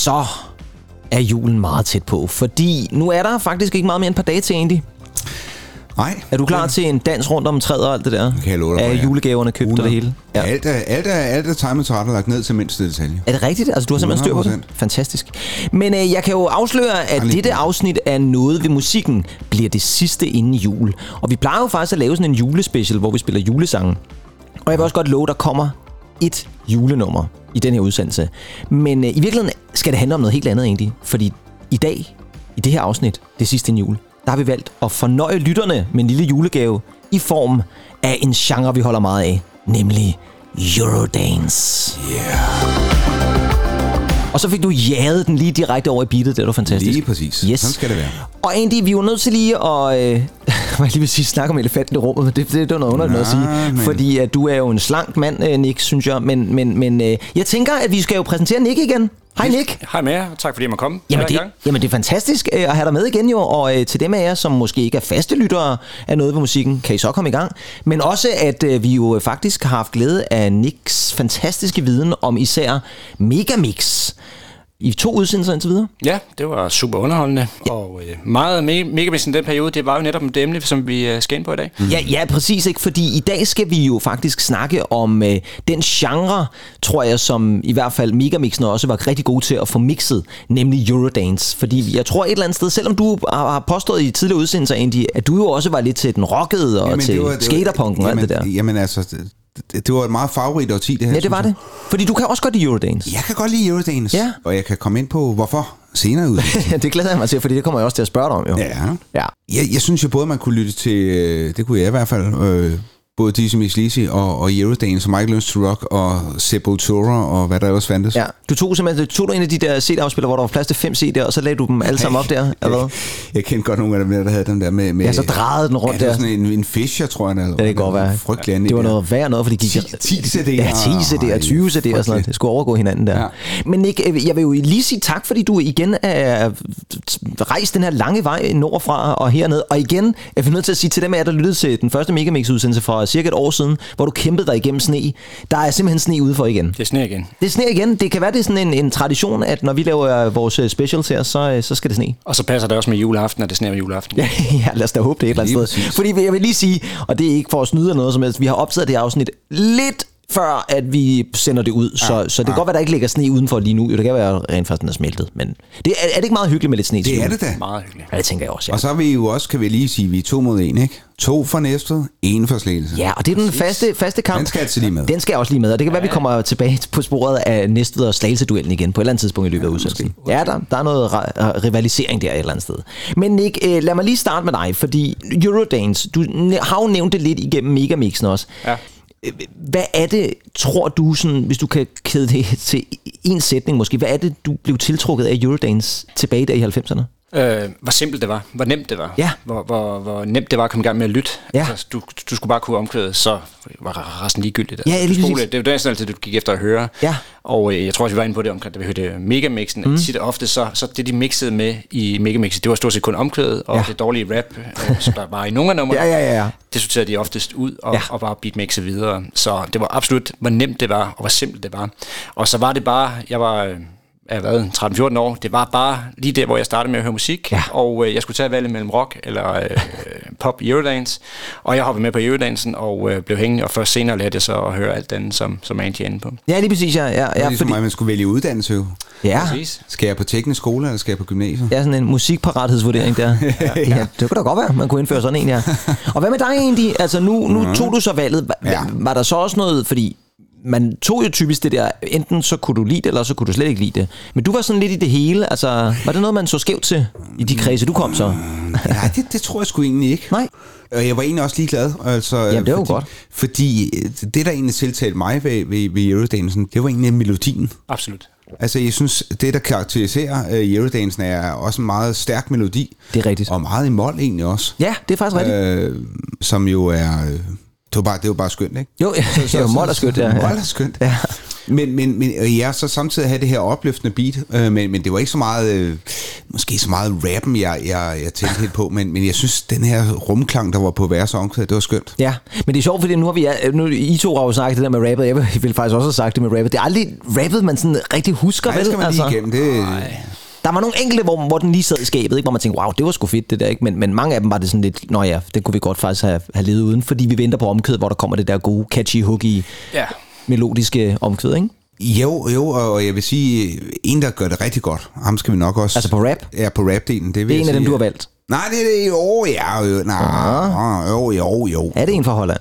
Så er julen meget tæt på, fordi nu er der faktisk ikke meget mere end et par dage til, Andy. Nej. Er du klar til en dans rundt om træet og alt det der? kan jeg love dig Er ja. julegaverne købt og det hele? Ja. Alt, er, alt, er, alt er timet til lagt ned til mindste detalje. Er det rigtigt? Altså, du har simpelthen styr på det? 100%. Fantastisk. Men øh, jeg kan jo afsløre, at dette afsnit af Noget ved musikken bliver det sidste inden jul. Og vi plejer jo faktisk at lave sådan en julespecial, hvor vi spiller julesange. Og jeg vil også godt love, der kommer et julenummer i den her udsendelse. Men øh, i virkeligheden skal det handle om noget helt andet egentlig. Fordi i dag, i det her afsnit, det sidste inden jul, der har vi valgt at fornøje lytterne med en lille julegave i form af en genre, vi holder meget af, nemlig Eurodance. Yeah. Og så fik du jaget den lige direkte over i beatet, det var fantastisk. Lige præcis. Yes. Sådan skal det være. Og Andy, vi er jo nødt til lige at... Øh, jeg lige vil sige, snakke om elefanten i rummet, men det, det, det er noget underligt noget at sige. Men- Fordi at du er jo en slank mand, øh, Nick, synes jeg. Men, men, men øh, jeg tænker, at vi skal jo præsentere Nick igen. Hej Nick. Hej med jer. Tak fordi jeg må komme. Jamen det, jamen det er fantastisk øh, at have dig med igen jo, og øh, til dem af jer, som måske ikke er faste lyttere af noget ved musikken, kan I så komme i gang. Men også, at øh, vi jo faktisk har haft glæde af Nicks fantastiske viden om især Megamix i to udsendelser indtil videre. Ja, det var super underholdende. Ja. Og øh, meget me- megamix i den periode, det var jo netop det emne, som vi øh, skal ind på i dag. Ja, ja, præcis ikke, fordi i dag skal vi jo faktisk snakke om øh, den genre, tror jeg, som i hvert fald Megamixen også var rigtig god til at få mixet, nemlig Eurodance. Fordi jeg tror et eller andet sted, selvom du har har påstået i tidligere udsendelser, Andy, at du jo også var lidt til den rockede og jamen, til skaterpunken og alt det der. Jamen altså, det, det, var et meget farverigt årti, det her. Ja, det var det. Fordi du kan også godt lide Eurodance. Jeg kan godt lide Eurodance, Ja. og jeg kan komme ind på, hvorfor senere ud. Det glæder jeg mig til, fordi det kommer jeg også til at spørge dig om, jo. ja. Ja. Jeg, jeg synes jo både, man kunne lytte til, øh, det kunne jeg i hvert fald, øh, både Dizzy Mix Lizzy og, og Eurodance, og Michael Learns to Rock, og Sepultura, og hvad der ellers fandtes. Ja, du tog simpelthen tog du en af de der CD-afspillere, hvor der var plads til fem CD'er, og så lagde du dem alle sammen op der, eller hvad? Jeg kendte godt nogle af dem der, der havde dem der med... med Ja, så drejede den rundt ja, der. sådan en, en Fischer, tror jeg. Der, Ja, det kan godt være. Frygtelig anden Det var noget værd noget, for de gik... 10 10 CD'er. Ja, 10 CD'er, 20 CD'er og sådan noget. Det skulle overgå hinanden der. Ja. Ja. Men Nick, øh, jeg vil jo lige sige tak, fordi du igen er rejst den her lange vej nordfra og herned. Og igen, jeg er nødt til at sige til dem af jer, der lyttede til den første Megamix-udsendelse for cirka et år siden, hvor du kæmpede dig igennem sne. Der er simpelthen sne ude for igen. Det er sne igen. Det sner igen. Det kan være, det er sådan en, en tradition, at når vi laver vores øh, specials her, så, øh, så skal det sne. Og så passer det også med juleaften, at det sneer juleaften. Ja, ja, lad os da håbe det et eller andet sted. Fordi jeg vil lige sige, og det er ikke for at snyde eller noget som helst, vi har optaget det her afsnit lidt før, at vi sender det ud. Så, så det kan godt være, der ikke ligger sne udenfor lige nu. Jo, det kan være, at rent faktisk den er smeltet. Men det, er, er det ikke meget hyggeligt med lidt sne til Det er jul? det da. Meget hyggeligt. Ja, det tænker jeg også, ja. Og så er vi jo også, kan vi lige sige, vi er to mod en, ikke? To for Næstved, en for Slagelse. Ja, og det er den faste, faste kamp. Den skal altid lige med. Den skal også lige med, og det kan være, at vi kommer tilbage på sporet af Næstved og Slagelse-duellen igen på et eller andet tidspunkt i løbet af udsendelsen. Ja, der, der er noget ri- rivalisering der et eller andet sted. Men Nick, øh, lad mig lige starte med dig, fordi Eurodance, du har jo nævnt det lidt igennem Megamixen også. Ja. Hvad er det, tror du, sådan, hvis du kan kæde det til en sætning måske, hvad er det, du blev tiltrukket af Eurodance tilbage der i 90'erne? Øh, hvor simpelt det var, hvor nemt det var, Ja. hvor, hvor, hvor nemt det var at komme i gang med at lytte. Ja. Altså, du, du skulle bare kunne omkvæde, så var resten ligegyldigt. Ja, Altså, lige du præcis. det var næsten altid, du gik efter at høre. Ja. Og øh, jeg tror også, vi var inde på det omkring, da vi hørte megamixen. Mm. Tit og ofte, så, så det de mixede med i megamixen, det var stort set kun omkvædet, og Ja. ja. det dårlige rap, øh, som der var i nogle af numrene. Ja, ja, ja, ja. Det sorterede de oftest ud og, Ja. ja. og bare beatmixe videre. Så det var absolut, hvor nemt det var, og hvor simpelt det var. Og så var det bare, jeg var... øh, Har været 13-14 år. Det var bare lige der, hvor jeg startede med at høre musik. Ja. Og øh, jeg skulle tage valget mellem rock eller øh, pop Eurodance. Og jeg hoppede med på Eurodancen og øh, blev hængende. Og først senere lærte jeg så at høre alt andet, som, som Angie er inde på. Ja, lige præcis, ja. ja, Det er ja, ligesom fordi, mig, man skulle vælge uddannelse jo. ja. Præcis. Skal jeg på teknisk skole, eller skal jeg på gymnasiet? Ja, sådan en musikparathedsvurdering der. ja. ja, det kunne da godt være, man kunne indføre sådan en, ja. Og hvad med dig egentlig? Altså, nu, nu tog du så valget. Var, Ja. var der så også noget, fordi man tog jo typisk det der, enten så kunne du lide det, eller så kunne du slet ikke lide det. Men du var sådan lidt i det hele. Altså, var det noget, man så skævt til i de kredse, du kom så? Nej, det, det tror jeg sgu egentlig ikke. Nej. Og jeg var egentlig også ligeglad. Altså, Jamen, det jo fordi, godt. Fordi øh, det, der egentlig tiltalte mig ved, ved, ved Eurodancen, det var egentlig melodien. Absolut. Altså, jeg synes, det, der karakteriserer uh, Eurodancen, er også en meget stærk melodi. Det er rigtigt. Og meget i mål egentlig også. Ja, det er faktisk rigtigt. Øh, som jo er... Øh, det var bare, det var bare skønt, ikke? Jo, ja, så, så, mål er skønt, ja. Mål er skønt. Ja. Men, men, men ja, så samtidig have det her opløftende beat, øh, men, men det var ikke så meget, øh, måske så meget rappen, jeg, jeg, jeg tænkte helt på, men, men jeg synes, den her rumklang, der var på vers og omkvæd, det var skønt. Ja, men det er sjovt, fordi nu har vi, nu, I to har jo sagt det der med rappet, jeg vil faktisk også have sagt det med rappet. Det er aldrig rappet, man sådan rigtig husker, Nej, vel? skal man lige altså. igennem. Det, Der var nogle enkelte, hvor, hvor den lige sad i skabet, ikke? hvor man tænkte, wow, det var sgu fedt det der, ikke? Men, men mange af dem var det sådan lidt, nå ja, det kunne vi godt faktisk have, have levet uden, fordi vi venter på omkvædet, hvor der kommer det der gode, catchy, hooky, Ja. melodiske omkvæd, ikke? Jo, jo, og jeg vil sige, en, der gør det rigtig godt, ham skal vi nok også... Altså på rap? Ja, på rap-delen. Det, vil Det er en af dem, du har valgt. Nej, det er det. Jo, ja, jo, nej, jo, jo, jo. Er det en fra Holland?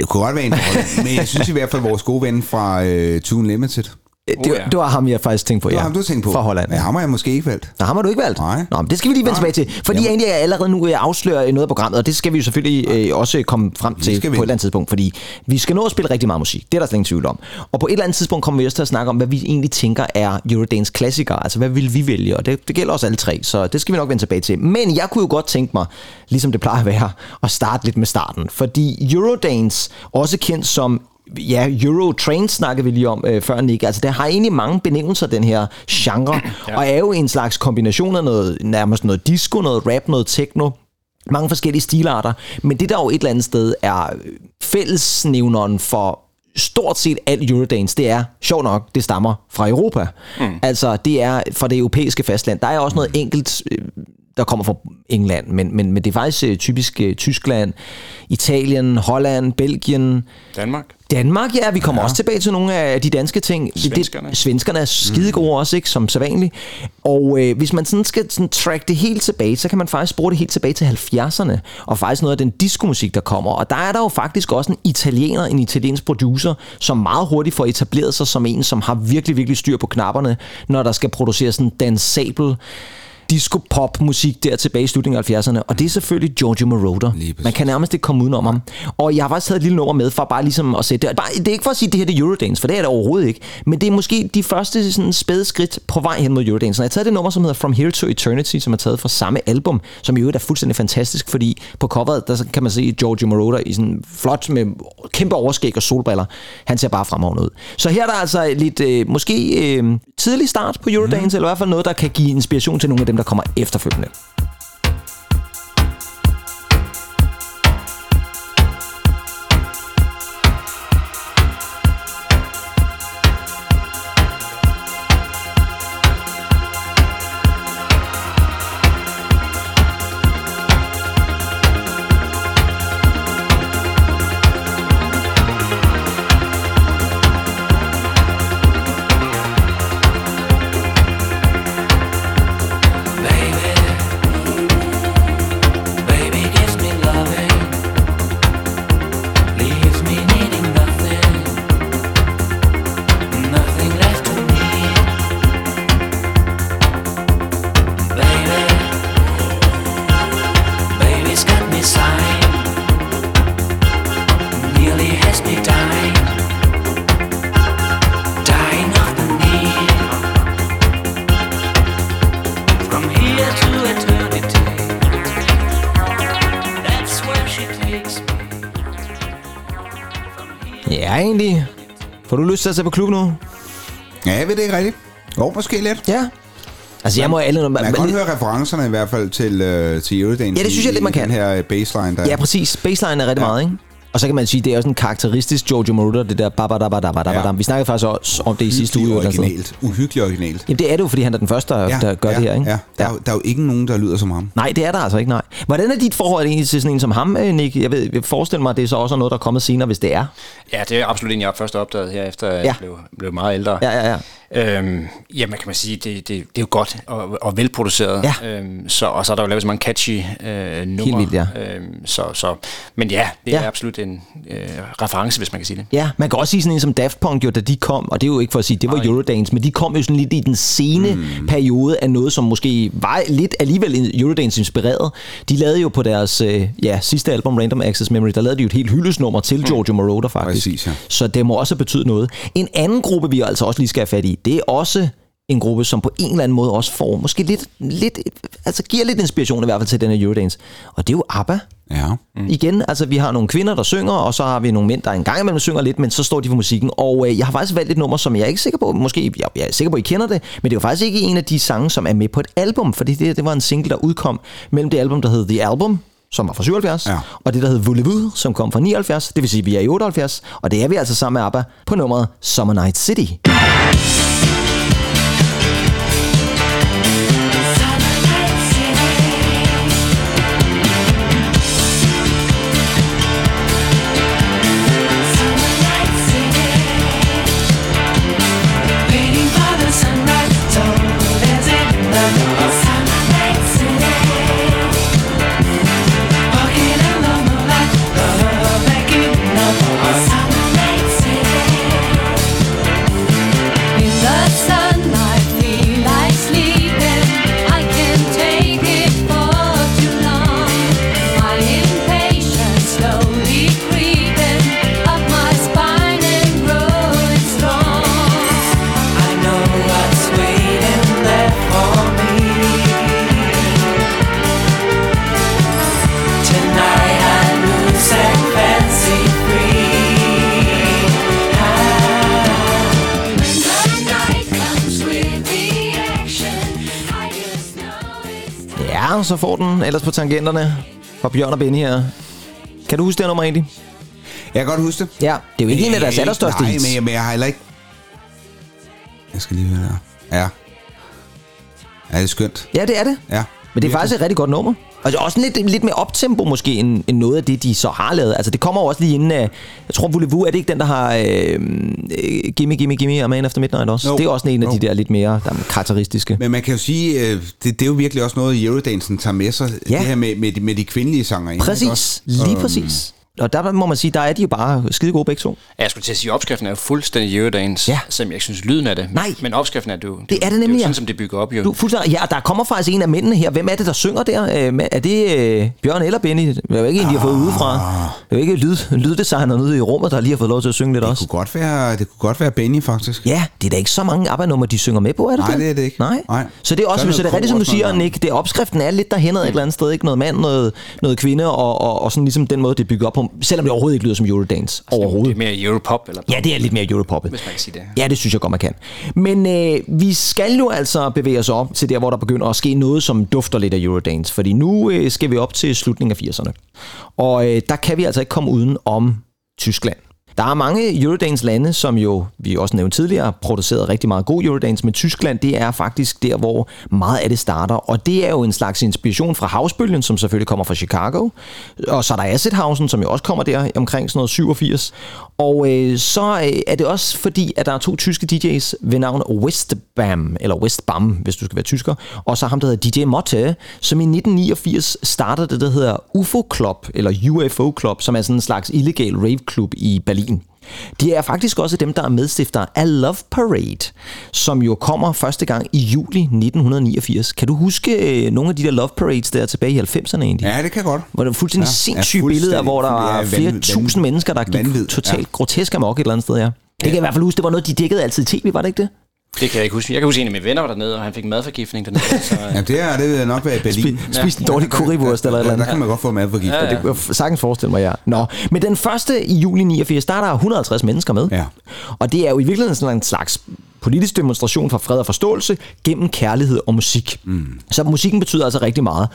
Det kunne godt være en forhold, men jeg synes i hvert fald, vores gode ven fra uh, Tune Limited, Det, Oh, ja. det var ham, jeg faktisk tænkte på, det ja. var ham, du tænkte på. Fra Holland. Ja, ham har jeg måske ikke valgt. Nå, ham har du ikke valgt? Nej. Nå, men det skal vi lige vende tilbage til. Fordi egentlig er jeg allerede nu øh, afslører noget af programmet, og det skal vi jo selvfølgelig øh, også komme frem til skal på vi. et eller andet tidspunkt. Fordi vi skal nå at spille rigtig meget musik. Det er der slet ingen tvivl om. Og på et eller andet tidspunkt kommer vi også til at snakke om, hvad vi egentlig tænker er Eurodance klassikere. Altså, hvad vil vi vælge? Og det, det gælder også alle tre, så det skal vi nok vende tilbage til. Men jeg kunne jo godt tænke mig, ligesom det plejer at være, at starte lidt med starten. Fordi Eurodance, også kendt som Ja, Eurotrain snakkede vi lige om øh, før, Nick. Altså, der har egentlig mange benævnelser, den her genre, ja. og er jo en slags kombination af noget, nærmest noget disco, noget rap, noget techno, mange forskellige stilarter. Men det, der jo et eller andet sted er fællesnævneren for stort set alt Eurodance, det er, sjov nok, det stammer fra Europa. Mm. Altså, det er fra det europæiske fastland. Der er også noget enkelt, øh, der kommer fra England, men, men, men det er faktisk øh, typisk øh, Tyskland, Italien, Holland, Belgien, Danmark. Danmark, ja, vi kommer ja. også tilbage til nogle af de danske ting. Svenskerne. Det, svenskerne er skide gode mm. også, ikke, som sædvanligt. Og øh, hvis man sådan skal sådan track det helt tilbage, så kan man faktisk bruge det helt tilbage til 70'erne, og faktisk noget af den diskomusik, der kommer. Og der er der jo faktisk også en italiener, en italiensk producer, som meget hurtigt får etableret sig som en, som har virkelig, virkelig styr på knapperne, når der skal produceres sådan dansabel disco-pop-musik der tilbage i slutningen af 70'erne, og det er selvfølgelig Giorgio Moroder. Man kan nærmest ikke komme udenom ham. Og jeg har faktisk taget et lille nummer med for bare ligesom at sætte det. Bare, det er ikke for at sige, at det her det er Eurodance, for det er det overhovedet ikke. Men det er måske de første sådan, spæde skridt på vej hen mod Eurodance. Og jeg har taget det nummer, som hedder From Here to Eternity, som er taget fra samme album, som i øvrigt er fuldstændig fantastisk, fordi på coveret, der kan man se Giorgio Moroder i sådan flot med kæmpe overskæg og solbriller. Han ser bare fremragende ud. Så her er der altså lidt, øh, måske øh, tidlig start på Eurodance, mm. eller i hvert fald noget, der kan give inspiration til nogle af dem, der kommer efterfølgende. Lyst til at se på klub nu? Ja, jeg ved det ikke rigtigt. Jo, måske lidt. Ja. Altså, jeg må alle... Man kan godt høre referencerne i hvert fald til, øh, til Eurodance. Ja, det synes jeg lidt, man kan. Den her baseline der. Ja, præcis. Baseline er rigtig. Ja. meget, ikke? Og så kan man sige, det er også en karakteristisk Giorgio Moroder, det der babadabadabadabadam. Ja. Ja. Vi snakkede faktisk også om det i sidste uge. Originalt. Uhyggelig originalt. Jamen, det er det jo, fordi han er den første, der, der gør ja, det her, ikke? Ja. Der, er, jo- der er jo ikke nogen, der lyder som ham. Nej, det er der altså ikke, nej. Hvordan er dit forhold egentlig til sådan en som ham, øh, Nick? Jeg ved, jeg forestiller mig, at det er så også noget, der er kommet senere, hvis det er. Ja, det er absolut en, jeg først opdaget her, efter jeg Ja. blev, blev meget ældre. Ja, ja, ja. Øhm, jamen, kan man sige, det, det, det er jo godt og, og velproduceret. Ja. Øhm, så, og så er der jo lavet så mange catchy øh, numre. vildt, ja. Øhm, så, så, men ja, det Ja. er absolut en øh, reference, hvis man kan sige det. Ja, man kan også sige sådan en som Daft Punk, jo, da de kom, og det er jo ikke for at sige, det var Nej. Eurodance, men de kom jo sådan lidt i den sene mm. periode af noget, som måske var lidt alligevel Eurodance-inspireret. De lavede jo på deres øh, ja, sidste album, Random Access Memory, der lavede de jo et helt hyldesnummer til Giorgio Moroder faktisk. Præcis, ja. Så det må også betyde noget. En anden gruppe, vi altså også lige skal have fat i, det er også en gruppe, som på en eller anden måde også får måske lidt, lidt altså giver lidt inspiration i hvert fald til den her Eurodance. Og det er jo ABBA. Ja. Mm. Igen, altså vi har nogle kvinder, der synger, og så har vi nogle mænd, der en gang imellem synger lidt, men så står de for musikken. Og øh, jeg har faktisk valgt et nummer, som jeg er ikke sikker på, måske jeg, jeg er sikker på, at I kender det, men det er jo faktisk ikke en af de sange, som er med på et album, fordi det, det var en single, der udkom mellem det album, der hed The Album, som var fra 77, Ja. og det, der hed Voulez-Vous, som kom fra 79, det vil sige, at vi er i 78, og det er vi altså sammen med ABBA på nummeret Summer Night City. Så får den ellers på tangenterne fra Bjørn og Benny her. Kan du huske det her nummer egentlig? Jeg kan godt huske det. Ja, det er jo ikke en af deres Øh, allerstørste Nej, hits. men jeg, men jeg har heller ikke... Jeg skal lige høre der. Ja. Ja, det er skønt. Ja, det er det. Ja. Men det er faktisk et rigtig godt nummer. Og er også lidt, lidt mere optempo måske, end, end noget af det, de så har lavet. Altså, det kommer jo også lige inden af... Jeg tror, Voulez-Vous, er det ikke den, der har... Øh, øh, gimme, gimme, gimme, og Man After Midnight også? Jo. Det er også en af de Jo. der lidt mere der er karakteristiske. Men man kan jo sige, øh, det, det er jo virkelig også noget, Eurodansen tager med sig. Ja. Det her med, med, de, med de kvindelige sanger. ikke Præcis, også? lige præcis. Og der må man sige, der er de jo bare skide gode begge to. Ja, Jeg skulle til at sige, at opskriften er jo fuldstændig Eurodance, Ja. selvom jeg ikke synes lyden af det. Nej. Men opskriften er det jo. Det er det nemlig, Det er jo sådan, som det bygger op jo. Du, fuldstændig, ja, der kommer faktisk en af mændene her. Hvem er det, der synger der? Øh, er det øh, Bjørn eller Benny? Det er jo ikke en, de har fået udefra. Det er jo ikke lyd, lyddesigner ude i rummet, der lige har fået lov til at synge lidt Det også. kunne, godt være, det kunne godt være Benny, faktisk. Ja, det er da ikke så mange ABBA-numre, de synger med på, er det Nej, det? det er det ikke. Nej. Nej. Så det er også, Så er så det er rigtigt, som du siger. Nick. Det er opskriften er lidt derhen ad et eller andet sted. Ikke noget mand, noget, noget kvinde, og, og, og sådan ligesom den måde, det er bygget op på. Selvom det overhovedet ikke lyder som Eurodance. Det er Overhovedet. mere Europop, eller Ja, det er lidt mere Europoppet. Hvis man kan sige det. Ja, det synes jeg godt, man kan. Men øh, vi skal jo altså bevæge os op til der, hvor der begynder at ske noget, som dufter lidt af Eurodance. Fordi nu øh, skal vi op til slutningen af 80'erne. Og øh, der kan vi altså ikke komme uden om Tyskland. Der er mange Eurodance-lande, som jo, vi også nævnte tidligere, har produceret rigtig meget god Eurodance, men Tyskland, det er faktisk der, hvor meget af det starter. Og det er jo en slags inspiration fra Housebølgen, som selvfølgelig kommer fra Chicago. Og så er der Assethausen, som jo også kommer der omkring sådan noget 87. Og øh, så øh, er det også fordi, at der er to tyske DJ's ved navn Westbam, eller Westbam, hvis du skal være tysker, og så ham, der hedder DJ Motte, som i 1989 startede det, der hedder UFO Club, eller UFO Club, som er sådan en slags illegal rave club i Berlin. De er faktisk også dem, der er medstifter af Love Parade, som jo kommer første gang i juli 1989. Kan du huske øh, nogle af de der Love Parades der tilbage i 90'erne egentlig? Ja, det kan jeg godt. Hvor der er fuldstændig Ja, sindssyge fuldstændig. billeder, hvor der Ja, er flere vanvid- tusind vanvid- mennesker, der gik vanvid, totalt ja. grotesk amok et eller andet sted, ja. Det kan jeg i hvert fald huske, det var noget, de dækkede altid i tv, var det ikke det? Det kan jeg ikke huske. Jeg kan huske, en af mine venner var dernede, og han fik madforgiftning dernede. Så, øh, Ja, det, er, det vil nok være i Berlin. Spi- Spiste en dårlig currywurst eller et eller Ja, andet. der kan man godt få madforgift. Ja, ja. Det kunne jeg sagtens forestille mig, ja. Nå, men den første i juli 89, der er der 150 mennesker med. Ja. Og det er jo i virkeligheden sådan en slags politisk demonstration for fred og forståelse gennem kærlighed og musik. Mm. Så musikken betyder altså rigtig meget.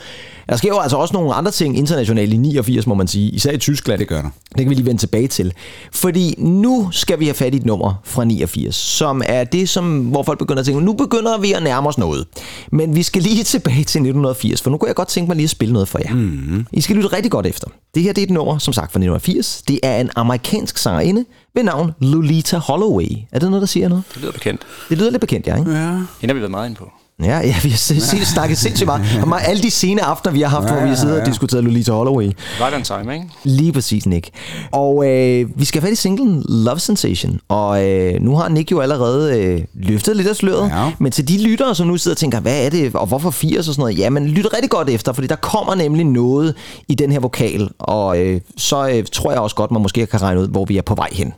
Der sker jo altså også nogle andre ting internationalt i 89, må man sige, især i Tyskland. Det gør der. Det kan vi lige vende tilbage til. Fordi nu skal vi have fat i et nummer fra 89, som er det, som, hvor folk begynder at tænke, nu begynder vi at nærme os noget. Men vi skal lige tilbage til 1980, for nu kunne jeg godt tænke mig lige at spille noget for jer. Mm. I skal lytte rigtig godt efter. Det her det er et nummer, som sagt fra 1980. Det er en amerikansk sangerinde ved navn Lolita Holloway. Er det noget, der siger noget? det lyder bekendt. Det lyder lidt bekendt, ja, ikke? Ja. Hende har vi været meget inde på. Ja, ja vi har se- snakket sindssygt meget. Og meget- alle de sene aftener, vi har haft, hvor vi har siddet og diskuteret Lolita Holloway. Right on time, ikke? Lige præcis, Nick. Og øh, vi skal have fat i singlen Love Sensation. Og øh, nu har Nick jo allerede øh, løftet lidt af sløret. Ja. Men til de lyttere, som nu sidder og tænker, hvad er det, og hvorfor 80 og sådan noget, jamen lyt rigtig godt efter, fordi der kommer nemlig noget i den her vokal. Og øh, så øh, tror jeg også godt, man måske kan regne ud, hvor vi er på vej hen.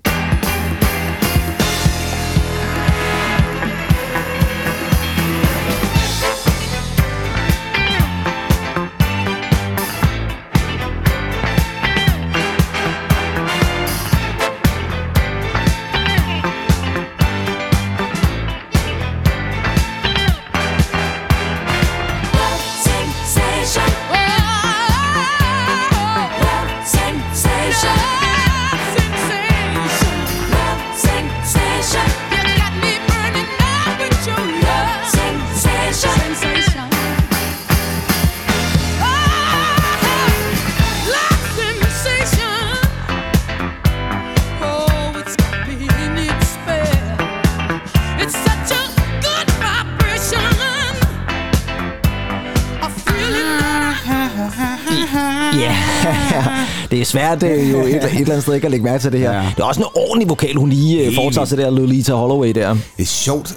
det er svært øh, jo et, et eller andet sted ikke at lægge mærke til det her. Ja. Det er også en ordentlig vokal, hun lige øh, foretager sig der, Lolita Holloway der. Det er sjovt,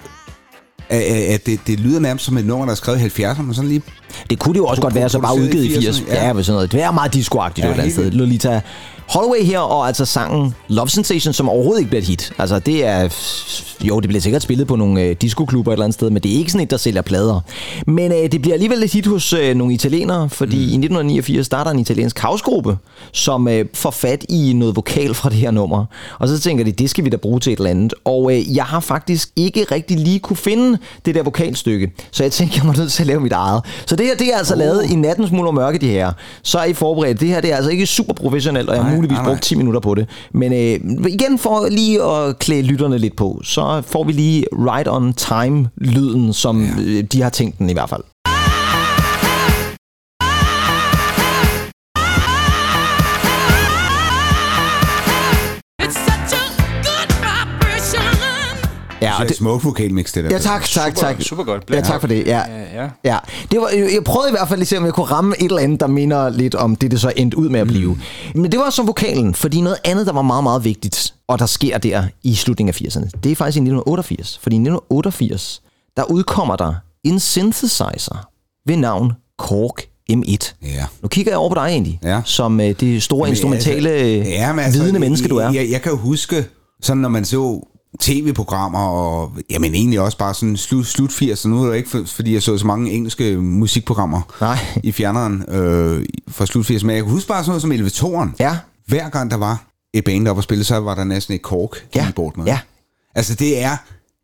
at, at det, det lyder nærmest som et nummer, der er skrevet i 70'erne, men sådan lige... Det kunne det jo også godt være, så bare udgivet i 80. 80'erne, Ja, ja. sådan noget. Det er meget discoagtigt Ja, et eller andet sted. Lolita Holloway her, og altså sangen Love Sensation, som overhovedet ikke bliver et hit. Altså det er... Jo, det bliver sikkert spillet på nogle øh, discoklubber et eller andet sted, men det er ikke sådan et, der sælger plader. Men øh, det bliver alligevel et hit hos øh, nogle italienere, fordi mm. i 1989 starter en italiensk housegruppe, som øh, får fat i noget vokal fra det her nummer. Og så tænker de, det skal vi da bruge til et eller andet. Og øh, jeg har faktisk ikke rigtig lige kunne finde det der vokalstykke, så jeg tænker, jeg må nødt til at lave mit eget. Så det her, det er altså uh. lavet i nattens mulm og mørke, det her. Så er I forberedt. Det her, det er altså ikke super professionelt, og jeg muligvis nej, nej. brugt 10 minutter på det. Men øh, igen, for lige at klæde lytterne lidt på, så får vi lige right on time-lyden, som ja. øh, de har tænkt den i hvert fald. Ja, Det er et smukt vokalmix, det der. Ja, tak, tak, Super- tak. super godt. Ja, tak for det. Ja. Ja, ja. Ja, det var, jeg prøvede i hvert fald lige at se, om jeg kunne ramme et eller andet, der minder lidt om det, det så endte ud med at blive. Mm. Men det var så vokalen, fordi noget andet, der var meget, meget vigtigt, og der sker der i slutningen af 80'erne, det er faktisk i 1988. Fordi i 1988, der udkommer der en synthesizer ved navn Korg M1. Ja. Nu kigger jeg over på dig egentlig, Ja. som øh, det store instrumentale, ja, men vidende menneske, du er. Jeg, jeg kan jo huske, sådan når man så tv-programmer, og jamen egentlig også bare sådan slut, slut 80'erne, nu er det ikke for, fordi jeg så så mange engelske musikprogrammer Nej. i fjerneren øh, fra slut 80'erne, men jeg kan huske bare sådan noget som Elevatoren. Ja. Hver gang der var et band, der var spillet, så var der næsten et kork Ja, keyboard med. ja. Altså det er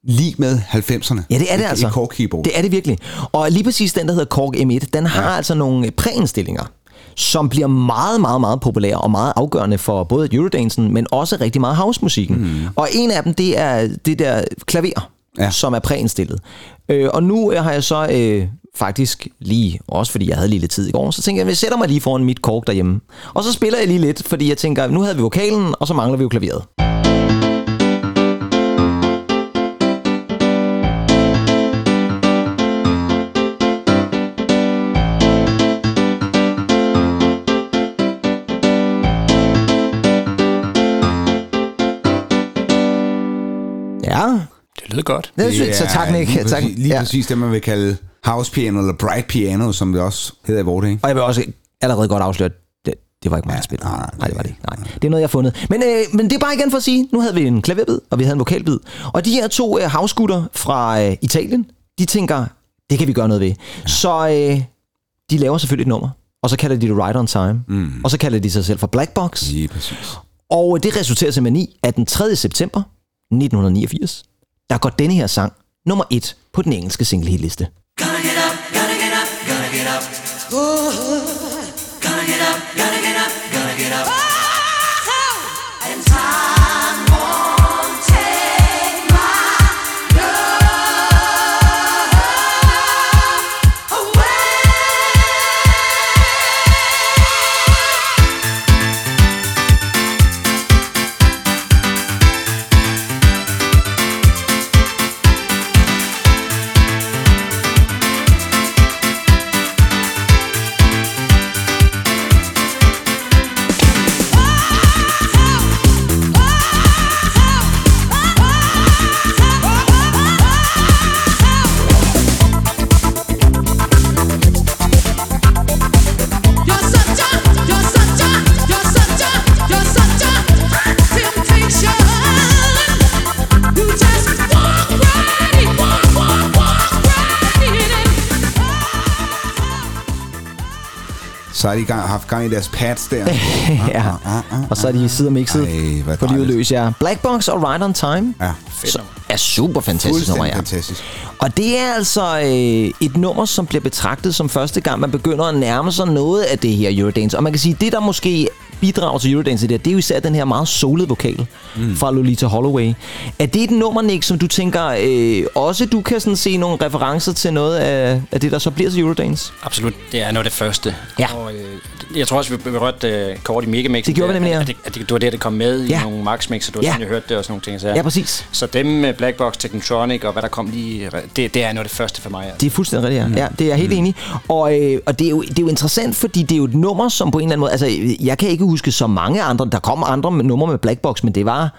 lige med 90'erne. Ja, det er det et, altså. Et kork keyboard. Det er det virkelig. Og lige præcis den, der hedder Korg M1, den har ja. altså nogle præindstillinger, som bliver meget, meget, meget populære og meget afgørende for både Eurodansen, men også rigtig meget housemusikken. Mm. Og en af dem, det er det der klaver, ja. Som er præindstillet. Øh, og nu øh, har jeg så øh, faktisk lige, også fordi jeg havde lige lidt tid i går, så tænker jeg, jeg sætter mig lige foran mit kork derhjemme. Og så spiller jeg lige lidt, fordi jeg tænker, nu havde vi vokalen, og så mangler vi jo klaveret. Ja, Det lyder godt. det synes jeg, så tak, Nick. Lige, Tak. præcis, lige Ja. præcis det, man vil kalde house piano, eller bright piano, som det også hedder i vores dag. Og jeg vil også allerede godt afsløre, at det, det var ikke mig, der spillede. nej, nej, nej, det var det ikke. Nej. Det er noget, jeg har fundet. Men, øh, men det er bare igen for at sige, nu havde vi en klaverbid, og vi havde en vokalbid. Og de her to øh, havskutter fra øh, Italien, de tænker, det kan vi gøre noget ved. Ja. Så øh, de laver selvfølgelig et nummer, og så kalder de det Right on Time. Mm. Og så kalder de sig selv for Black Box. Lige præcis. Og det resulterer simpelthen i, at den 3. september 1989, der går denne her sang nummer et på den engelske single hitliste. And Så har de gang, haft gang i deres pads der. ja. Og så er de sidder mixet Ej, hvor på livet løs, ja. Black Box og Right on Time. Ja, Så er super fantastisk nummer, ja. fantastisk. Og det er altså øh, et nummer, som bliver betragtet som første gang, man begynder at nærme sig noget af det her Eurodance. Og man kan sige, det der måske bidrager til Eurodance i det, det er jo især den her meget solede vokal mm. fra Lolita Holloway. Er det et nummer, Nick, som du tænker, øh, også du kan sådan se nogle referencer til noget af, af det, der så bliver til Eurodance? Absolut, det er noget af det første. Ja. Og, øh, Jeg tror også, vi berørte uh, kort i Megamix. Det gjorde vi nemlig, ja. At, det, at det, det var det, der kom med Ja. i nogle Max Mix, det var Ja. sådan, jeg hørte det og sådan nogle ting. Så, Ja, præcis. så dem med Blackbox, Technotronic og hvad der kom lige, det, det er noget af det første for mig. Altså. Det er fuldstændig rigtigt, ja. ja det er jeg helt enig i. Og, øh, og det, er jo, det er jo interessant, fordi det er jo et nummer, som på en eller anden måde... Altså, jeg kan ikke huske så mange andre... Der kom andre med numre med Blackbox, men det var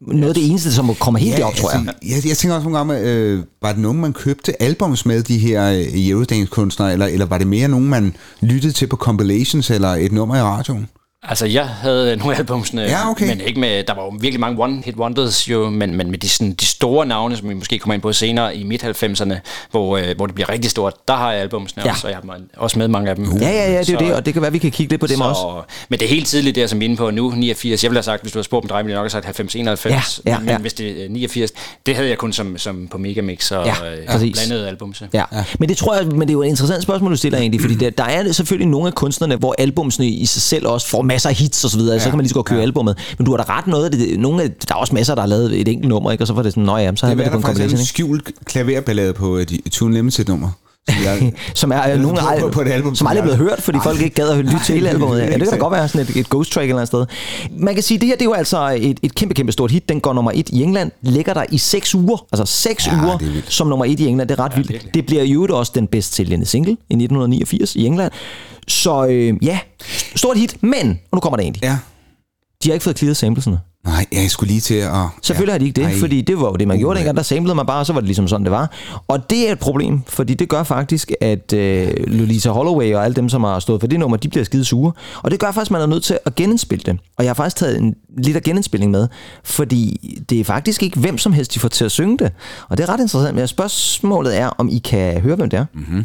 noget af det eneste, som kommer helt derop, tror jeg. jeg, jeg tænker også nogle gange, øh, var det nogen, man købte albums med, de her øh, Eurodance-kunstnere, eller, eller var det mere nogen, man lyttede til på compilations, eller et nummer i radioen? Altså, jeg havde nogle albumsene, Ja, okay. men ikke med, der var jo virkelig mange one-hit wonders jo, men, men med de, sådan, de store navne, som vi måske kommer ind på senere i midt-90'erne, hvor, øh, hvor det bliver rigtig stort, der har jeg albumsene Ja. også, og jeg har også med mange af dem. Ja, ja, ja, det er det, og det kan være, vi kan kigge lidt på dem så, også. Men det er helt tidligt, det er som vi er inde på nu, 89. Jeg ville have sagt, hvis du havde spurgt dem drenge, ville jeg nok have sagt 90, 91. Ja, ja, men ja. hvis det er 89, det havde jeg kun som, som på Megamix og Ja, øh, blandede albums. Ja. ja, men det tror jeg, men det er jo et interessant spørgsmål, du stiller egentlig, fordi der, der er selvfølgelig nogle af kunstnerne, hvor albumsene i sig selv også får masser af hits og så videre, ja, så kan man lige så godt købe ja. albummet. Men du har da ret noget af det, nogle af, der er også masser, der har lavet et enkelt nummer, ikke? og så var det sådan, nå ja, så havde Det er det på der en skjult klaverballade på et Tune Limited-nummer. Som jeg- som er øh, nogen på- på- på et album, som aldrig er jeg- blevet hørt, fordi Ej. folk ikke gad at lytte til hele albumet. Ja, det kan da godt være sådan et, et ghost track et eller andet sted. Man kan sige, at det her det er jo altså et, et kæmpe, kæmpe stort hit. Den går nummer et i England, ligger der i seks uger. Altså seks Ja, uger er som nummer et i England. Det er ret ja, vildt. virkelig. Det bliver jo også den bedst sælgende single i 1989 i England. Så øh, ja, stort hit. Men, og nu kommer det egentlig. Ja. De har ikke fået clearet samplesene. Nej, jeg skulle lige til at... Selvfølgelig ja. har de ikke det, Ej. fordi det var jo det, man gjorde Uha. dengang. Der samlede man bare, og så var det ligesom sådan, det var. Og det er et problem, fordi det gør faktisk, at øh, Lolita Holloway og alle dem, som har stået for det nummer, de bliver skide sure. Og det gør faktisk, at man er nødt til at genindspille det. Og jeg har faktisk taget en lidt af genindspilling med, fordi det er faktisk ikke hvem som helst, de får til at synge det. Og det er ret interessant, men spørgsmålet er, om I kan høre, hvem det er. Mm-hmm.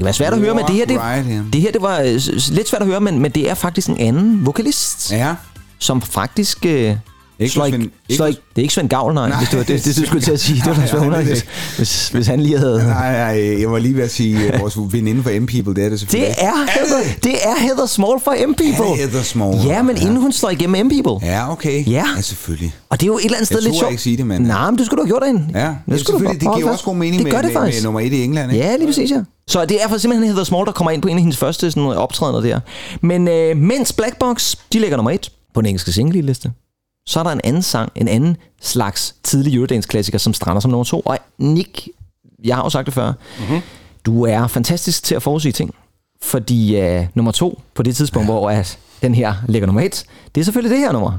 Kan være svært at høre, men det her, det, Right, det her, det var øh, lidt svært at høre, men, men det er faktisk en anden vokalist. Ja. som faktisk... Øh, Ikke Svend- ikke, ikke slår hos- ikke, det er ikke Svend Gavl, nej, Nej, hvis det var det, det, det, du skulle til at sige. Det var svært underligt, hvis, hvis, han lige havde... Nej, nej, jeg var lige ved at sige, øh, vores veninde for M-People, det er det selvfølgelig. Det er, Heather, det er Heather Small for M-People. Er det Heather Small? Ja, men Ja. inden hun slår igennem M-People. Ja, okay. Ja. ja selvfølgelig. Og det er jo et eller andet sted Jeg lidt sjovt. ikke sige det, men- Nej, men det skulle du have gjort derinde. Ja, det, det, skulle du det giver også god mening det med, gør det med, faktisk. med nummer et i England. Ikke? Ja, lige præcis, ja. Så det er for simpelthen Heather Small, der kommer ind på en af hendes første sådan, optrædener der. Men øh, mens Blackbox, de ligger nummer et på den engelske single-liste, så er der en anden sang, en anden slags tidlig Eurodance-klassiker, som strander som nummer to. Og Nick, jeg har jo sagt det før, mm-hmm. du er fantastisk til at forudsige ting. Fordi øh, nummer to, på det tidspunkt, ja. hvor at den her ligger nummer et, det er selvfølgelig det her nummer.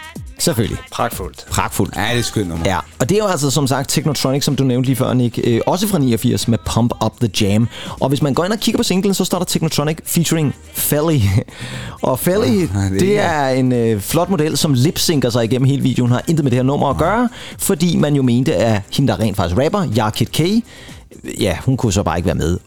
selvfølgelig. Pragtfuldt. Pragtfuldt. Ja, det er skønt nummer. Ja, og det er jo altså som sagt Technotronic, som du nævnte lige før, Nick, øh, også fra 89 med Pump Up The Jam. Og hvis man går ind og kigger på singlen, så står der Technotronic featuring Felly. og Felly, Ja, det, det er- en øh, flot model, som lipsynker sig igennem hele videoen, har intet med det her nummer at gøre, fordi man jo mente, at hende, der rent faktisk rapper, Yarkid K, ja, hun kunne så bare ikke være med.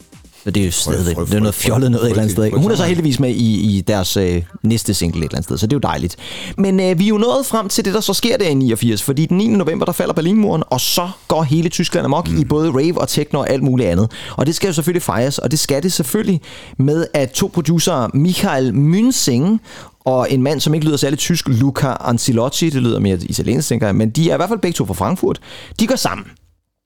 Det er jo stadigvæk, det er noget fjollet noget et eller andet sted. ikke? Hun er så heldigvis med i, i deres øh, næste single et eller andet sted, så det er jo dejligt. Men øh, vi er jo nået frem til det, der så sker der i 89, fordi den 9. november, der falder Berlinmuren, og så går hele Tyskland amok mm. i både rave og techno og alt muligt andet. Og det skal jo selvfølgelig fejres, og det skal det selvfølgelig med, at to producerer, Michael Münzing og en mand, som ikke lyder særlig tysk, Luca Ancilotti, det lyder mere italiensk, tænker jeg, men de er i hvert fald begge to fra Frankfurt, de går sammen.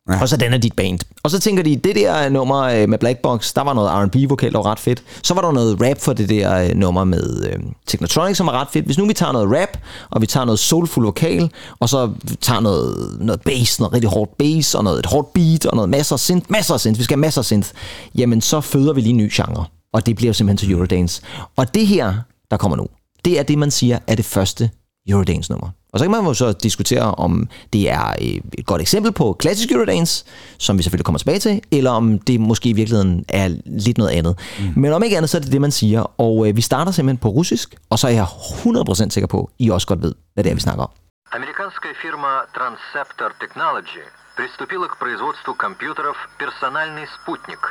Ja. Og så den er dit band. Og så tænker de, det der øh, nummer øh, med Black Box, der var noget R&B-vokal, der var ret fedt. Så var der noget rap for det der øh, nummer med øh, Technotronic, som var ret fedt. Hvis nu vi tager noget rap, og vi tager noget soulful vokal, og så tager noget, noget bass, noget rigtig hårdt bass, og noget et hårdt beat, og noget masser af synth, masser af synth, vi skal have masser af synth, jamen så føder vi lige en ny genre. Og det bliver simpelthen til Eurodance. Og det her, der kommer nu, det er det, man siger er det første Eurodance-nummer. Og så kan man jo så diskutere, om det er øh, et godt eksempel på klassisk Eurodance, som vi selvfølgelig kommer tilbage til, eller om det måske i virkeligheden er lidt noget andet. Mm. Men om ikke andet, så er det det, man siger. Og øh, vi starter simpelthen på russisk, og så er jeg 100% sikker på, at I også godt ved, hvad det er, vi snakker om. Американская фирма Transceptor Technology приступила к производству компьютеров «Персональный спутник».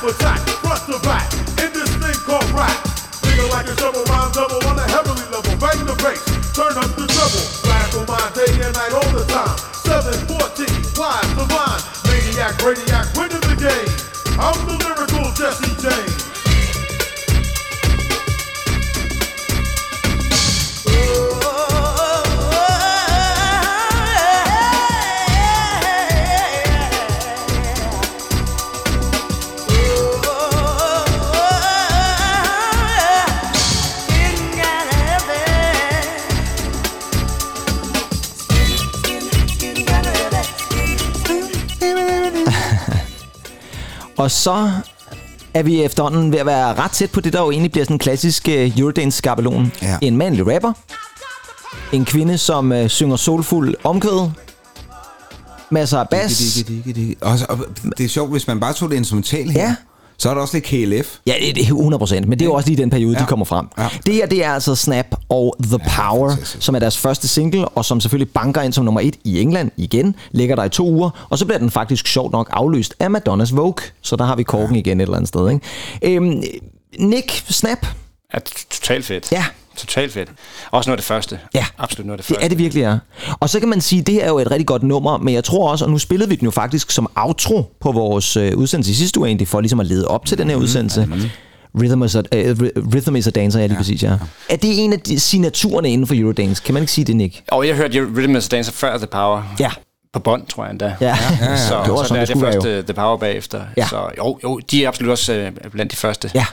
Snap attack, front to back, in this thing called rap. Nigga like a shovel, rhyme double on a heavily level, bang the bass, turn up the treble, blast on my day and night all the time. 714, wise, divine, maniac, radiac, winning the game. I'm the lyrical Jesse James. Og så er vi efterhånden ved at være ret tæt på det, der jo egentlig bliver sådan en klassisk uh, Eurodance-skabelon. Ja. En mandlig rapper, en kvinde, som uh, synger soulfuld omkvæd, masser af bas. Digge, digge, digge. Og, så- og det er sjovt, hvis man bare tog det instrumental her, Ja. Så er der også lidt KLF. Ja, det det er 100%, men det er jo også lige den periode, ja. Ja. de kommer frem. Ja. Det her, det er altså Snap og The Power, fantastisk. som er deres første single, og som selvfølgelig banker ind som nummer et i England igen, ligger der i to uger, og så bliver den faktisk sjovt nok afløst af Madonnas Vogue, så der har vi korken ja. igen et eller andet sted. Ikke? Øhm, Nick, Snap, er totalt fedt. Ja. Totalt fedt. Også noget af det første. Ja, Absolut noget af det det første. er det virkelig er. Og så kan man sige, at det her er jo et rigtig godt nummer, men jeg tror også, og nu spillede vi den jo faktisk som outro på vores øh, udsendelse i sidste uge egentlig, for ligesom at lede op til den her udsendelse. Rhythm is, a, uh, Rhythm is a Dancer, ja lige præcis, ja. Er det en af de signaturerne inden for Eurodance? Kan man ikke sige det, Nick? Og jeg hørte Rhythm is a Dancer før The Power. Ja. På bånd, tror jeg endda. Ja, ja, ja. Så, det var så sådan, der det er det jo. første The Power bagefter. Ja. Så jo, jo, de er absolut også øh, blandt de første. Ja.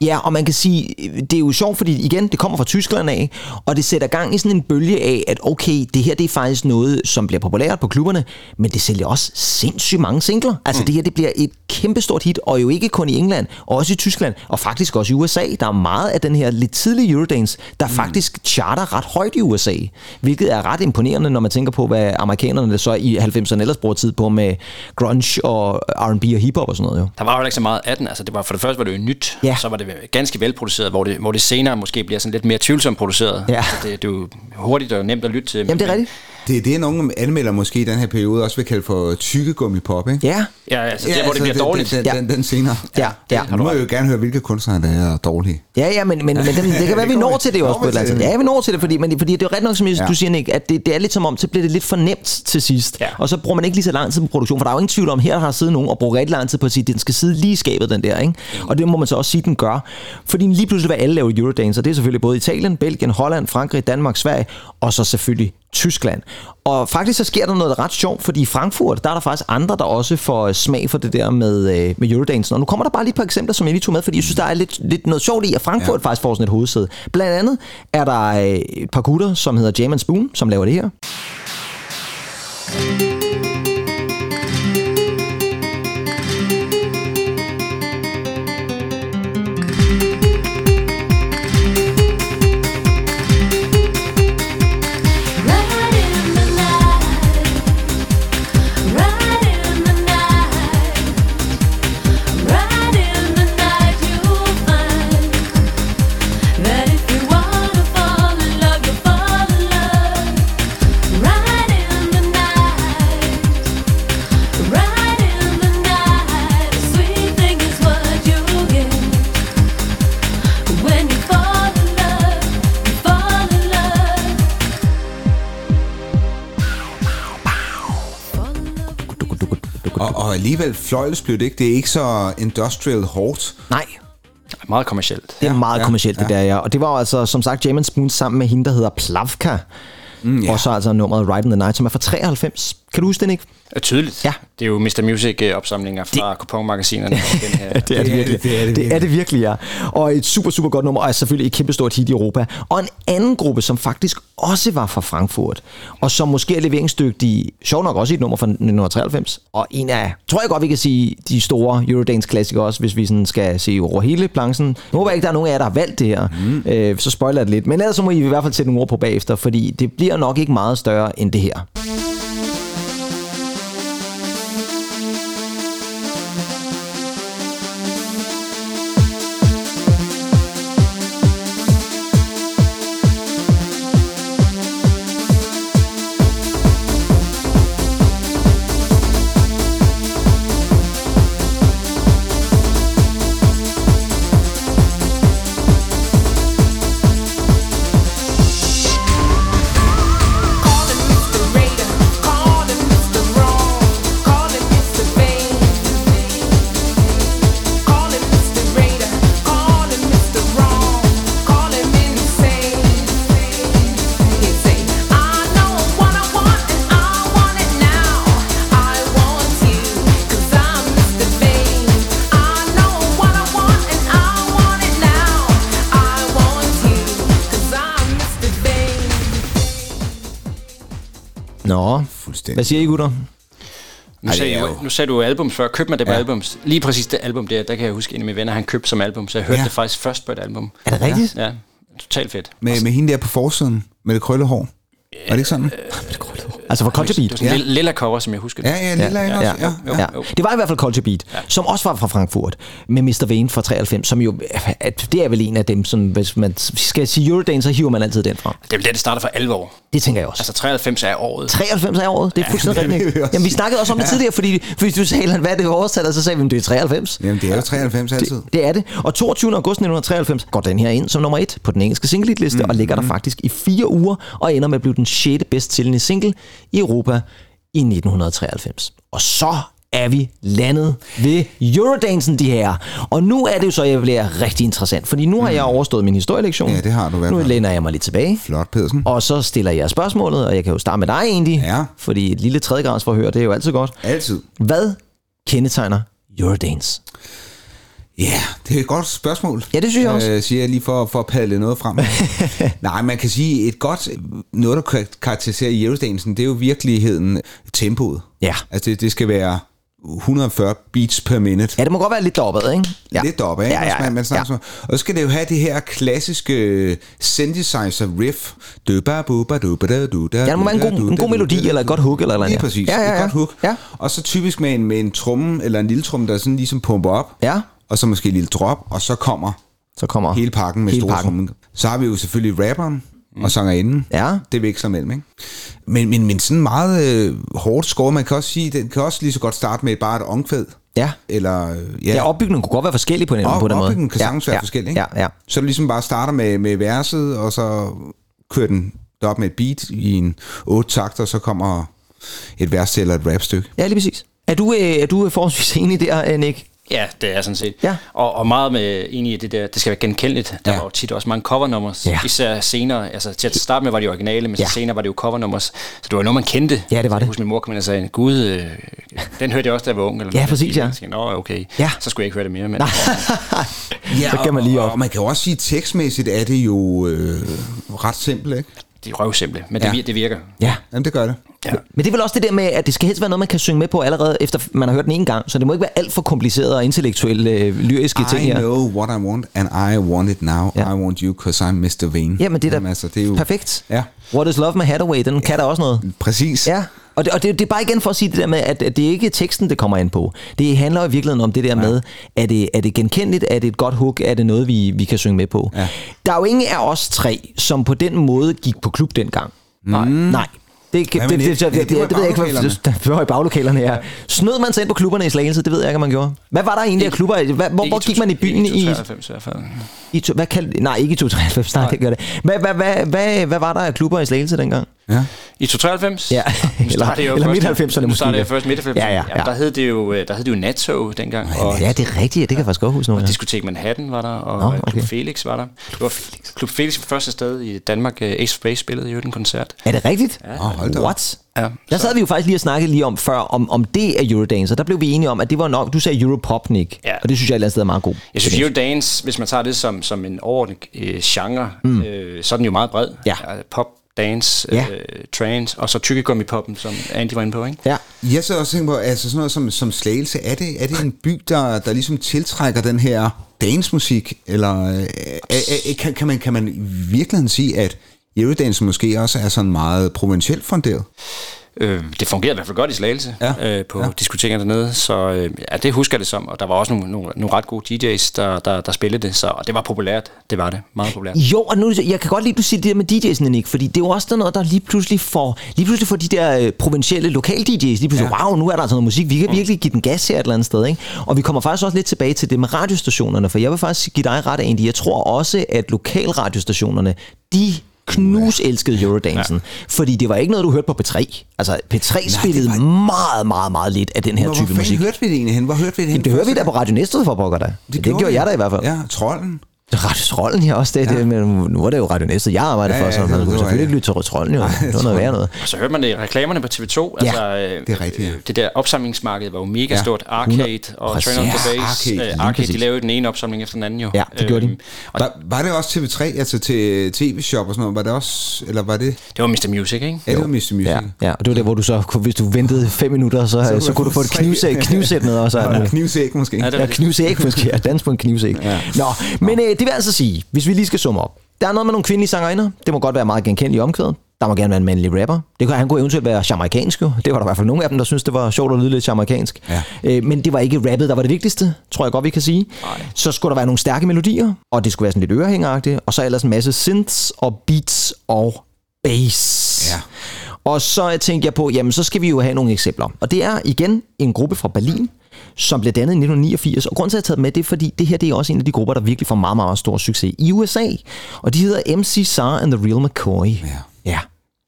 Ja, og man kan sige, det er jo sjovt, fordi igen, det kommer fra Tyskland af, og det sætter gang i sådan en bølge af, at okay, det her det er faktisk noget, som bliver populært på klubberne, men det sælger også sindssygt mange singler. Altså mm. det her, det bliver et kæmpestort hit, og jo ikke kun i England, også i Tyskland, og faktisk også i USA. Der er meget af den her lidt tidlige Eurodance, der mm. faktisk charter ret højt i USA, hvilket er ret imponerende, når man tænker på, hvad amerikanerne så i 90'erne ellers bruger tid på med grunge og R&B og hiphop og sådan noget jo. Der var jo ikke så meget af den. Altså, det var, for det første var det jo nyt, Ja. så var det ganske velproduceret, hvor det, hvor det senere måske bliver sådan lidt mere tvivlsomt produceret. Ja. Altså, det, det er jo hurtigt og nemt at lytte til. Jamen det er rigtigt. Det er det, nogle anmelder måske i den her periode også vil kalde for tykkegummipop, ikke? Ja, Ja, altså, der, hvor det bliver dårligt. Den, Ja. den, den, den senere. Ja, ja. Nu må jeg jo gerne høre, hvilke kunstnere, der er dårlige. Ja, ja, men, men, men dem, det kan være, vi når til det også på et eller andet. Ja, vi når til det, fordi, men, fordi det er jo ret nok, som Ja. du siger, Nick, at det, det er lidt som om, så bliver det lidt for nemt til sidst. Ja. Og så bruger man ikke lige så lang tid på produktion, for der er jo ingen tvivl om, her har siddet nogen og brugt rigtig lang tid på at sige, at den skal sidde lige skabet, den der, ikke? Og det må man så også sige, den gør. Fordi lige pludselig vil alle lave Eurodance, og det er selvfølgelig både Italien, Belgien, Holland, Frankrig, Danmark, Sverige, og så selvfølgelig Tyskland. Og faktisk så sker der noget ret sjovt, fordi i Frankfurt, der er der faktisk andre, der også får smag for det der med, øh, med Eurodance. Og nu kommer der bare lige et par eksempler, som jeg lige tog med, fordi jeg synes, der er lidt, lidt noget sjovt i, at Frankfurt ja. faktisk får sådan et hovedsæde. Blandt andet er der øh, et par gutter, som hedder Jam Spoon, som laver det her. Alligevel fløjlesblødt, ikke? Det er ikke så industrial hårdt. Nej, Meget kommercielt. det er meget ja, kommercielt, det der, ja. Og det var jo altså, som sagt, James Spoon sammen med hende, der hedder Plavka. Mm, ja. Og så altså nummeret Right in the Night, som er fra 93. Kan du huske den, ikke? Er tydeligt. Ja. Det er jo Mr. Music-opsamlinger fra kuponmagasinerne. den her. det er det, Det er det, virkelig. det er det det er det virkelig, ja. Og et super, super godt nummer, og er selvfølgelig et kæmpestort hit i Europa. Og en anden gruppe, som faktisk også var fra Frankfurt, og som måske er leveringsdygtig, sjov nok også i et nummer fra 1993, og en af, tror jeg godt, vi kan sige, de store Eurodance-klassikere også, hvis vi sådan skal se over hele planchen. Nu håber jeg ikke, der er nogen af jer, der har valgt det her, mm. øh, så spoiler det lidt. Men ellers så må I i hvert fald sætte nogle ord på bagefter, fordi det bliver nok ikke meget større end det her. Hvad siger I, gutter? Nu, Ej, sagde jo- nu sagde du albums før. Køb mig det på Ja. albums. Lige præcis det album der, der kan jeg huske en af mine venner, han købte som album, så jeg hørte Ja. det faktisk først på et album. Er det rigtigt? Ja, totalt fedt. Med, med hende der på forsiden, med det krølle hår. Var det ikke sådan? Altså fra Culture Beat? Det var lille, lille cover, som jeg husker det. Ja, ja, lille ja, ja, også. Ja, jo. Ja. Det var i hvert fald Culture Beat, ja. som også var fra Frankfurt, med Mr. Vane fra 93, som jo, at det er vel en af dem, som hvis man skal sige Eurodance, så hiver man altid den fra. Det er vel det, det starter for alvor. Det tænker jeg også. Altså 93 er året. 93 er året, det er fuldstændig vil rigtigt. Jamen, vi snakkede også om det tidligere, fordi hvis du sagde, hvad er det oversat, og så sagde vi, at det er 93. Jamen, det er jo 93 altid. Det, det er det. Og 22. august 1993 går den her ind som nummer et på den engelske single-liste, mm, og ligger der faktisk i fire uger, og ender med at blive den 6. bedst sælgende single i Europa i 1993. Og så er vi landet ved Eurodancen, de her. Og nu er det jo så, jeg bliver rigtig interessant, fordi nu har jeg overstået min historielektion. Ja, det har du hvert Nu læner jeg mig lidt tilbage. Flot, Pedersen. Og så stiller jeg spørgsmålet, og jeg kan jo starte med dig egentlig, Ja. fordi et lille tredjegradsforhør, det er jo altid godt. Altid. Hvad kendetegner Eurodance? Ja, det er et godt spørgsmål. Ja, det synes jeg også. Øh, siger jeg lige for, for at padle noget frem. Nej, man kan sige, et godt, noget der karakteriserer Eurodancen, det er jo virkeligheden tempoet. Ja. Altså, det, det skal være 140 beats per minute. Ja, det må godt være lidt deroppe, ikke? Ja. Lidt deroppe, ikke? Ja, ja, ja. Man, man snakker ja. ja. Og så skal det jo have det her klassiske synthesizer riff. Ja, der må være en god, en god melodi, eller et godt hook, eller eller Lige andet. præcis. Ja, ja, ja. Et godt hook. Ja. Og så typisk med en, med en tromme eller en lille tromme, der sådan ligesom pumper op. Ja. Og så måske et lille drop, og så kommer Så kommer hele pakken med hele store pakken. Så har vi jo selvfølgelig rapperen og sangerinden. Ja. Det veksler mellem, ikke? Men, men, men sådan meget øh, hårdt skåret, man kan også sige, den kan også lige så godt starte med bare et omkvæd. Ja. Eller, øh, Ja, ja opbygningen kunne godt være forskellig på den, op, på den måde. opbygningen kan ja, sagtens være ja, forskellig, ikke? Ja, ja. Så du ligesom bare starter med, med verset, og så kører den op med et beat i en otte takter, og så kommer et vers eller et rapstykke. Ja, lige præcis. Er du, øh, er du forholdsvis enig der, øh, Nick? Ja, det er sådan set. Ja. Og, og meget med enig i det der, det skal være genkendeligt. Der Ja. var jo tit også mange covernummers. Ja. Især senere, altså til at starte med var de originale, men Ja. så senere var det jo covernummers. Så det var noget, man kendte. Ja, det var det. Jeg husker, min mor kom ind og sagde, gud, øh, den hørte jeg også, da jeg var ung. Eller Ja, noget. præcis, ja. Tænkte, Nå, okay. Ja. Så skulle jeg ikke høre det mere. Men, Ja, Så kan man lige og, op. og man kan jo også sige, at tekstmæssigt er det jo øh, ret simpelt, ikke? de er røvsimple, men Ja. det, vir- det virker. Ja. Jamen, det gør det. Ja. Men det er vel også det der med, at det skal helst være noget, man kan synge med på allerede, efter man har hørt den en gang. Så det må ikke være alt for kompliceret og intellektuelle, øh, lyriske ting I her. know what I want, and I want it now. Ja. I want you, cause I'm Mr. Vane. Jamen, det er da altså, det er jo, perfekt. Ja, What is Love med Hathaway, den kan der også noget. præcis. Ja, og det, og det, det er bare igen for at sige det der med, at, at det er ikke teksten, det kommer ind på. Det handler jo i virkeligheden om det der med, er det, er det genkendeligt, er det et godt hook, er det noget, vi, vi kan synge med på. Ja. Der er jo ingen af os tre, som på den måde gik på klub dengang. Nej. Nej. Det, Hvad det, det, det, det? det, det, Det ved jeg ikke, hvad var i baglokalerne, ja. Snød man sig ind på klubberne i Slagelse? Det ved jeg ikke, om man gjorde. Hvad var der egentlig af klubber? Hvad, hvor, hvor gik man i byen i? i? 93 i hvert fald. i to, hvad kaldte, nej, ikke i 293, nej, det gør det. Hvad, hvad, hvad, hvad, hvad var der af klubber i Slagelse dengang? Ja. I 93? Ja, Nu eller- jo eller midt-90'erne Nu måske startede jeg lidt. først midt 90'erne. Ja, ja, ja. Der hed det jo, øh, der hed det jo Nattog dengang. Og, Ja, det er rigtigt. Ja, det kan jeg faktisk godt huske nu. og Ja. Diskotek Manhattan var der, og Nå, okay. Klub Felix var der. Det var Felix. Klub Felix var første sted i Danmark. øh, Ace Base spillede jo den koncert. Er det rigtigt? Åh, hold da. What? Ja, Der sad vi jo faktisk lige og snakkede lige om før, om, om det er Eurodance, og der blev vi enige om, at det var nok, du sagde Europop, Nick, Ja. og det synes jeg et eller andet sted er meget god. Jeg synes, Eurodance, hvis man tager det som, som en overordnet øh, genre, mm. øh, så er den jo meget bred. Ja. Pop, dance, Ja. øh, trance, og så tykkegummi-poppen, som Andy var inde på, ikke? Ja. Jeg så også tænker på, altså sådan noget som, som Slagelse, er det, er det en by, der, der ligesom tiltrækker den her dansmusik, eller øh, er, er, kan, kan, man, kan man i virkeligheden sige, at Eurodance måske også er sådan meget provincielt funderet? Øh, det fungerede i hvert fald godt i Slagelse Ja. øh, på Ja. diskotekerne dernede, så øh, ja, det husker jeg det som, og der var også nogle, nogle, nogle ret gode DJ's, der, der, der spillede det, så og det var populært, det var det, meget populært. Jo, og nu, jeg kan godt lide, at du siger det der med DJ'sene, Nick, fordi det er jo også noget, der lige pludselig får, lige pludselig får de der øh, provincielle lokal DJ's, lige pludselig, ja. wow, nu er der altså noget musik, vi kan virkelig give den gas her et eller andet sted, ikke? Og vi kommer faktisk også lidt tilbage til det med radiostationerne, for jeg vil faktisk give dig ret, Andy, jeg tror også, at lokalradiostationerne, de knus elskede Eurodancen, ja. fordi det var ikke noget, du hørte på P3. Altså, P3 Nej, spillede var- meget, meget, meget lidt af den her Hvor type musik. hørte vi det egentlig hen? Hvor hørte vi det hen? Jamen, det hører vi da på Radio Næstved for pokker da. Det, det gjorde, jeg da i hvert fald. Ja, trolden. Trollen, ja også det, ja. det men nu var det jo Radio Næstved, jeg arbejdede Ja, for, ja, så det man kunne selvfølgelig ikke lytte til Trollen, jo. det var noget værre noget. Og så hørte man det i reklamerne på TV2, altså øh, det er rigtigt, ja. øh, det der opsamlingsmarked var jo mega Ja. ja. stort, Arcade og. Train on the Ja, Base, Arcade, øh, lige Arcade, de lavede den ene opsamling efter den anden jo. Ja, det gjorde de. Øhm, Og Var, var det også TV3, altså til tv-shop og sådan noget? Var det også, eller var det... det var Mr. Music, ikke? Ja, det var Mr. Music. Ja, ja, og det var der, hvor du så, hvis du ventede fem minutter, så, så, kunne så kunne du få et tre- knivsæt, med også. Og knivsæk måske. Ja, det Ja, var det. knivsæk måske. Ja, dans på en knivsæk. Ja. Nå, men øh, det vil altså sige, hvis vi lige skal summe op. Der er noget med nogle kvindelige sangerinder. Det må godt være meget genkendeligt i omkvædet. Der må gerne være en mandlig rapper. Det kunne, han kunne eventuelt være jamaikansk jo. Det var der i hvert fald nogle af dem, der synes det var sjovt at lyde lidt jamaikansk. Ja. Øh, men det var ikke rappet, der var det vigtigste, tror jeg godt, vi kan sige. Nej. Så skulle der være nogle stærke melodier, og det skulle være sådan lidt ørehængeragtigt. Og så ellers en masse synths og beats og bass. Ja. Og så tænkte jeg på, jamen så skal vi jo have nogle eksempler. Og det er igen en gruppe fra Berlin, som blev dannet i 1989. Og grunden til, at jeg har taget med, det er, fordi det her det er også en af de grupper, der virkelig får meget, meget stor succes i USA. Og de hedder MC Sar and the Real McCoy. Ja. ja.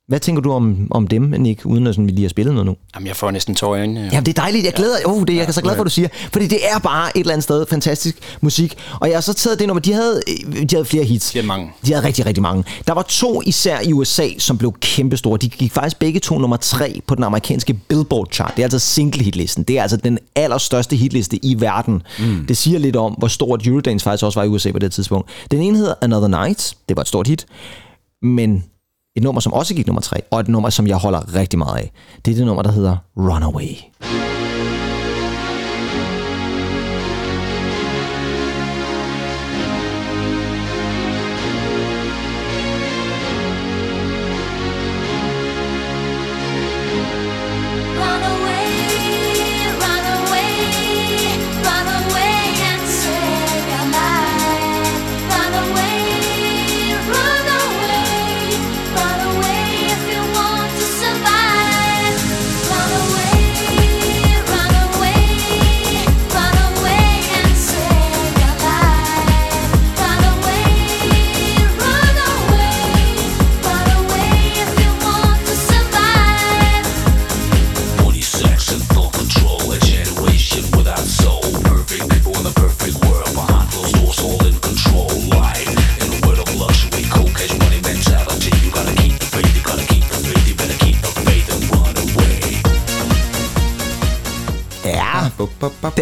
Hvad tænker du om, om dem, Nick, uden at sådan, vi lige har spillet noget nu? Jamen, jeg får næsten tårer i øjnene. Jamen, det er dejligt. Jeg glæder oh, det er jeg så glad for, at du siger. Fordi det er bare et eller andet sted fantastisk musik. Og jeg har så taget det nummer. De havde, de havde flere hits. De havde mange. De havde rigtig, rigtig mange. Der var to især i USA, som blev kæmpestore. De gik faktisk begge to nummer tre på den amerikanske Billboard chart. Det er altså single hitlisten. Det er altså den allerstørste hitliste i verden. Mm. Det siger lidt om, hvor stort Eurodance faktisk også var i USA på det tidspunkt. Den ene hedder Another Night. Det var et stort hit. Men et nummer, som også gik nummer tre, og et nummer, som jeg holder rigtig meget af, det er det nummer, der hedder Runaway.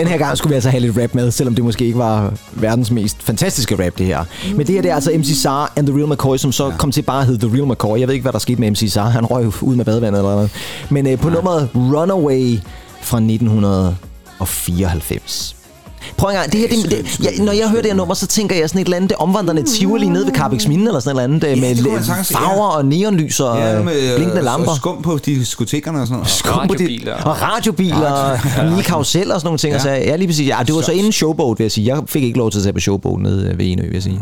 Den her gang skulle vi altså have lidt rap med, selvom det måske ikke var verdens mest fantastiske rap, det her. Men det her det er altså MC Sar and The Real McCoy, som så ja. kom til bare at hedde The Real McCoy. Jeg ved ikke, hvad der skete med MC Sar. Han røg ud med badevandet eller noget. Men øh, på nummeret Runaway fra 1994. Prøv en gang, det her, det, det, ja, når jeg hører det her nummer, så tænker jeg sådan et eller andet det omvandrende Tivoli nede ved Carbex Minde, eller sådan et eller andet, øh, Ja, det man med sagtens- farver og neonlys og Ja, øh, med blinkende øh, lamper. og skum på diskotekerne og sådan noget. Skum på de- radiobiler. Og radiobiler, og nye karuseller og sådan nogle ting. Ja. Ja. Så, ja, lige præcis. Ja, det var så inden showboat, vil jeg sige. Jeg fik ikke lov til at tage på showboat nede ved Enø, vil jeg sige.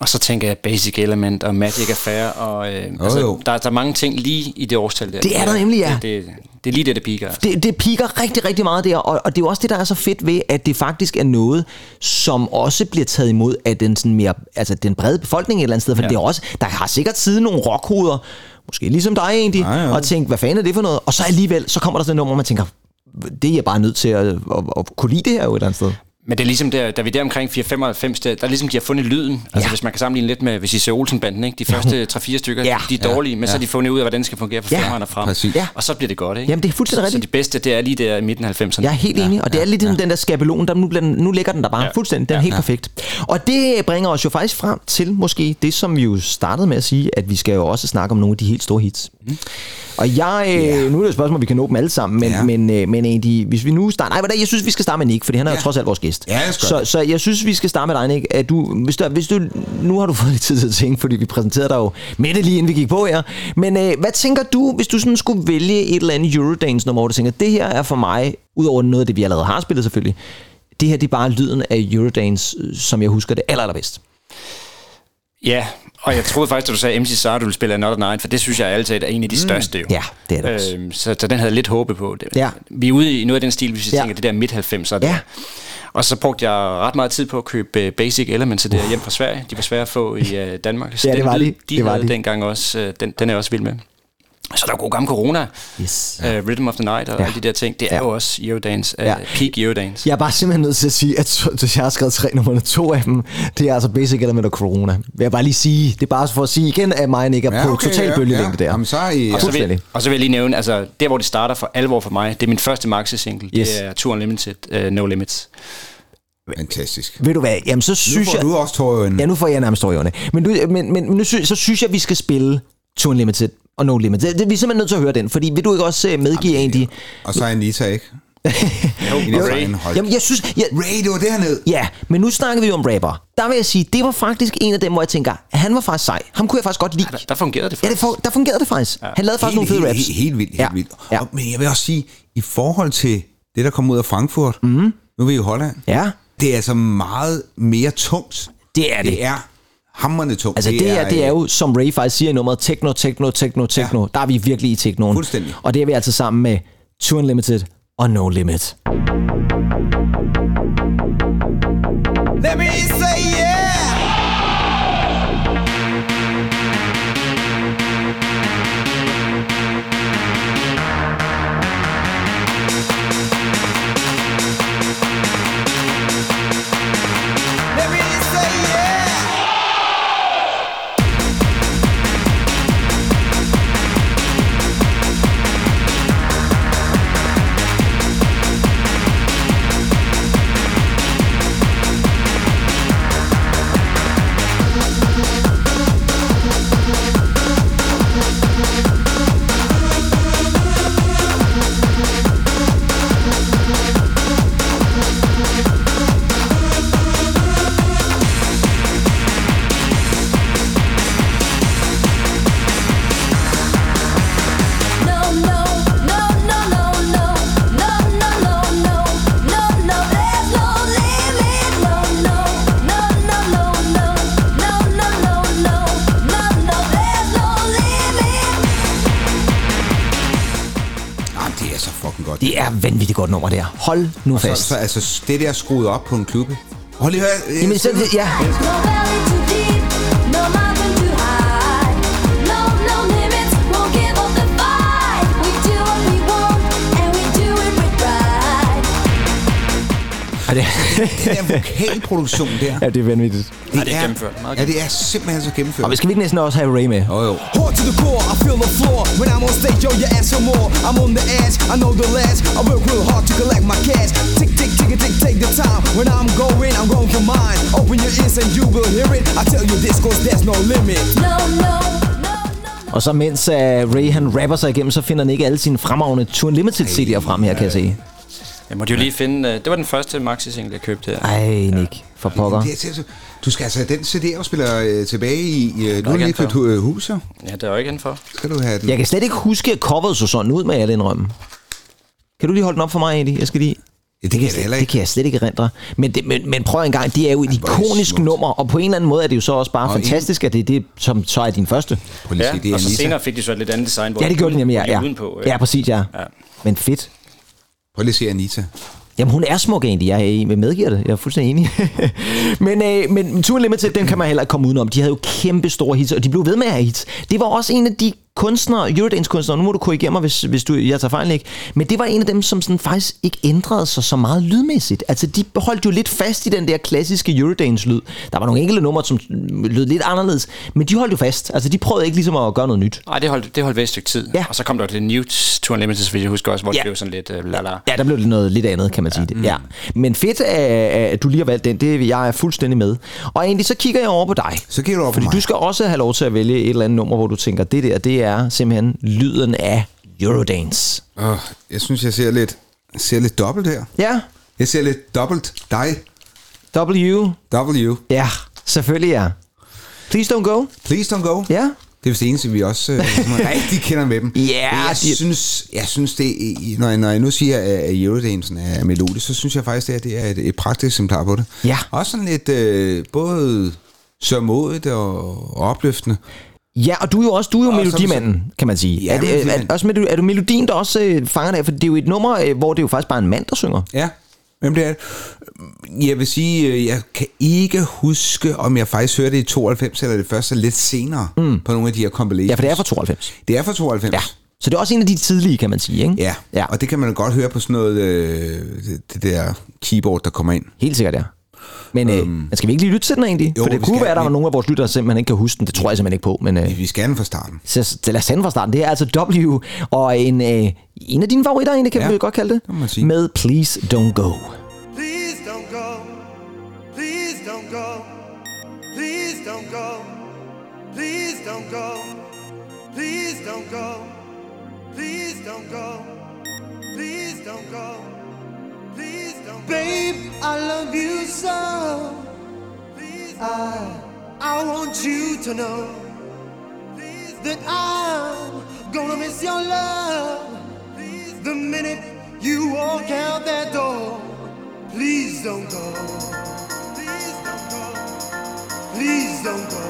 Og så tænker jeg Basic Element og Magic Affair, og øh, Jo, altså, jo. Der, der er mange ting lige i det årstal der. Det er der nemlig, ja. Det, det, det er lige det, det piker. Altså. Det, det piker rigtig, rigtig meget der, og, og det er jo også det, der er så fedt ved, at det faktisk er noget, som også bliver taget imod af den, sådan mere, altså den brede befolkning et eller andet sted. For ja. Det er også, der har sikkert siden nogle rockhoveder, måske ligesom dig egentlig, Ja, ja. og tænke, hvad fanden er det for noget? Og så alligevel, så kommer der sådan et nummer, man tænker, det er jeg bare nødt til at, at, at kunne lide det her jo et eller andet sted. Men det er ligesom der, da vi er der omkring 495, der, der er ligesom, de har fundet lyden. Altså Ja. hvis man kan sammenligne lidt med, hvis I ser Olsenbanden, ikke? De første 3-4 stykker, Ja. de er dårlige, men så har de fundet ud af, hvordan det skal fungere fra Ja, femmeren og frem. præcis. Ja. Og så bliver det godt, ikke? Jamen, det er fuldstændig så, så rigtigt. de bedste, det er lige der i midten af 90'erne. Jeg er helt enig, og det er lidt ja. den der skabelon, der nu, bliver, nu ligger den der bare ja. Ja. fuldstændig, den er helt ja. perfekt. Og det bringer os jo faktisk frem til måske det, som vi jo startede med at sige, at vi skal jo også snakke om nogle af de helt store hits. Mm. Og jeg, øh, nu er det et spørgsmål, vi kan nå dem alle sammen, men, Ja. ja. men, øh, men egentlig, hvis vi nu starter, nej, jeg synes, vi skal starte med Nick, fordi han er ja. jo trods alt vores gæst. Ja, jeg så, så jeg synes, vi skal starte med dig, Nick. At du, hvis, du, hvis du, nu har du fået lidt tid til at tænke, fordi vi præsenterede dig jo med det lige inden vi gik på her. Men øh, hvad tænker du, hvis du sådan skulle vælge et eller andet Eurodance-nummer, hvor du tænker, det her er for mig, udover noget af det, vi allerede har spillet selvfølgelig, det her det er bare lyden af Eurodance, øh, som jeg husker det aller, allerbedst. Ja, og jeg troede faktisk, at du sagde MC Sar, du ville spille Another Night, for det synes jeg altid er en af de største jo. Mm. Ja, det er det også. Øhm, så, så den havde jeg lidt håbet på. Det, Ja. Vi er ude i noget af den stil, hvis vi Ja. tænker det der midt-90'er. Ja. Og så brugte jeg ret meget tid på at købe øh, Basic Elements der hjem fra Sverige. De var svære at få i øh, Danmark. Så Ja, det var lyd, de. De Det var havde de. dengang også, øh, den, den er jeg også vild med. Så der er god gammel Corona, Yes. uh, Rhythm of the Night og Ja. ja. alle de der ting. Det er Ja. jo også Eurodance, uh, Ja. ja. peak Eurodance. Jeg er bare simpelthen nødt til at sige, at to- jeg har skrevet tre numre, to af dem, det er altså Basic Element og Corona. Vil jeg bare lige sige, det er bare for at sige igen, at mig ikke er på total bølgelængde der. Jamen, så er I... Og så, vil, og så vil jeg lige nævne, altså der hvor det starter for alvor for mig, det er min første maxi-single. Yes. Det er Tour Unlimited, uh, No Limits. Fantastisk. Ved du hvad, jamen så Nu synes får jeg... du også øjnene. Ja, nu får jeg nærmest tår i øjnene. Men, du, men, men, men nu synes, så synes jeg, at vi skal spille To Unlimited og No Limit. Det, det, vi er simpelthen nødt til at høre den, fordi vil du ikke også uh, medgive Andy? Og så er Anita, ikke? Jo, Ray. Jamen, jeg synes... Jeg, Ray, det var dernede. ja, men nu snakker vi jo om rapper. Der vil jeg sige, det var faktisk en af dem, hvor jeg tænker, han var faktisk sej. Ham kunne jeg faktisk godt lide. Der, der fungerede det Ja, faktisk. det for, der fungerede det faktisk. Han lavede faktisk nogle fede helt, raps. Helt, helt vildt, helt Ja. vildt. Ja. Og, men jeg vil også sige, i forhold til det, der kom ud af Frankfurt, Mhm. mm. nu er vi i Holland, Ja, det er altså meget mere tungt. det er det. Det er hammerende tungt. Altså det, er, det er jo, som Ray faktisk siger i nummeret, techno, techno, techno, techno. Ja. Der er vi virkelig i technoen. Fuldstændig. Og det er vi altså sammen med Two Unlimited og No Limit. Godt nummer der. Hold nu så, fast. så, altså, det der skruet op på en klubbe. Hold lige hør. Jamen, så, ja, og det, Den der vokalproduktion der. ja, det er vanvittigt. Ja, det er gennemført. Meget Ja, det er simpelthen så gennemført. Og vi skal vi ikke næsten også have Ray med? Jo, jo. Hard to the core, I feel the floor When I'm on stage, yo, you ask for more I'm on the edge, I know the last I work real hard to collect my cash Tick, tick, tick, tick, take the time When I'm going, I'm going for mine Open your ears and you will hear it I tell you this cause there's no limit No, no, no, no. Og så mens uh, Ray han rapper sig igennem, så finder han ikke alle sine fremragende Two Unlimited CD'er frem her, kan jeg se. Jeg måtte jo lige finde, uh, det var den første maxi-single, jeg købte her. Ej, Nick, for pokker. Det er, du skal altså have den CD-afspiller øh, tilbage i... Øh, nu er ikke du lige købt for. øh, hus, jo. Ja, det er jo ikke indenfor. Skal du have den? Jeg kan slet ikke huske, at coveret så sådan ud med alle indrømme. Kan du lige holde den op for mig, Eddie? Jeg skal lige... Ja, det kan jeg da heller Det ikke. kan jeg slet ikke erindre. Men, det, men, men prøv en gang, det er jo et det ikonisk nummer, og på en eller anden måde er det jo så også bare Og fantastisk, at det er det, som så er din første. Prøv lige Ja, se, det er og så senere fik de så et lidt andet design. Hvor Ja, det gjorde den nemlig, ja. Ja, Udenpå, ja præcis, ja. Ja. Men fedt. Prøv lige at se Anita. Jamen, hun er smuk egentlig. Jeg er- medgiver det. Jeg er fuldstændig enig. men, øh, men Tour Limited, den kan man heller ikke komme udenom. De havde jo kæmpe store hits, og de blev ved med at have hits. Det var også en af de kunstnere, Eurodance-kunstnere, nu må du korrigere mig, hvis, hvis du, jeg tager fejl ikke, men det var en af dem, som sådan faktisk ikke ændrede sig så meget lydmæssigt. Altså, de holdt jo lidt fast i den der klassiske Eurodance-lyd. Der var nogle enkelte numre, som lød lidt anderledes, men de holdt jo fast. Altså, de prøvede ikke ligesom at gøre noget nyt. Nej, det holdt, det holdt ved et stykke tid. Ja. Og så kom der det Newt Tour Unlimited, hvis jeg husker også, hvor Ja. det blev sådan lidt uh, la la. Ja, der blev det noget lidt andet, kan man sige det. Ja. Men fedt, at, at du lige har valgt den. Det jeg er fuldstændig med. Og egentlig, så kigger jeg over på dig. Så kigger du over på Fordi mig. du skal også have lov til at vælge et eller andet nummer, hvor du tænker, det der, det er simpelthen lyden af Eurodance. Åh, jeg synes, jeg ser lidt, ser lidt dobbelt her. Ja, Jeg ser lidt dobbelt dig. W. W. Ja, selvfølgelig ja. Please don't go. Please don't go. Ja. Det er vist det eneste, vi også øh, rigtig kender med dem. Ja, Men jeg, de- synes, jeg synes, det når jeg, når jeg nu siger, at Eurodansen er melodisk, så synes jeg faktisk, det er, det er et, et praktisk eksemplar på det. Ja. Også sådan lidt øh, både sørmodigt og opløftende. Ja, og du er jo også du er jo Og melodimanden, kan man sige. Ja, er, det, er, er, også, med, er du melodien, der også øh, fanger dig? For det er jo et nummer, øh, hvor det er jo faktisk bare en mand, der synger. Ja, hvem det er. Jeg vil sige, øh, jeg kan ikke huske, om jeg faktisk hørte det i 92 eller det første lidt senere mm. på nogle af de her compilations. Ja, for det er fra 92. Det er fra 92. Ja. Så det er også en af de tidlige, kan man sige, ikke? Ja, Ja. og det kan man jo godt høre på sådan noget, øh, det, det der keyboard, der kommer ind. Helt sikkert, ja. Men øh, øhm, skal vi ikke lige lytte til den egentlig? jo, For det kunne skal. være, at der var nogle af vores lyttere, der simpelthen ikke kan huske den. Det tror jeg simpelthen ikke på. Men øh, Vi skal den fra starten. så, så lad os sende fra starten. Det er altså W, og en, øh, en af dine favoritter, egentlig, kan Ja, vi godt kalde det. det må man sige. Med Please Don't Go. Please don't go. Please don't go. Please don't go. Please don't go. Please don't go. Please don't go. Please don't go. Please don't go. Babe, I love you so. I, I want you to know that I'm gonna miss your love the minute you walk out that door. Please don't go. Please don't go. Please don't go.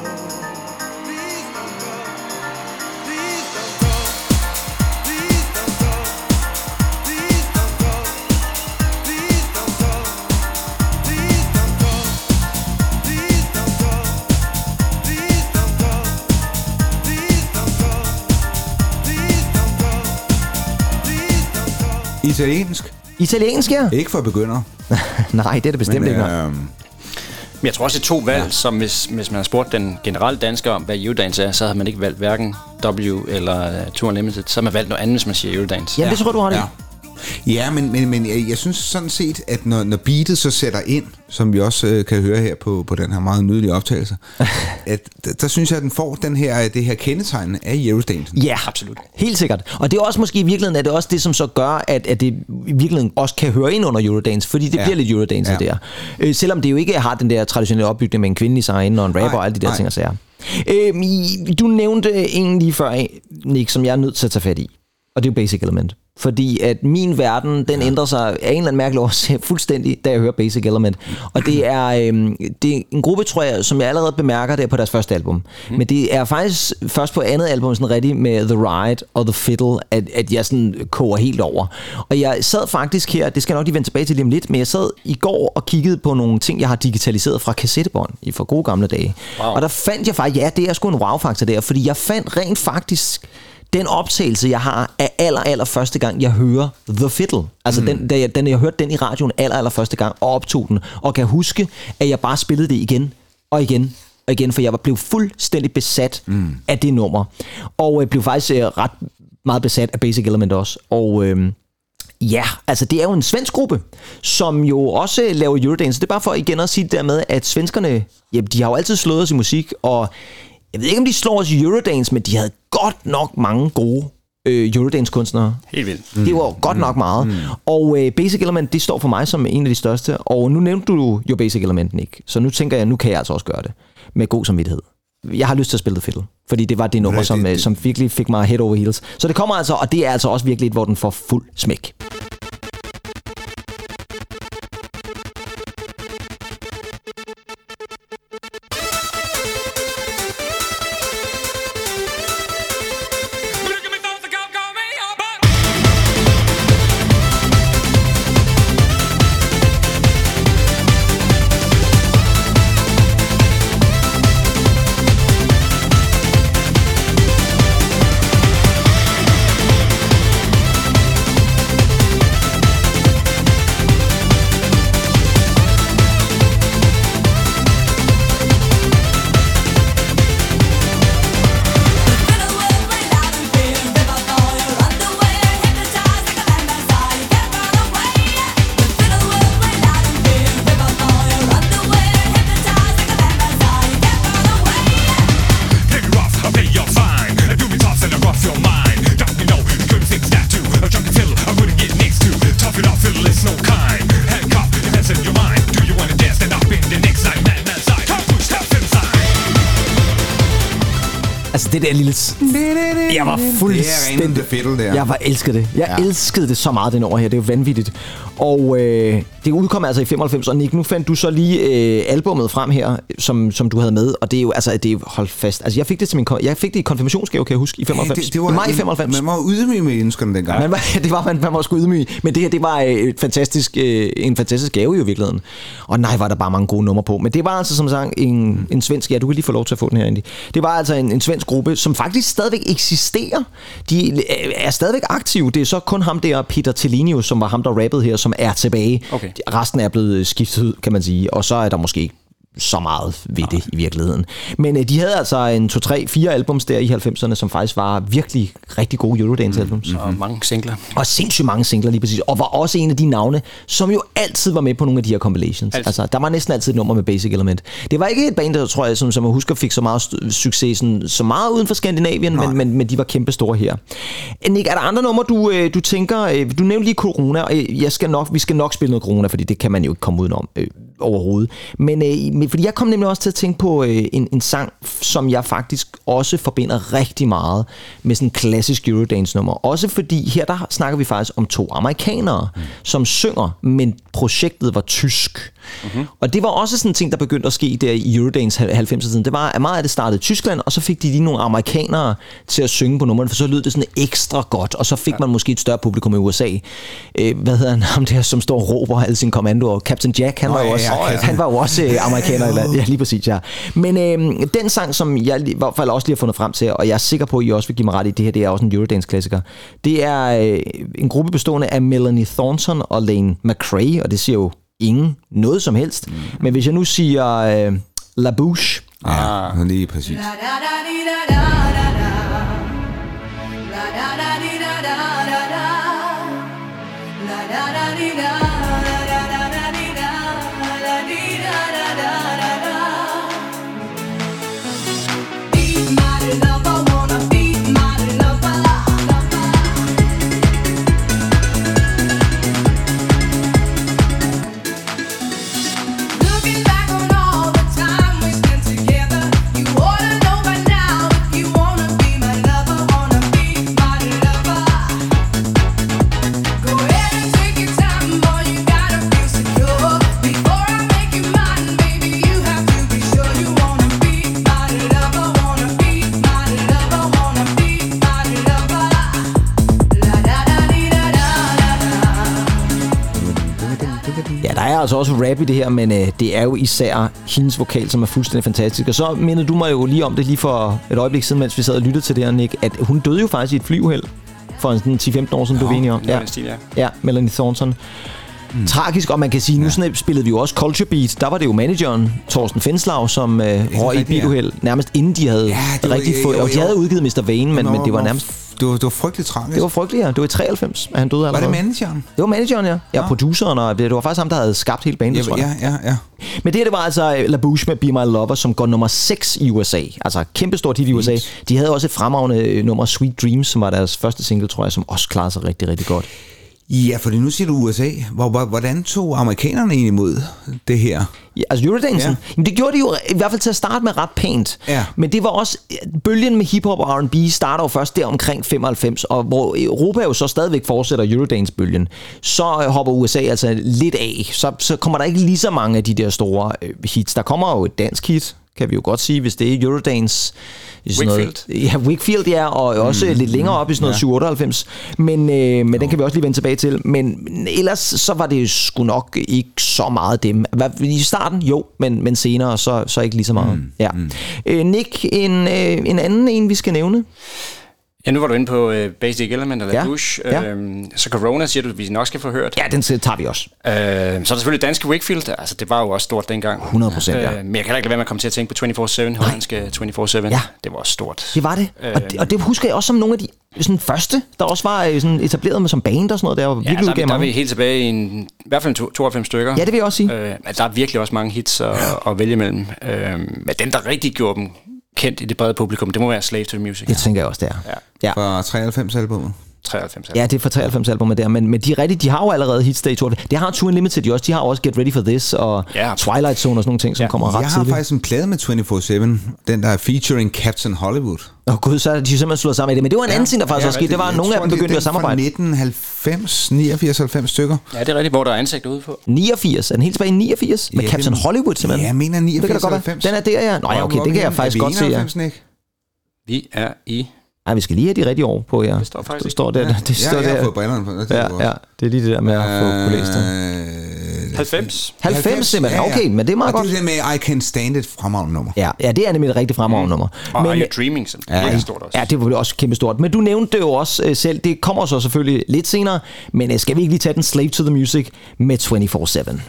Italiensk. Italiensk, ja? Ikke for begyndere. Nej, det er det bestemt ikke. nej. øh, Men jeg tror også, det er to valg, ja. som hvis, hvis man har spurgt den generelle dansker om, hvad Eurodance er, så havde man ikke valgt hverken W eller uh, Tour Unlimited. Så har man valgt noget andet, hvis man siger Eurodance. Ja, det tror du har det. Ja. Ja, men, men, men jeg, jeg synes sådan set, at når, når beatet så sætter ind, som vi også øh, kan høre her på, på den her meget nydelige optagelse, at der, der synes jeg, at den får den her, det her kendetegn af Eurodansen. Ja, absolut. Helt sikkert. Og det er også måske i virkeligheden, er det også det, som så gør, at, at det i virkeligheden også kan høre ind under Eurodance, fordi det Ja. bliver lidt Eurodance Ja. der. Øh, selvom det jo ikke har den der traditionelle opbygning med en kvindelig sign og en rapper Nej, og alle de der nej. ting og sager. Øh, du nævnte en lige før, Nick, som jeg er nødt til at tage fat i. Og det er jo Basic Element. Fordi at min verden, den ændrer sig af en eller anden mærkelig årsag fuldstændig, da jeg hører Basic Element. Og det er, øhm, det er en gruppe, tror jeg, som jeg allerede bemærker, det er på deres første album. Mm. Men det er faktisk først på andet album, sådan rigtig med The Ride og The Fiddle, at, at jeg sådan koger helt over. Og jeg sad faktisk her, det skal jeg nok lige vende tilbage til lige om lidt, men jeg sad i går og kiggede på nogle ting, jeg har digitaliseret fra kassettebånd i for gode gamle dage. Wow. Og der fandt jeg faktisk, ja, det er sgu en wow-faktor der, fordi jeg fandt rent faktisk den optagelse, jeg har af aller, aller første gang, jeg hører The Fiddle. Altså mm. den, da jeg, den, jeg hørte den i radioen aller, aller første gang, og optog den, og kan huske, at jeg bare spillede det igen, og igen, og igen, for jeg var blevet fuldstændig besat mm. af det nummer. Og jeg blev faktisk øh, ret meget besat af Basic Element også. Og øh, ja, altså det er jo en svensk gruppe, som jo også laver Eurodance. Det er bare for igen at sige det der med, at svenskerne, ja, de har jo altid slået os i musik, og jeg ved ikke, om de slår os i Eurodance, men de havde godt nok mange gode øh, Eurodance-kunstnere. Helt vildt. Mm. Det var jo godt nok meget. Mm. Og øh, Basic Element, det står for mig som en af de største. Og nu nævnte du jo Basic Element, ikke? Så nu tænker jeg, nu kan jeg altså også gøre det. Med god samvittighed. Jeg har lyst til at spille The Fiddle. Fordi det var det nummer, det- som, øh, det- som virkelig fik mig head over heels. Så det kommer altså, og det er altså også virkelig et, hvor den får fuld smæk. Det der lille... Jeg var Det er fuldstændig... rent der. Jeg var elskede det. Jeg ja. elskede det så meget, den over her. Det er jo vanvittigt. Og øh, det udkom altså i 95, og Nick, nu fandt du så lige øh, albummet frem her, som, som du havde med, og det er jo, altså, det er jo, hold fast. Altså, jeg fik det til min, jeg fik det i konfirmationsgave, kan jeg huske, i 95. det, det var, I maj 95. Man var ydmyg med ønskerne dengang. Man det var, man, man var sgu ydmyg. Men det her, det var øh, et fantastisk, øh, en fantastisk gave i virkeligheden. Og nej, var der bare mange gode numre på. Men det var altså som sagt en, en svensk, ja, du kan lige få lov til at få den her, Andy. Det var altså en, en svensk gruppe, som faktisk stadigvæk eksisterer. De øh, er stadigvæk aktive. Det er så kun ham der, Peter Tellinius, som var ham, der rappede her, som er tilbage. Okay. Resten er blevet skiftet ud, kan man sige. Og så er der måske ikke så meget ved det i virkeligheden. Men øh, de havde altså en 2, 3, 4 albums der i 90'erne, som faktisk var virkelig rigtig gode Eurodance-albums. Og mange singler. Og sindssygt mange singler lige præcis. Og var også en af de navne, som jo altid var med på nogle af de her compilations. Altid. Altså, der var næsten altid et nummer med Basic Element. Det var ikke et band, der tror jeg, som, som jeg husker, fik så meget succes, sådan, så meget uden for Skandinavien, men, men, men de var kæmpe store her. Nick, er der andre numre, du, øh, du tænker, øh, du nævnte lige Corona, og øh, jeg skal nok, vi skal nok spille noget Corona, fordi det kan man jo ikke komme udenom øh, overhovedet. Men øh, fordi jeg kom nemlig også til at tænke på øh, en, en sang, som jeg faktisk også forbinder rigtig meget med sådan en klassisk Eurodance-nummer. Også fordi her der snakker vi faktisk om to amerikanere, mm. som synger, men projektet var tysk. Mm-hmm. Og det var også sådan en ting, der begyndte at ske der i Eurodance 90'erne. Det var, at meget af det startede i Tyskland, og så fik de lige nogle amerikanere til at synge på nummerne, for så lød det sådan ekstra godt, og så fik man måske et større publikum i USA. Øh, hvad hedder han, ham der, som står og råber alle sine kommandoer? Captain Jack, han Nå, var jo ja, også, ja, han var jo også øh, amerikaner. Eller, ja, lige præcis, ja. Men øh, den sang, som jeg i hvert fald også lige har fundet frem til, og jeg er sikker på, at I også vil give mig ret i, det her det er også en Eurodance-klassiker. Det er øh, en gruppe bestående af Melanie Thornton og Lane McRae, og det siger jo ingen noget som helst. Mm. Men hvis jeg nu siger øh, La Bouche, Ja, lige præcis. Looking er altså også rap i det her, men øh, det er jo især hendes vokal, som er fuldstændig fantastisk. Og så mindede du mig jo lige om det lige for et øjeblik siden, mens vi sad og lyttede til det her, Nick, at hun døde jo faktisk i et flyuheld for en sådan 10-15 år siden, du er enige om. ja. ja, Melanie Thornton. Mm. Tragisk, og man kan sige, nu sådan, spillede vi jo også Culture Beat. Der var det jo manageren, Thorsten Fenslav, som øh, røg i et biluheld, nærmest inden de havde Ja, det var- rigtig fået... Og de havde udgivet Mr. Vane, men, men det var nærmest... Det var, det var frygteligt tragisk. Det var frygteligt, ja. Det var i 93, at han døde var allerede. det manageren? Det var manageren, ja. Ja, produceren, og det, var faktisk ham, der havde skabt hele bandet, Ja, tror jeg. ja, ja, ja. Men det her, det var altså La Bouche med Be My Lover, som går nummer 6 i USA. Altså kæmpestort hit i USA. De havde også et fremragende øh, nummer Sweet Dreams, som var deres første single, tror jeg, som også klarede sig rigtig, rigtig godt. Ja, fordi nu siger du USA. Hvor, hvor, hvordan tog amerikanerne egentlig imod det her? Ja, altså Eurodancen, Ja. ja. jamen, det gjorde de jo i hvert fald til at starte med ret pænt. Ja. Men det var også, bølgen med hiphop og R&B starter jo først der omkring 95, og hvor Europa jo så stadigvæk fortsætter Eurodance-bølgen, så øh, hopper USA altså lidt af. Så, så kommer der ikke lige så mange af de der store øh, hits. Der kommer jo et dansk hit, kan vi jo godt sige, hvis det er Eurodance. i sådan Wakefield. Noget, ja, Wakefield, ja, og også mm, lidt længere op i sådan noget 97. Men, øh, men den kan vi også lige vende tilbage til. Men ellers så var det sgu nok ikke så meget dem. I starten jo, men, men senere så, så ikke lige så meget. Mm, ja. Øh, Nick, en, øh, en anden en, vi skal nævne. Ja, nu var du inde på uh, Basic Element eller Ja, ja. Bush. ja. Øhm, så Corona siger du, at vi nok skal få hørt. Ja, den tager vi også. Øh, så er der selvfølgelig danske Wakefield. Altså, det var jo også stort dengang. 100%, ja. Øh, men jeg kan da ikke lade være med at komme til at tænke på 24-7, hollandske 24-7. Ja. Det var også stort. Det var det. Og, det. og det husker jeg også som nogle af de sådan første, der også var øh, sådan etableret med som band og sådan noget. Der var Ja, virkelig der, er vi- udgav der er vi helt tilbage i en, i hvert fald to- 92 stykker. Ja, det vil jeg også sige. Øh, der er virkelig også mange hits at, at vælge imellem. Øh, men den, der rigtig gjorde dem kendt i det brede publikum, det må være Slave to the Music. Det tænker jeg også, det er. Ja. Ja. Fra 93 albumet. 93. Ja, det er fra 93 albumet der, men, men de, er rigtig, de har jo allerede hits der i 92. Det har Two Unlimited jo også. De har også Get Ready for This og Ja. Twilight Zone og sådan nogle ting, som Ja. kommer ret Jeg har tidligt. faktisk en plade med 24-7, den der er featuring Captain Hollywood. Åh gud, så er de simpelthen slået sammen i det. Men det var en anden ting, der faktisk Ja, også skete. Det var, at nogle af dem begyndte at samarbejde. Det er 1990, 89, 90 stykker. Ja, det er rigtigt, hvor der er ansigter ude på. 89. Er den helt tilbage i 89? Med Ja, Captain det- Hollywood simpelthen? Ja, jeg mener 89, Det kan da godt være. 90. Den er der, ja. Nå ja, okay, det kan jeg faktisk godt se, ja. Vi er i... Nej, vi skal lige have de rigtige år på, ja. Det står faktisk det står der. Det står Ja, jeg har fået brillerne på. Det er. Ja, ja, det er lige det der med at få på læst det. Øh, 90. 90 simpelthen, okay, men det er meget og godt. det er det med I Can Stand It fremragende nummer. Ja, ja, det er nemlig et rigtig fremragende nummer. Og Are Men, You Dreaming, som Ja. ja. er stort også. ja, det var vel også kæmpestort. Men du nævnte det jo også øh, selv. Det kommer så selvfølgelig lidt senere. Men øh, skal vi ikke lige tage den Slave to the Music med 24-7?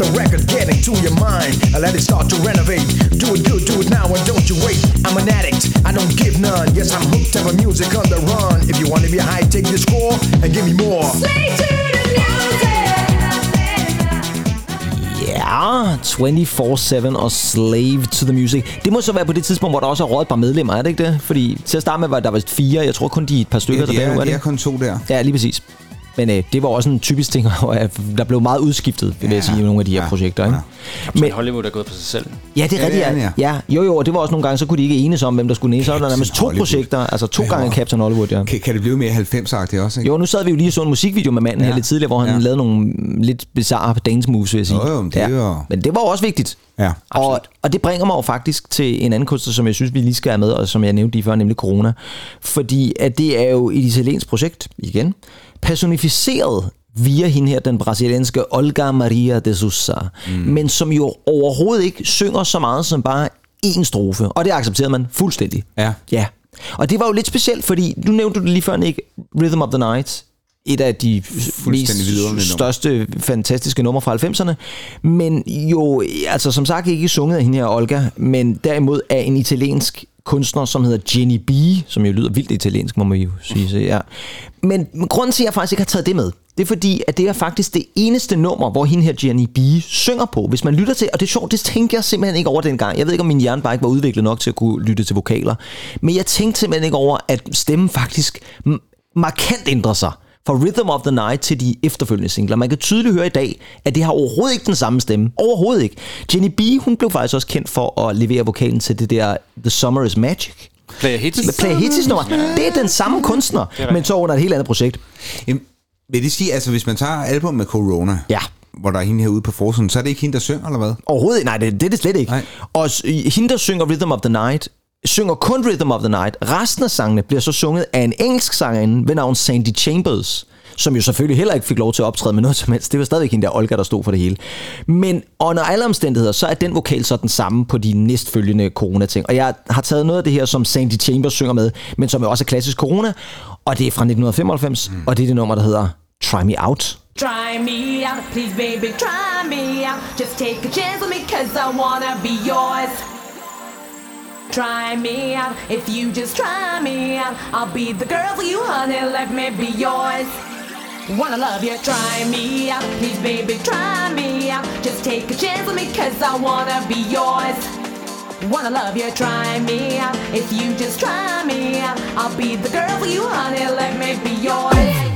The record get into your mind and let it start to renovate. Do it good, do it now, and don't you wait. I'm an addict, I don't give none. Yes, I'm hooked on music on the run. If you want to be high, take the score and give me more. Slave to the music. Ja, 24-7 og Slave to the Music. Det må så være på det tidspunkt, hvor der også er råd et par medlemmer, er det ikke det? Fordi til at starte med var der vist fire. Jeg tror kun de er et par stykker Ja, de tilbage nu, er, er de det? er kun to der. Ja, lige præcis. Men øh, det var også en typisk ting, jeg- der blev meget udskiftet, vil jeg sige, i nogle af de her Ja. projekter. Ikke? Men Men, Hollywood er gået på sig selv. ja, det er Ja, rigtigt. Ja, den, ja. Jo, jo, og det var også nogle gange, så kunne de ikke enes om, hvem der skulle næse. Så var der nærmest to Hollywood. projekter, altså to Ja. gange Captain Hollywood, ja. Kan, kan det blive mere 90-agtigt også, ikke? Jo, nu sad vi jo lige og så en musikvideo med manden ja. Ja. her lidt tidligere, hvor han Ja. lavede nogle lidt bizarre dance moves, vil jeg sige. Jo, jo, men det er jo- Men det var også vigtigt. Ja, Og, og det bringer mig jo faktisk til en anden kunstner, som jeg synes, vi lige skal have med, og som jeg nævnte lige før, nemlig Corona. Fordi at det er jo et italiensk projekt, igen, personificeret via hende her, den brasilianske Olga Maria de Sousa, mm. men som jo overhovedet ikke synger så meget som bare én strofe. Og det accepterede man fuldstændig. Ja. Ja. Og det var jo lidt specielt, fordi nu nævnte du det lige før, Nick, Rhythm of the Night, et af de mest største, fantastiske numre fra 90'erne. Men jo, altså som sagt ikke sunget af hende her, Olga, men derimod af en italiensk kunstner, som hedder Jenny B, som jo lyder vildt italiensk, må man jo sige. Så, ja. men, men grunden til, at jeg faktisk ikke har taget det med, det er fordi, at det er faktisk det eneste nummer, hvor hende her Jenny B synger på. Hvis man lytter til, og det er sjovt, det tænkte jeg simpelthen ikke over dengang. Jeg ved ikke, om min hjerne bare ikke var udviklet nok til at kunne lytte til vokaler. Men jeg tænkte simpelthen ikke over, at stemmen faktisk markant ændrer sig fra Rhythm of the Night til de efterfølgende singler. Man kan tydeligt høre i dag, at det har overhovedet ikke den samme stemme. Overhovedet ikke. Jenny B, hun blev faktisk også kendt for at levere vokalen til det der The Summer is Magic. Player Hits. Med Play Hits nummer. Det er den samme kunstner, men så under et helt andet projekt. Jamen, vil det sige, altså hvis man tager album med Corona, Ja. hvor der er hende her ude på forsiden, så er det ikke hende, der synger, eller hvad? Overhovedet ikke. Nej, det, det er det slet ikke. Nej. Og hende, der synger Rhythm of the Night, synger kun Rhythm of the Night. Resten af sangene bliver så sunget af en engelsk sangerinde ved navn Sandy Chambers, som jo selvfølgelig heller ikke fik lov til at optræde med noget som helst. Det var stadigvæk hende der Olga, der stod for det hele. Men under alle omstændigheder, så er den vokal så den samme på de næstfølgende corona-ting. Og jeg har taget noget af det her, som Sandy Chambers synger med, men som jo også er klassisk corona, og det er fra 1995, mm. og det er det nummer, der hedder Try Me Out. Try me out, please baby, try me out. Just take a chance with me, cause I wanna be yours. Try me out, if you just try me out, I'll be the girl for you, honey, let me be yours. Wanna love you, try me out, please baby, try me out. Just take a chance with me, cause I wanna be yours. Wanna love you, try me out. If you just try me out, I'll be the girl for you, honey, let me be yours.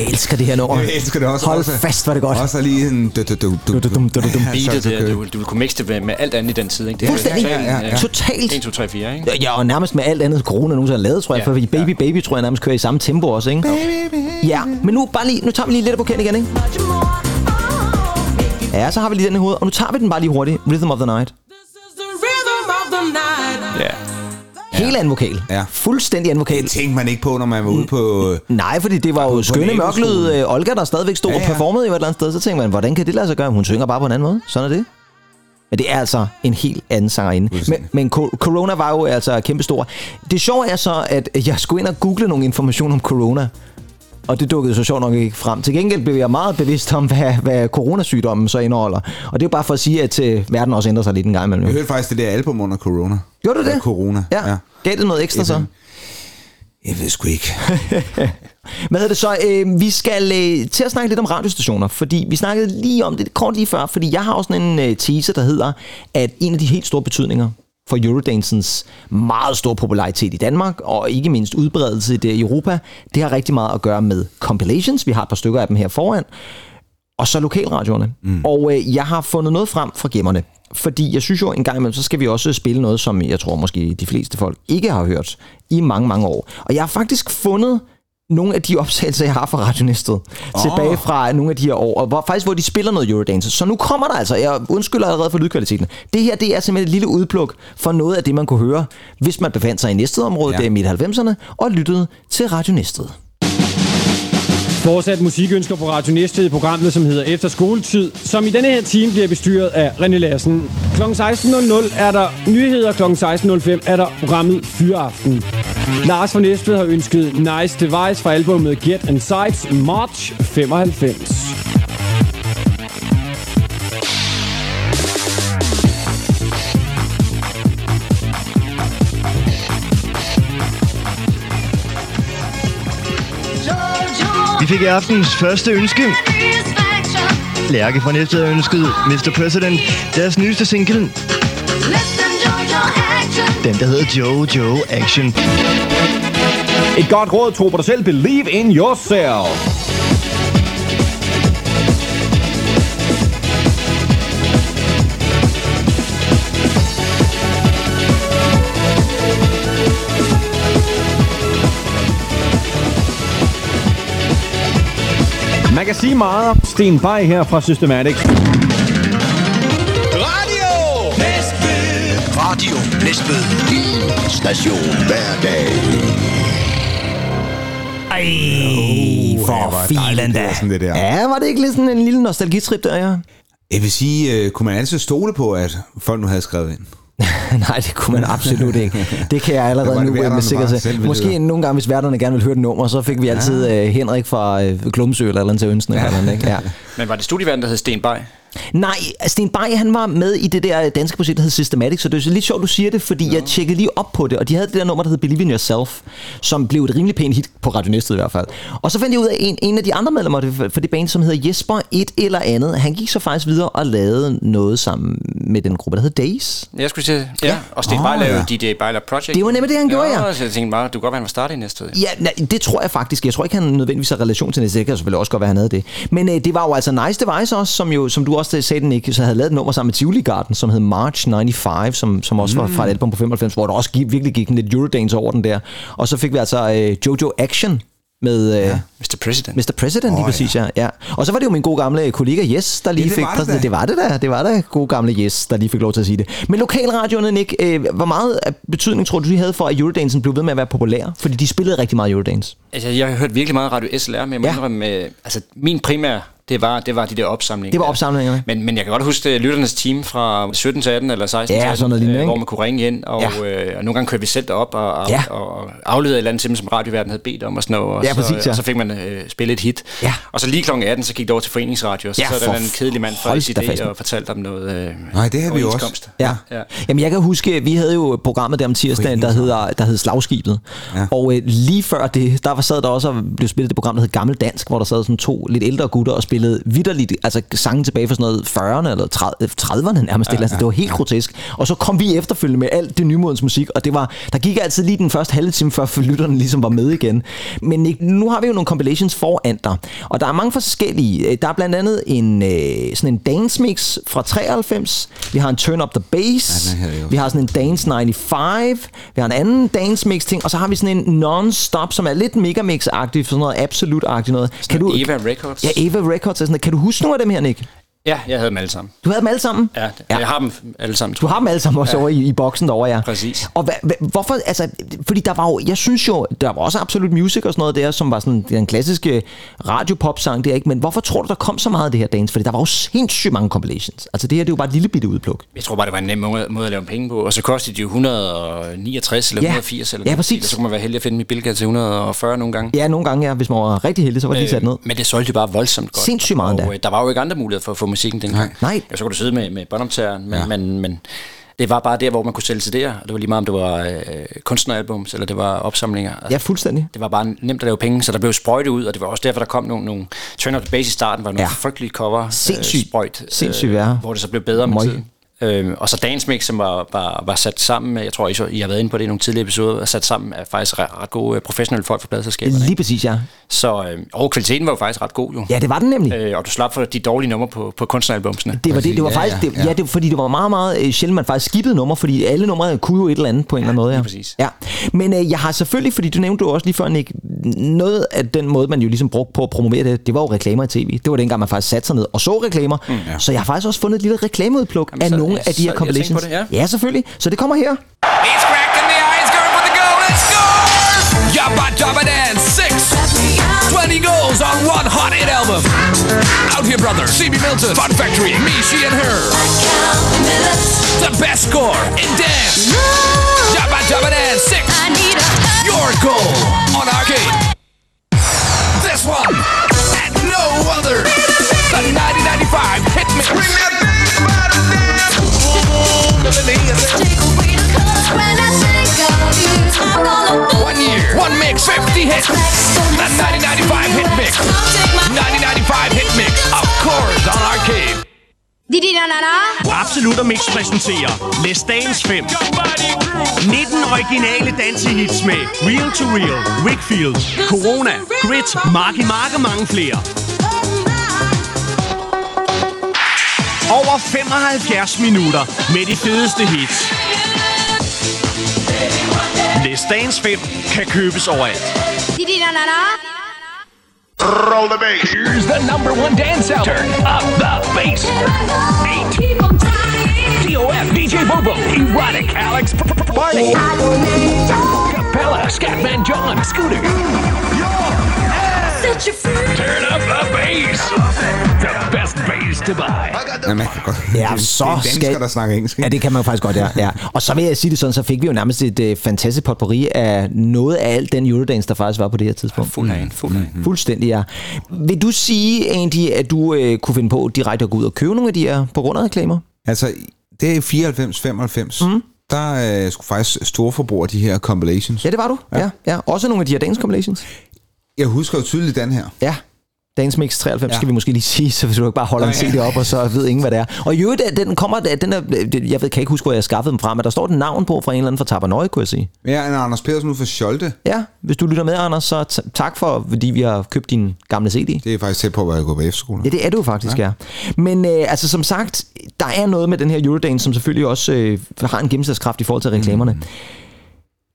Jeg elsker det her nummer. Jeg elsker det også. Hold også, fast, var det godt. Også lige en... Du, du, du, du, Du, du. Beatet, det, vil kunne mixe det med, med alt andet i den tid, ikke? Det er Fuldstændig. totalt, Ja, ja, ja. Totalt. 1, 2, 3, 4, ikke? Ja, og nærmest med alt andet corona nogensinde har lavet, tror jeg. Ja, For Baby Baby, tror jeg nærmest kører i samme tempo også, ikke? Ja, men nu, bare lige, nu tager vi lige lidt på kendt igen, ikke? Ja, så har vi lige den i hovedet. Og nu tager vi den bare lige hurtigt. Rhythm of the Night. Ja. Helt anden vokal. Ja. Fuldstændig anden vokal. Det tænkte man ikke på, når man var ude på... Nej, fordi det var jo skønne mørkløde øh, Olga, der stadigvæk stod Ja, og ja. performede jo et eller andet sted. Så tænkte man, hvordan kan det lade sig gøre? Hun synger bare på en anden måde. Sådan er det. Men det er altså en helt anden sangerinde. Men, men co- corona var jo altså kæmpestor. Det sjove er så, at jeg skulle ind og google nogle information om corona. Og det dukkede så sjovt nok ikke frem. Til gengæld blev jeg meget bevidst om, hvad, hvad coronasygdommen så indeholder. Og det er jo bare for at sige, at øh, verden også ændrer sig lidt en gang imellem. Jeg hørte faktisk det der album under corona. Gjorde du det? Ja, corona. Ja. ja. Gav det noget ekstra så? Jeg ved sgu ikke. Hvad hedder det så? Øh, vi skal øh, til at snakke lidt om radiostationer, fordi vi snakkede lige om det kort lige før, fordi jeg har også sådan en øh, tese, der hedder, at en af de helt store betydninger for Eurodancens meget store popularitet i Danmark, og ikke mindst udbredelse i Europa, det har rigtig meget at gøre med compilations. Vi har et par stykker af dem her foran. Og så lokalradioerne. Mm. Og øh, jeg har fundet noget frem fra gemmerne. Fordi jeg synes jo, en gang imellem, så skal vi også spille noget, som jeg tror måske de fleste folk ikke har hørt i mange, mange år. Og jeg har faktisk fundet nogle af de optagelser, jeg har fra Radionistet, oh. tilbage fra nogle af de her år, og hvor, faktisk hvor de spiller noget Eurodance. Så nu kommer der altså, jeg undskylder allerede for lydkvaliteten. Det her, det er simpelthen et lille udpluk for noget af det, man kunne høre, hvis man befandt sig i Næsted-området, ja. Ja. der i midt-90'erne, og lyttede til Radionistet. Fortsat musikønsker på Radio Næstved i programmet, som hedder Efter Skoletid, som i denne her time bliver bestyret af René Lassen. Kl. 16.00 er der nyheder, kl. 16.05 er der programmet Fyraften. Lars fra Næstved har ønsket Nice Device fra albumet Get Insights March 95. fik i aftens første ønske. Lærke fra Næstved har ønsket Mr. President deres nyeste single. Den, der hedder Jojo Action. Et godt råd, tro på dig selv. Believe in yourself. Man kan sige meget om Sten Bay her fra Systematics. Radio Næstved. Radio Næstved. Din station hver dag. Ej, ja, for filen da. er det der. Ja, var det ikke lidt sådan en lille nostalgitrip der, ja? Jeg vil sige, øh, kunne man altid stole på, at folk nu havde skrevet ind? Nej, det kunne man absolut ikke. Det kan jeg allerede nu øh, med sikkerhed. Måske nogle gange, hvis værterne gerne vil høre et nummer, så fik vi altid øh, Henrik fra øh, Glumsø eller andet til ønsen. Eller andet, ikke? Ja. Men var det studieverden, der hed Sten Bay? Nej, Sten Bay, han var med i det der danske projekt, der hed Systematic, så det er så lidt sjovt, du siger det, fordi jeg tjekkede lige op på det, og de havde det der nummer, der hed Believe in Yourself, som blev et rimelig pænt hit på Radio Næstved i hvert fald. Og så fandt jeg ud af, en, en af de andre medlemmer for det band, som hedder Jesper et eller andet, han gik så faktisk videre og lavede noget sammen med den gruppe, der hed Days. Jeg skulle sige, ja. Og Sten Åh, Bay lavede ja. DJ Bejler Project. Det var nemlig det, han gjorde, ja. Så jeg tænkte bare, du kan godt være, han var startet i næste Ja, nej, det tror jeg faktisk. Jeg tror ikke, han nødvendigvis har relation til det. Det kan selvfølgelig også godt være, han havde det. Men øh, det var jo altså Nice Device også, som jo, som du også sagde, den ikke, så havde lavet et nummer sammen med Tivoli Garden, som hed March 95, som, som også mm. var fra et album på 95, hvor der også gik, virkelig gik en lidt Eurodance over den der. Og så fik vi altså øh, Jojo Action med øh, ja. Mr. President. Mr. President, lige Åh, præcis, ja. ja. Og så var det jo min gode gamle kollega Yes, der lige det fik... var det det var det da. Det var da gode gamle Yes, der lige fik lov til at sige det. Men lokalradioerne, Nick, øh, hvor meget af betydning tror du, de havde for, at Eurodansen blev ved med at være populær? Fordi de spillede rigtig meget Eurodance. Altså, jeg har hørt virkelig meget Radio SLR, men jeg må Ja. ja. indrømme, øh, altså, min primære, det var, det var de der opsamlinger. Det var opsamlingerne. Men, men jeg kan godt huske lytternes team fra 17 til 18 eller 16 Ja, til 18, sådan noget lignende, øh, hvor man kunne ringe ind, og, Ja. øh, og nogle gange kørte vi selv derop og, og, Ja. og afleverede et eller andet til dem, som radioverden havde bedt om og sådan noget. Og Ja, så, præcis, ja. Og så fik man øh, spillet et hit. Ja. Og så lige kl. 18, så gik det over til foreningsradio, og så Ja, for der en kedelig mand fra mand. og fortalte om noget øh, Nej, det havde vi også. Ja. ja. Jamen, jeg kan huske, vi havde jo programmet der om tirsdagen, der hedder, der hed Slagskibet. Ja. Og øh, lige før det, der var sad der også og blev spillet det program, der hed Gammel Dansk, hvor der sad sådan to lidt ældre gutter og spillede spillede vidderligt, altså sange tilbage fra sådan noget 40'erne eller 30'erne 30'erne nærmest. Ja, altså, det var helt grotesk. Og så kom vi efterfølgende med alt det nymodens musik, og det var, der gik altid lige den første halve time, før lytterne ligesom var med igen. Men Nick, nu har vi jo nogle compilations foran dig, og der er mange forskellige. Der er blandt andet en, øh, sådan en dance mix fra 93, vi har en Turn Up The Bass, Ja, vi har sådan en Dance 95, vi har en anden dance mix ting, og så har vi sådan en non-stop, som er lidt megamix-agtig, sådan noget absolut-agtigt noget. Kan du, Eva Records. Ja, Eva Records og sådan noget. Kan du huske nogle af dem her, Nick? Ja, jeg havde dem alle sammen. Du havde dem alle sammen? Ja, ja. jeg har dem alle sammen. Du har dem alle sammen også ja. over i, i boksen derovre, ja. Præcis. Og hva, hva, hvorfor, altså, fordi der var jo, jeg synes jo, der var også Absolut Music og sådan noget der, som var sådan den klassiske radiopop-sang der, ikke? Men hvorfor tror du, der kom så meget af det her dance? Fordi der var jo sindssygt mange compilations. Altså det her, det er jo bare et lille bitte udpluk. Jeg tror bare, det var en nem måde, måde at lave penge på. Og så kostede de jo 169 eller Ja. 180 eller Ja, præcis. Og så kunne man være heldig at finde i Bilka til 140 nogle gange. Ja, nogle gange, ja. Hvis man var rigtig heldig, så var de sat ned. Øh, men det solgte jo bare voldsomt godt. Sindssygt meget endda. Og, øh, der var jo ikke andre muligheder for at få musikken dengang. Nej. Ja, så kunne du sidde med, med båndoptageren, men, Ja. men, men det var bare der, hvor man kunne sælge CD'er. Og det var lige meget, om det var øh, kunstneralbums, eller det var opsamlinger. Ja, fuldstændig. Det var bare nemt at lave penge, så der blev sprøjtet ud, og det var også derfor, der kom nogle, nogle Turn Up The Bass i starten, var nogle Ja. frygtelige cover Sindssygt. Øh, sprøjt, Sindssygt, ja. hvor det så blev bedre med Møg. tiden. Øhm, og så Dance Mix, som var, var, var sat sammen med, jeg tror, I, så, I har været inde på det i nogle tidligere episoder, er sat sammen af faktisk ret, ret gode øh, professionelle folk fra pladselskaberne. Lige præcis, ja. Så, øh, og kvaliteten var jo faktisk ret god jo. Ja, det var den nemlig. Øh, og du slap for de dårlige numre på, på kunstneralbumsene. Det var det, det var Ja, faktisk, ja, det, ja. ja, det, fordi det var meget, meget øh, sjældent, man faktisk skippede numre, fordi alle numre kunne jo et eller andet på en eller anden måde. Ja. lige præcis. Ja. Men øh, jeg har selvfølgelig, fordi du nævnte du også lige før, Nick, noget af den måde, man jo ligesom brugte på at promovere det, det var jo reklamer i tv. Det var dengang, man faktisk satte sig ned og så reklamer. Mm, ja. Så jeg har faktisk også fundet et lille reklameudpluk Jamen, af så- nogle af de her compilations. det, ja. ja, selvfølgelig. Så det kommer her. He's cracking the eye, he's going for the goal, and scores! Yabba Dabba Dance, six! 20 goals on one hot hit album. Out here, brother, CB Milton, Fun Factory, me, she, and her. The best score in dance. Yabba Dabba Dance, six! Your goal on arcade. This one, 50 hits. The 1995 hit mix. 1995 hit mix. Of course, on arcade. Absolut og Mix præsenterer Let's Dance 5. 19 originale dansehits med Real to Real, Wickfield, Corona, Grit, Marky Mark og mange flere. Over 75 minutter med de fedeste hits. Let's Dance 5 kan købes overalt. Roll the bass. Here's the number one dance out. Turn up the bass. Eight. DOF, DJ Bobo, Erotic, Alex, P- P- Party. Capella, Scatman John, Scooter. Turn up the bass. The best bass to buy. Ja, man kan godt. Ja, det, så det er danskere, skal- der snakker engelsk. ikke? Ja, det kan man faktisk godt, ja. ja. Og så vil jeg sige det sådan, så fik vi jo nærmest et øh, fantastisk potpourri af noget af alt den Eurodance, der faktisk var på det her tidspunkt. Fuld af en, fuld af en. Fuldstændig, ja. Vil du sige, Andy, at du øh, kunne finde på direkte at gå ud og købe nogle af de her på grund af reklamer? Altså, det er 94-95. Mm. Der øh, skulle faktisk storforbrug af de her compilations. Ja, det var du. Ja. ja, ja. Også nogle af de her dance compilations. Jeg husker jo tydeligt den her. Ja. Dance Mix 93 ja. Skal vi måske lige sige, så hvis du bare holder en CD op, og så ved ingen, hvad det er. Og i øvrigt, den kommer, den er, jeg ved, kan ikke huske, hvor jeg skaffede dem fra, men der står et navn på fra en eller anden fra Tabanøje, kunne jeg sige. Ja, en Anders Pedersen nu fra Scholte. Ja, hvis du lytter med, Anders, så t- tak for, fordi vi har købt din gamle CD. Det er faktisk tæt på, hvor jeg går på efterskole. Ja, det er jo faktisk, ja. ja. Men øh, altså, som sagt, der er noget med den her Eurodance, som selvfølgelig også øh, har en gennemslagskraft i forhold til reklamerne. Mm.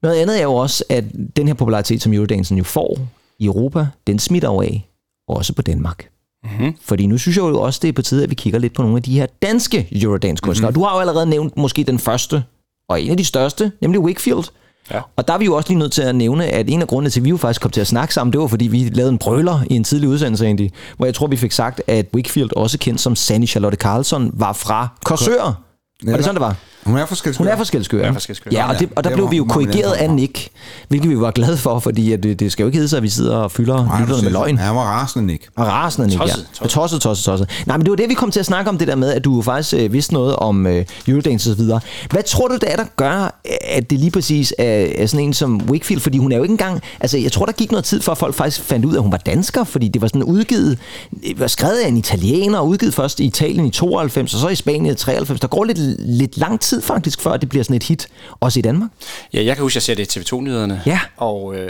Noget andet er jo også, at den her popularitet, som Eurodancen jo får i Europa, den smitter jo af, også på Danmark. Mm-hmm. Fordi nu synes jeg jo også, det er på tide, at vi kigger lidt på nogle af de her danske Eurodance-kunstnere. Mm-hmm. Du har jo allerede nævnt måske den første, og en af de største, nemlig Wakefield. Ja. Og der er vi jo også lige nødt til at nævne, at en af grundene til, at vi jo faktisk kom til at snakke sammen, det var, fordi vi lavede en brøler i en tidlig udsendelse egentlig, hvor jeg tror, vi fik sagt, at Wakefield, også kendt som Sandy Charlotte Carlson, var fra Korsør. Var det sådan, det var? Hun er. Hun er forskelskør. Hun er forskelskør. Ja, og, det, og der Ja, blev vi jo korrigeret er fra. af Nick, hvilket vi var glade for, fordi at det, det skal jo ikke hedde sig, at vi sidder og fylder lytterne med løgn. Han var rasende, Nick. Og rasende, Nick, Tosset, ja. tosset. Tosset, tosset. Nej, men det var det, vi kom til at snakke om, det der med, at du faktisk øh, vidste noget om øh, Eurodance og så videre. Hvad tror du, det er, der gør, at det lige præcis er, er sådan en som Wakefield? Fordi hun er jo ikke engang... Altså, jeg tror, der gik noget tid, for at folk faktisk fandt ud af, at hun var dansker, fordi det var sådan udgivet... Det var skrevet af en italiener, og udgivet først i Italien i 92, og så i Spanien i 93. Der går lidt, lidt lang tid faktisk, før det bliver sådan et hit, også i Danmark. Ja, jeg kan huske, at jeg ser det i TV2-nyhederne. Ja. Og øh,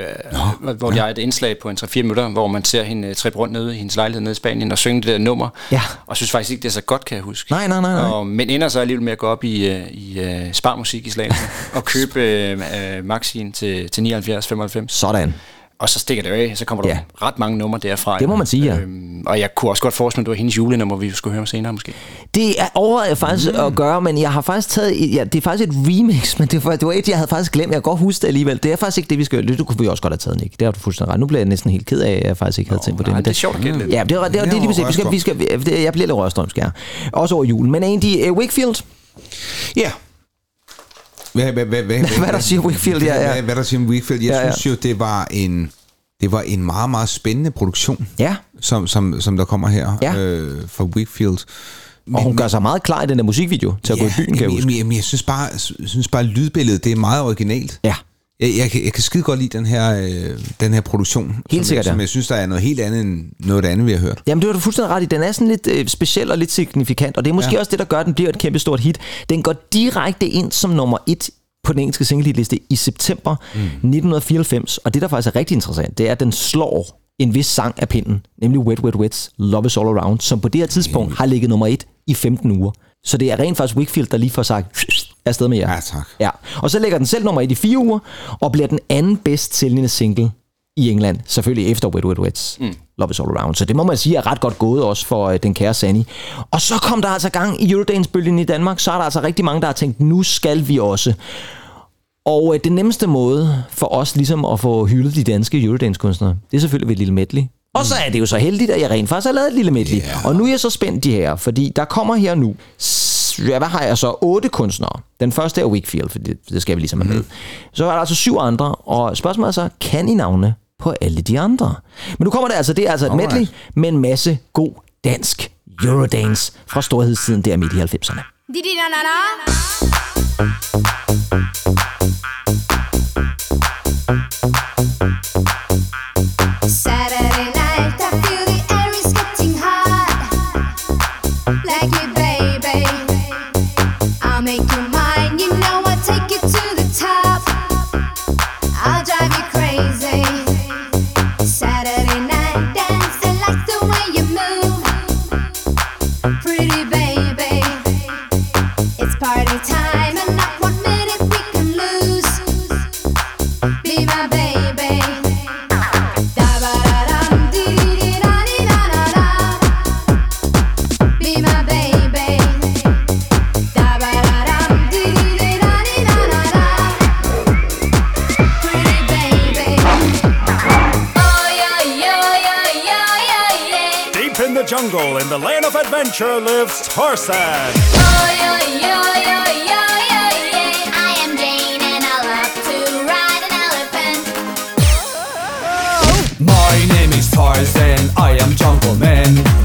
Nå, hvor ja. jeg er et indslag på en 3-4 minutter, hvor man ser hende øh, trippe rundt nede i hendes lejlighed nede i Spanien og synge det der nummer. Ja. Og synes faktisk ikke, det er så godt, kan jeg huske. Nej, nej, nej, nej. Og, men ender så alligevel med at gå op i, øh, i øh, sparmusik i Slagelse og købe øh, øh, Maxien til, til 79-95. Sådan. Og så stikker det af, så kommer der Ja. ret mange numre derfra. Det må man sige, ja. Øhm, og jeg kunne også godt forestille mig, at det var hendes julenummer, vi skulle høre senere måske. Det er overvejede jeg faktisk mm. at gøre, men jeg har faktisk taget... et- Ja, det er faktisk et remix, men det var, det var et, jeg havde faktisk glemt. Jeg kan godt huske det alligevel. Det er faktisk ikke det, vi skal høre. Det kunne vi også godt have taget, Nick. Det har du fuldstændig ret. Nu bliver jeg næsten helt ked af, at jeg faktisk ikke havde tænkt på det. nej, men det er sjovt at gætte lidt. Ja, det er, det er, det er lige præcis. Vi skal, vi skal, det- jeg bliver lidt rørstrømsk, ja. Også over julen. Men Andy, uh, Wakefield, Ja. Hvad, hvad, hvad, hvad, Hvad der siger Wakefield, ja, ja. Hvad, hvad der siger Wakefield? Jeg Ja, ja. synes jo, det var en, det var en meget, meget spændende produktion, ja. som, som, som der kommer her Ja. øh, fra Wakefield. Og hun gør sig meget klar i den der musikvideo til at gå i byen, kan jeg huske. jamen, jamen, jeg synes bare, jeg synes bare lydbilledet, det er meget originalt. Ja. Jeg, jeg, kan- jeg kan skide godt lide den her, øh, den her produktion. Helt som, sikkert, jeg, som jeg synes, der er noget helt andet end noget andet, vi har hørt. Jamen, det var du fuldstændig ret i. Den er sådan lidt øh, speciel og lidt signifikant, og det er måske ja. Også det, der gør, at den bliver et kæmpe stort hit. Den går direkte ind som nummer et på den engelske singlehitliste i september mm. 1994, og det, der faktisk er rigtig interessant, det er, at den slår en vis sang af pinden, nemlig Wet Wet Wet's Love Is All Around, som på det her tidspunkt har ligget nummer et i 15 uger. Så det er rent faktisk Wakefield, der lige får sagt, afsted med jer. Ja, tak. Ja. Og så lægger den selv nummer et i fire uger, og bliver den anden bedst sælgende single i England, selvfølgelig efter Wet Wet Wet's mm. Love Is All Around. Så det må man sige er ret godt gået også for øh, den kære Sani. Og så kom der altså gang i Eurodance-bølgen i Danmark, så er der altså rigtig mange, der har tænkt, nu skal vi også. Og øh, den nemmeste måde for os ligesom at få hyldet de danske Eurodance-kunstnere, det er selvfølgelig ved et lille medley. Og så er det jo så heldigt, at jeg rent faktisk har lavet et lille medley. Yeah. Og nu er jeg så spændt de her, fordi der kommer her nu, ja, hvad har jeg så? Otte kunstnere. Den første er Wakefield, for det, det skal vi ligesom have med. Så er der altså syv andre, og spørgsmålet er så, kan I navne på alle de andre? Men nu kommer det altså, det er altså et Alright. medley med en masse god dansk Eurodance fra storhedstiden der midt i 90'erne. Di Pretty jungle, in the land of adventure, lives Tarzan. Oh, yeah, yeah, yeah, yeah, yeah, yeah. I am Jane and I love to ride an elephant. My name is Tarzan, I am Jungle Man.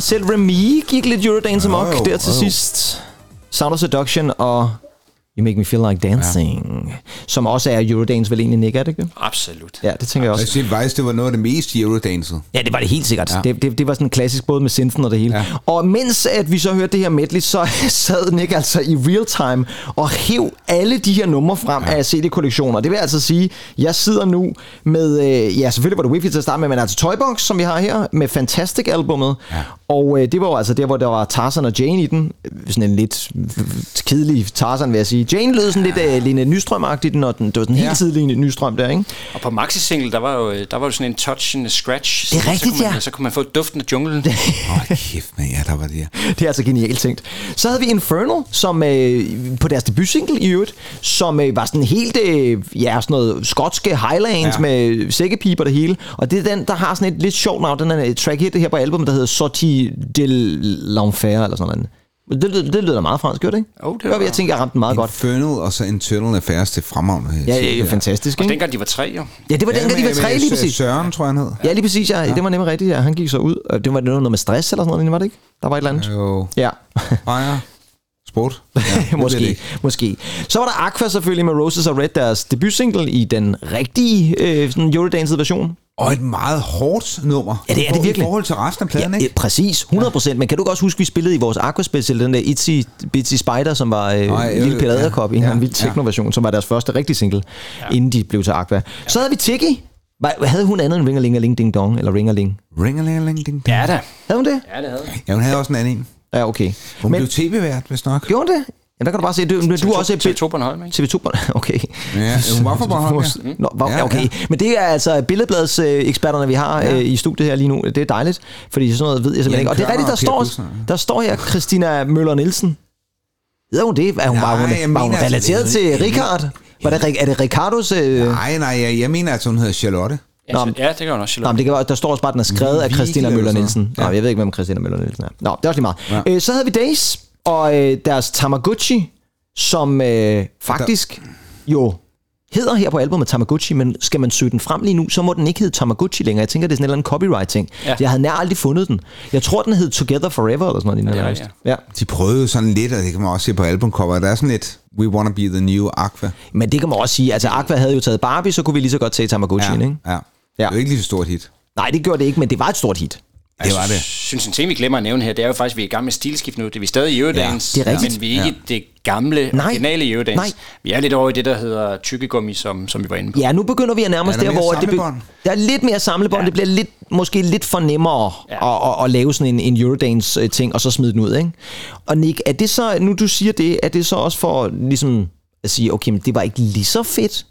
Ja, selv Remy gik lidt Eurodance amok jo, der til jo. sidst. Sound of Seduction og You Make Me Feel Like Dancing, ja. som også er Eurodance vel egentlig, Nick, er det ikke? Absolut. Ja, det tænker jeg også. Jeg siger faktisk, det var noget af det mest Eurodanset. Ja, det var det helt sikkert. Ja. Ja. Det, det, det var sådan en klassisk både med synthen og det hele. Ja. Ja. Og mens at vi så hørte det her medley, så sad Nick altså i real time og hæv alle de her numre frem ja. af CD-kollektioner. Det vil altså sige, jeg sidder nu med, øh, ja selvfølgelig var det Wi-Fi til at starte med, men altså Toybox, som vi har her, med Fantastic-albummet. Ja. Og øh, det var jo altså der, hvor der var Tarzan og Jane i den. Sådan en lidt kedelig Tarzan, vil jeg sige. Jane lød sådan lidt øh, Line Nystrøm-agtigt, når den, det var sådan en helt tidlig Line Nystrøm der, ikke? Og på maxi single der var jo der var jo sådan en touch and scratch. Det er så rigtigt, kunne man, ja. Så kunne man få duften af junglen. Åh, kæft, man, ja, der var det. ja. Det er altså genialt tænkt. Så havde vi Infernal, som øh, på deres debutsingle i øvrigt, som øh, var sådan helt, øh, ja, sådan noget skotske highlands Ja. ja. med sækkepiber det hele. Og det er den, der har sådan et lidt sjovt navn, den er track hit her på albumet, der hedder Sorti de l'Enfer, eller sådan noget. Det, det, det lyder meget fransk, gør det ikke? Oh, det det var, jeg tænker, jeg ramte den meget godt. Infernal og så Internal Affairs til fremragende. Ja, ja, ja, fantastisk, Og ikke? dengang de var tre, jo. Ja, det var dengang, de var tre, lige præcis. Søren, tror jeg, han hed. Ja, lige præcis, ja. Det var nemlig rigtigt, ja. Han gik så ud. Og det var noget med stress eller sådan noget, var det ikke? Der var et eller andet. Jo. Ja. Bajer. Sport. Ja, det det måske, måske. Så var der Aqua selvfølgelig med Roses are Red, deres debutsingle i den rigtige øh, sådan Eurodance version. Og et meget hårdt nummer. Ja, det er det I virkelig. forhold til resten af pladen, ikke? Ja, præcis, 100%. Ja. Men kan du godt huske, vi spillede i vores Aqua Special, den der Itsy Bitsy Spider, som var øh, Nej, Lille Peter ja. Æderkop i Ja, en vild ja. techno-version, som var deres første rigtige single, ja. inden de blev til Aqua. Så havde vi. Var- Havde hun andet end Ringelingeling Ding Dong, eller Ringerling? Ringelingeling ding Ja da. Havde hun det? Ja, det havde Ja, hun havde også en anden en. Ja, okay. Hun Men blev tv-vært, hvis nok. gjorde hun det? Ja, der kan du bare se, du, du, du er også... TV2 Bornholm, ikke? TV2 Bornholm, okay. Ja, hun var fra Bornholm, ja. Nå, var, Ja, ja, okay. ja. Men det er altså billedblads øh, eksperterne, vi har Ja. øh, i studiet her lige nu. Det er dejligt, fordi sådan noget ved jeg simpelthen ikke. Og det er rigtigt, der står, der står her Christina Møller Nielsen. Ved hun det? Er hun, var Nej, hun, jeg var hun altså, relateret det- til jeg- Richard? Var det, er det Ricardos... Øh... Nej, nej, jeg, jeg mener, at hun hedder Charlotte. Ja, Nå, så- men- ja, det gør hun også. Nå, men det kan, være- der står også bare, at den er skrevet af Vigel Christina Møller Nielsen. noget. Nå, Ja. jeg ved ikke, hvem Christina Møller Nielsen er. Nå, det er også lige meget. Ja. Øh, så havde vi Days og øh, deres Tamagotchi, som øh, faktisk jo hedder her på albumet Tamagotchi, men skal man søge den frem lige nu, så må den ikke hedde Tamagotchi længere. Jeg tænker, det er sådan en eller anden copyright-ting. Ja. Jeg havde nær aldrig fundet den. Jeg tror, den hed Together Forever, eller sådan noget. Ja, lignende. ja. ja. De prøvede sådan lidt, og det kan man også se på albumcoveret. Der er sådan lidt, we wanna be the new Aqua. Men det kan man også sige. Altså, Aqua havde jo taget Barbie, så kunne vi lige så godt tage Tamagotchi, Ja, ikke? ja. Ja. Det er jo ikke lige så stort hit. Nej, det gjorde det ikke, men det var et stort hit. Det var Jeg det. synes, en ting, vi glemmer at nævne her, det er jo faktisk, at vi er i gang med stilskift nu. Det er vi stadig i Eurodance, Ja, det er rigtigt. men vi er ikke Ja. det gamle, Nej. originale Eurodance. Nej. Vi er lidt over i det, der hedder tykkegummi, som, som vi var inde på. Ja, nu begynder vi at nærme os Ja, der er hvor det be- der er lidt mere samlebånd. Ja. Det bliver lidt, måske lidt for nemmere ja. at, at, at, lave sådan en, en Eurodance-ting, og så smide den ud, ikke? Og Nick, er det så, nu du siger det, er det så også for ligesom at sige, okay, men det var ikke lige så fedt?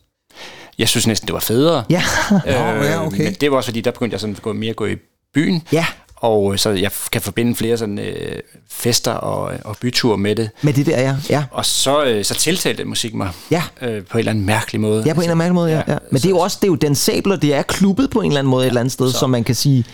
Jeg synes næsten, det var federe. Ja. ja, okay. Men det var også, fordi der begyndte jeg sådan at gå mere at gå i byen. Ja. Og øh, så jeg kan forbinde flere sådan øh, fester og, og byture med det. Med det der, ja. ja. Og så, øh, så tiltalte musik mig Ja. øh, på en eller anden mærkelig måde. Ja, på en eller anden måde, ja. ja. Men det er jo også det er jo den sabler, det er klubbet på en eller anden måde et eller andet sted, så man kan sige,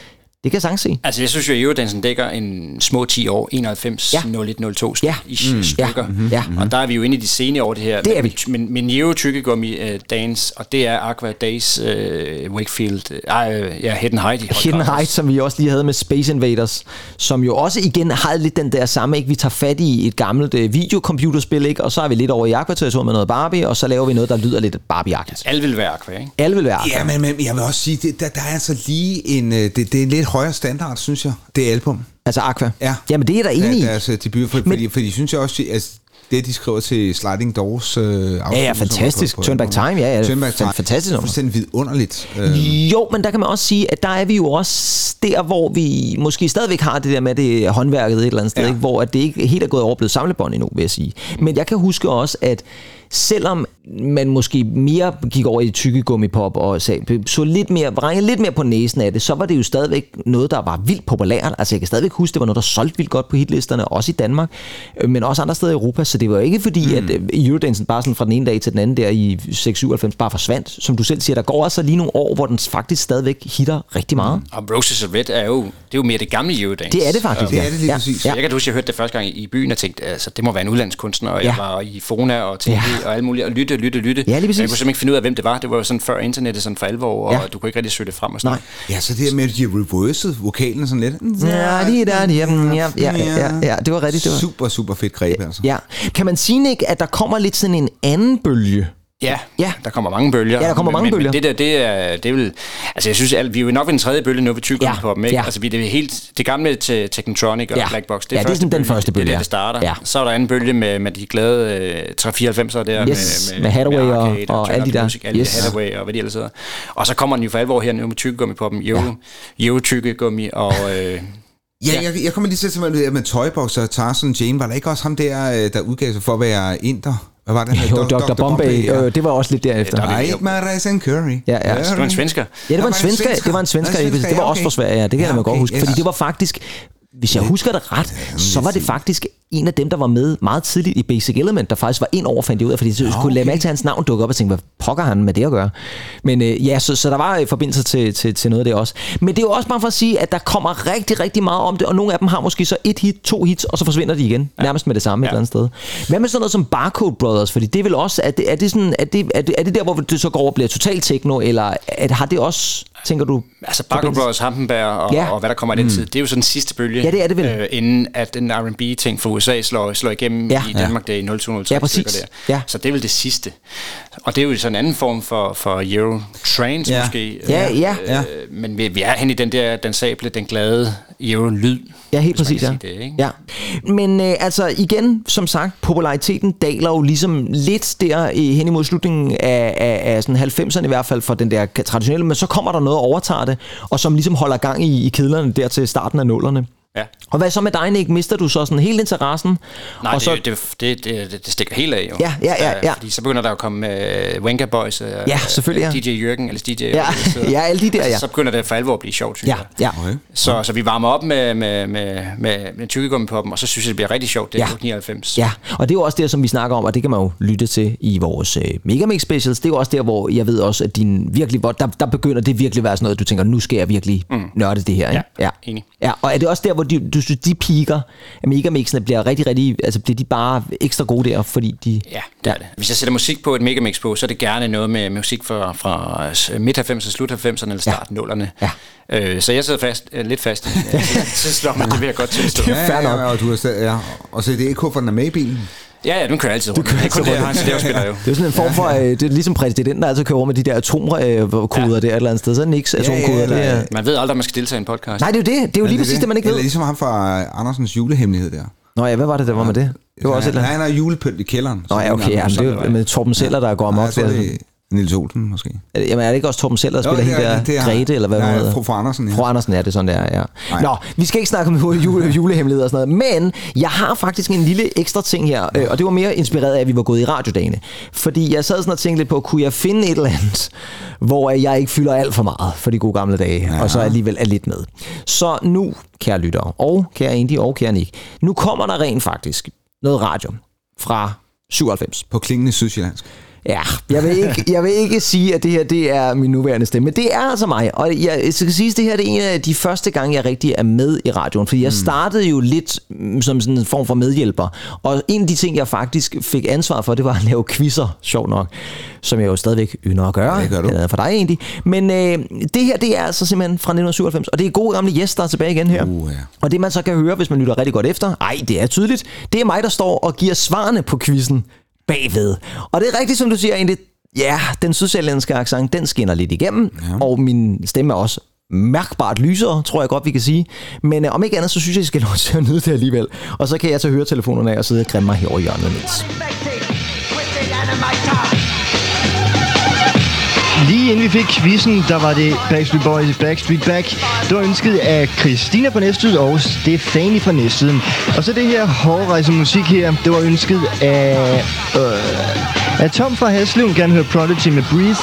det kan jeg sagtens se. Altså, jeg synes jo, at Eurodansen dækker en små 10 år, 91, ja. 01, 02 ja. i mm. stykker. Mhm. Ja. Og der er vi jo inde i de senere år, det her. Det er vi. Men, men Euro Tykkegummi uh, Dance, og det er Aqua Days, uh, Wakefield, uh, ja, Hidden Height. Hidden grad. Heights, som vi også lige havde med Space Invaders, som jo også igen havde lidt den der samme, ikke? Vi tager fat i et gammelt øh, videocomputerspil, ikke? Og så er vi lidt over i Aqua-territoriet med noget Barbie, og så laver vi noget, der lyder lidt Barbie-agtigt. Alle vil være Aqua, ikke? Alle vil være Aqua. Ja, men, men jeg vil også sige, det, der, der er altså lige en, øh, det, det er lidt højere standard, synes jeg, det album. Altså Aqua? Ja. Jamen det er da enig. Ja, deres øh, debut, for, fordi, fordi synes jeg også, altså, det de skriver til Sliding Doors øh, Ja, ja, fantastisk. Turn Back Time, ja, ja. Turn Back Time. Fantastisk nummer. Fuldstændig vidunderligt. Øh, Jo, men der kan man også sige, at der er vi jo også der, hvor vi måske stadigvæk har det der med det håndværket et eller andet sted, ja. ikke? hvor at det ikke helt er gået over blevet samlebånd endnu, vil jeg sige. Men jeg kan huske også, at selvom man måske mere gik over i tykkegummipop og sagde, så lidt mere, brængede lidt mere på næsen af det, så var det jo stadigvæk noget, der var vildt populært. Altså jeg kan stadigvæk huske, det var noget, der solgte vildt godt på hitlisterne, også i Danmark, øh, men også andre steder i Europa, så det var jo ikke fordi, mm. at øh, Eurodansen bare sådan fra den ene dag til den anden der i 6-97 bare forsvandt. Som du selv siger, der går altså lige nogle år, hvor den faktisk stadigvæk hitter rigtig meget. Og Roses of Red er jo, det er jo mere det gamle Eurodance. Det er det faktisk, Og- ja. Det er det lige Ja. præcis. Ja. Jeg kan huske, jeg hørte det første gang i byen og tænkte, altså, det må være en udlandskunstner, og Ja. jeg var i Fona og TV Ja. Og alt muligt, og lytte, lytte, lytte. Ja, lige præcis. Og jeg kunne simpelthen ikke finde ud af, hvem det var. Det var jo sådan før internettet sådan for alvor, og Ja. du kunne ikke rigtig søge det frem og sådan Nej. ja, så det her med, at de har reversed vokalen sådan lidt. Ja, lige der, ja, ja, ja, ja, ja, det var rigtigt. Det var. Super, super fedt greb, altså. Ja. Kan man sige, Nick, at der kommer lidt sådan en anden bølge? Ja, ja, der kommer mange bølger. Ja, der kommer mange men, bølger. Men det der, det er, det er vel... Altså, jeg synes, at vi er jo nok ved den tredje bølge nu ved tykker Ja, på dem, ikke? ja. Altså, vi er det helt... Det gamle til Technotronic og Ja. Black Box, det Ja, er, det er sådan den første bølge, Det er ja. der, det starter. Ja. Så er der anden bølge med, med de glade øh, 394'ere der. Yes, med, med Hathaway og- Arcade og Turn alle Up de der. Music, alle Yes. Hathaway og hvad de ellers hedder. Og så kommer den jo for alvor her nu med tykkegummi på dem. Jo, ja. jo tykkegummi og... Øh, Ja, jeg, jeg kommer lige til at tænke mig, med Toybox og Tarzan Jane, var der ikke også ham der, øh, der udgav sig for at være inder? Hvad var det? Jo, Dr. Bombay, øh, det var også lidt derefter. Eat my rice and curry. Ja, ja. det var en svensker. Ja, det var en svensker. Det var en svensker. Det var også fra Sverige, ja. Det kan Ja, jeg godt huske. Fordi det var faktisk, hvis jeg husker det ret, så var det faktisk en af dem, der var med meget tidligt i Basic Element, der faktisk var ind over, fandt jeg ud af, fordi så skulle lade mærke til hans navn dukke op og tænke, hvad pokker har han med det at gøre? Men øh, ja, så, så der var øh, forbindelse til, til, til noget af det også. Men det er jo også bare for at sige, at der kommer rigtig, rigtig meget om det, og nogle af dem har måske så et hit, to hits, og så forsvinder de igen, ja. nærmest med det samme ja. et eller andet sted. Hvad med sådan noget som Barcode Brothers? Fordi det er vel også, er det, er det, sådan, er det, er det, er det der, hvor det så går over og bliver totalt techno, eller at, har det også, tænker du? Altså Barco Brothers, Hampenberg og, Ja. ja. og hvad der kommer i den Mm. tid, det er jo sådan den sidste bølge. Ja, det er det vel. Øh, inden at den R&B-ting fra USA slår, slår igennem Ja. i Danmark, det er i 0203 Ja, præcis. der. Ja. Så det er vel det sidste. Og det er jo sådan en anden form for, for Euro Trance Ja. måske. Ja, Øh, ja. øh, Men vi, vi er hen i den der, den sable, den glade Euro-lyd. Ja, helt præcis, ja. Det, ikke? ja. Men øh, altså igen, som sagt, populariteten daler jo ligesom lidt der i, hen imod slutningen af, af, af sådan 90'erne i hvert fald for den der traditionelle, men så kommer der noget og overtager det, og som ligesom holder gang i, i kedlerne der til starten af nullerne. Ja. Og hvad så med dig, Nick? Mister du så sådan helt interessen? Nej, og så, det, det, det, det, det stikker helt af jo. Ja, ja, ja, Øh, ja. Fordi så begynder der at komme uh, Wenga Boys, uh, Ja, selvfølgelig, ja. DJ Jørgen, eller DJ Ja, ja, alle de der, ja. Så begynder det for alvor at blive sjovt, synes Ja, jeg. ja. Så, så vi varmer op med, med, med, med, med tykkegummi på dem, og så synes jeg, det bliver rigtig sjovt. Det er Ja. ja. 99. Ja, og det er jo også det, som vi snakker om, og det kan man jo lytte til i vores øh, Megamix Specials. Det er jo også der, hvor jeg ved også, at din virkelig, hvor der, der begynder det virkelig at være sådan noget, du tænker, nu skal jeg virkelig mm. nørde det her. Ikke? Ja, enig. Ja, og er det også der, hvor de, du synes, de piker af Megamixene bliver rigtig, rigtig, altså bliver de bare ekstra gode der, fordi de... Ja, det er det. Hvis jeg sætter musik på et megamix på, så er det gerne noget med musik fra, fra midt 90'erne, slut 90'erne eller start 0'erne. Ja. Øh, så jeg sidder fast, øh, lidt fast. i det. så slår man det vil jeg godt tilstå. Ja, ja, ja, og, du har stadig, ja. og så er det ikke kun, for den er med i bilen. Ja, ja, den kører altid Du rundt. kører Det er kun altid det, rundt. han spiller jo. Det er sådan en form for, øh, det er ligesom præsidenten, der altid kører over med de der atomkoder ja. der et eller andet sted. Så er det niks atomkoder. eller- det er... Man ved aldrig, om man skal deltage i en podcast. Nej, det er jo det. Det er jo lige præcis det, man ikke ved. ligesom ham fra Andersens julehemmelighed der. Nå ja, hvad var det, der var med det? Det var også et eller Nej, andet. han har julepynt i kælderen. Nå ja, okay, ja, men det er jo med Torben Seller, der går Nej, amok. jeg er Niels Olsen måske. Er Jamen er det ikke også Torben Seller, der spiller det hende er- der er- Grete, eller hvad hun Nej, hedder? fru- fru Andersen, ja. Fru Andersen, ja, det er sådan, der, ja. Nej. Nå, vi skal ikke snakke om jule, jule, julehemmeligheder og sådan noget, men jeg har faktisk en lille ekstra ting her, øh, og det var mere inspireret af, at vi var gået i radiodagene. Fordi jeg sad sådan og tænkte lidt på, kunne jeg finde et eller andet, hvor jeg ikke fylder alt for meget for de gode gamle dage, ja. og så alligevel er lidt med. Så nu, kære lyttere, og kære Indy, og kære Nick, nu kommer der rent faktisk noget radio fra 97. På klingende sydsjællandsk. Ja, jeg vil, ikke, jeg vil ikke sige, at det her det er min nuværende stemme, men det er altså mig. Og jeg skal sige, at det her det er en af de første gange, jeg rigtig er med i radioen. Fordi jeg startede jo lidt mm, som sådan en form for medhjælper. Og en af de ting, jeg faktisk fik ansvar for, det var at lave quizzer, sjov nok. Som jeg jo stadigvæk ynder at gøre. Det gør du. Det for dig egentlig. Men øh, det her, det er altså simpelthen fra 1997. Og det er gode gamle Jes, der er tilbage igen her. Uh, ja. Og det man så kan høre, hvis man lytter rigtig godt efter, ej, det er tydeligt, det er mig, der står og giver svarene på quizzen bagved. Og det er rigtigt, som du siger egentlig, ja, den sydsjællandske accent, den skinner lidt igennem, ja. og min stemme er også mærkbart lysere, tror jeg godt, vi kan sige. Men øh, om ikke andet, så synes jeg, I skal lov til at nyde det alligevel. Og så kan jeg tage høretelefonerne af og sidde og grimme mig herovre i hjørnet lidt. Lige inden vi fik quizzen, der var det Backstreet Boys Backstreet Back. Det var ønsket af Christina fra Næstved og Stefanie fra Næstveden. Og så det her hårdrejse musik her, det var ønsket af, øh, af Tom fra Haslev. Gerne høre Prodigy med Breathe.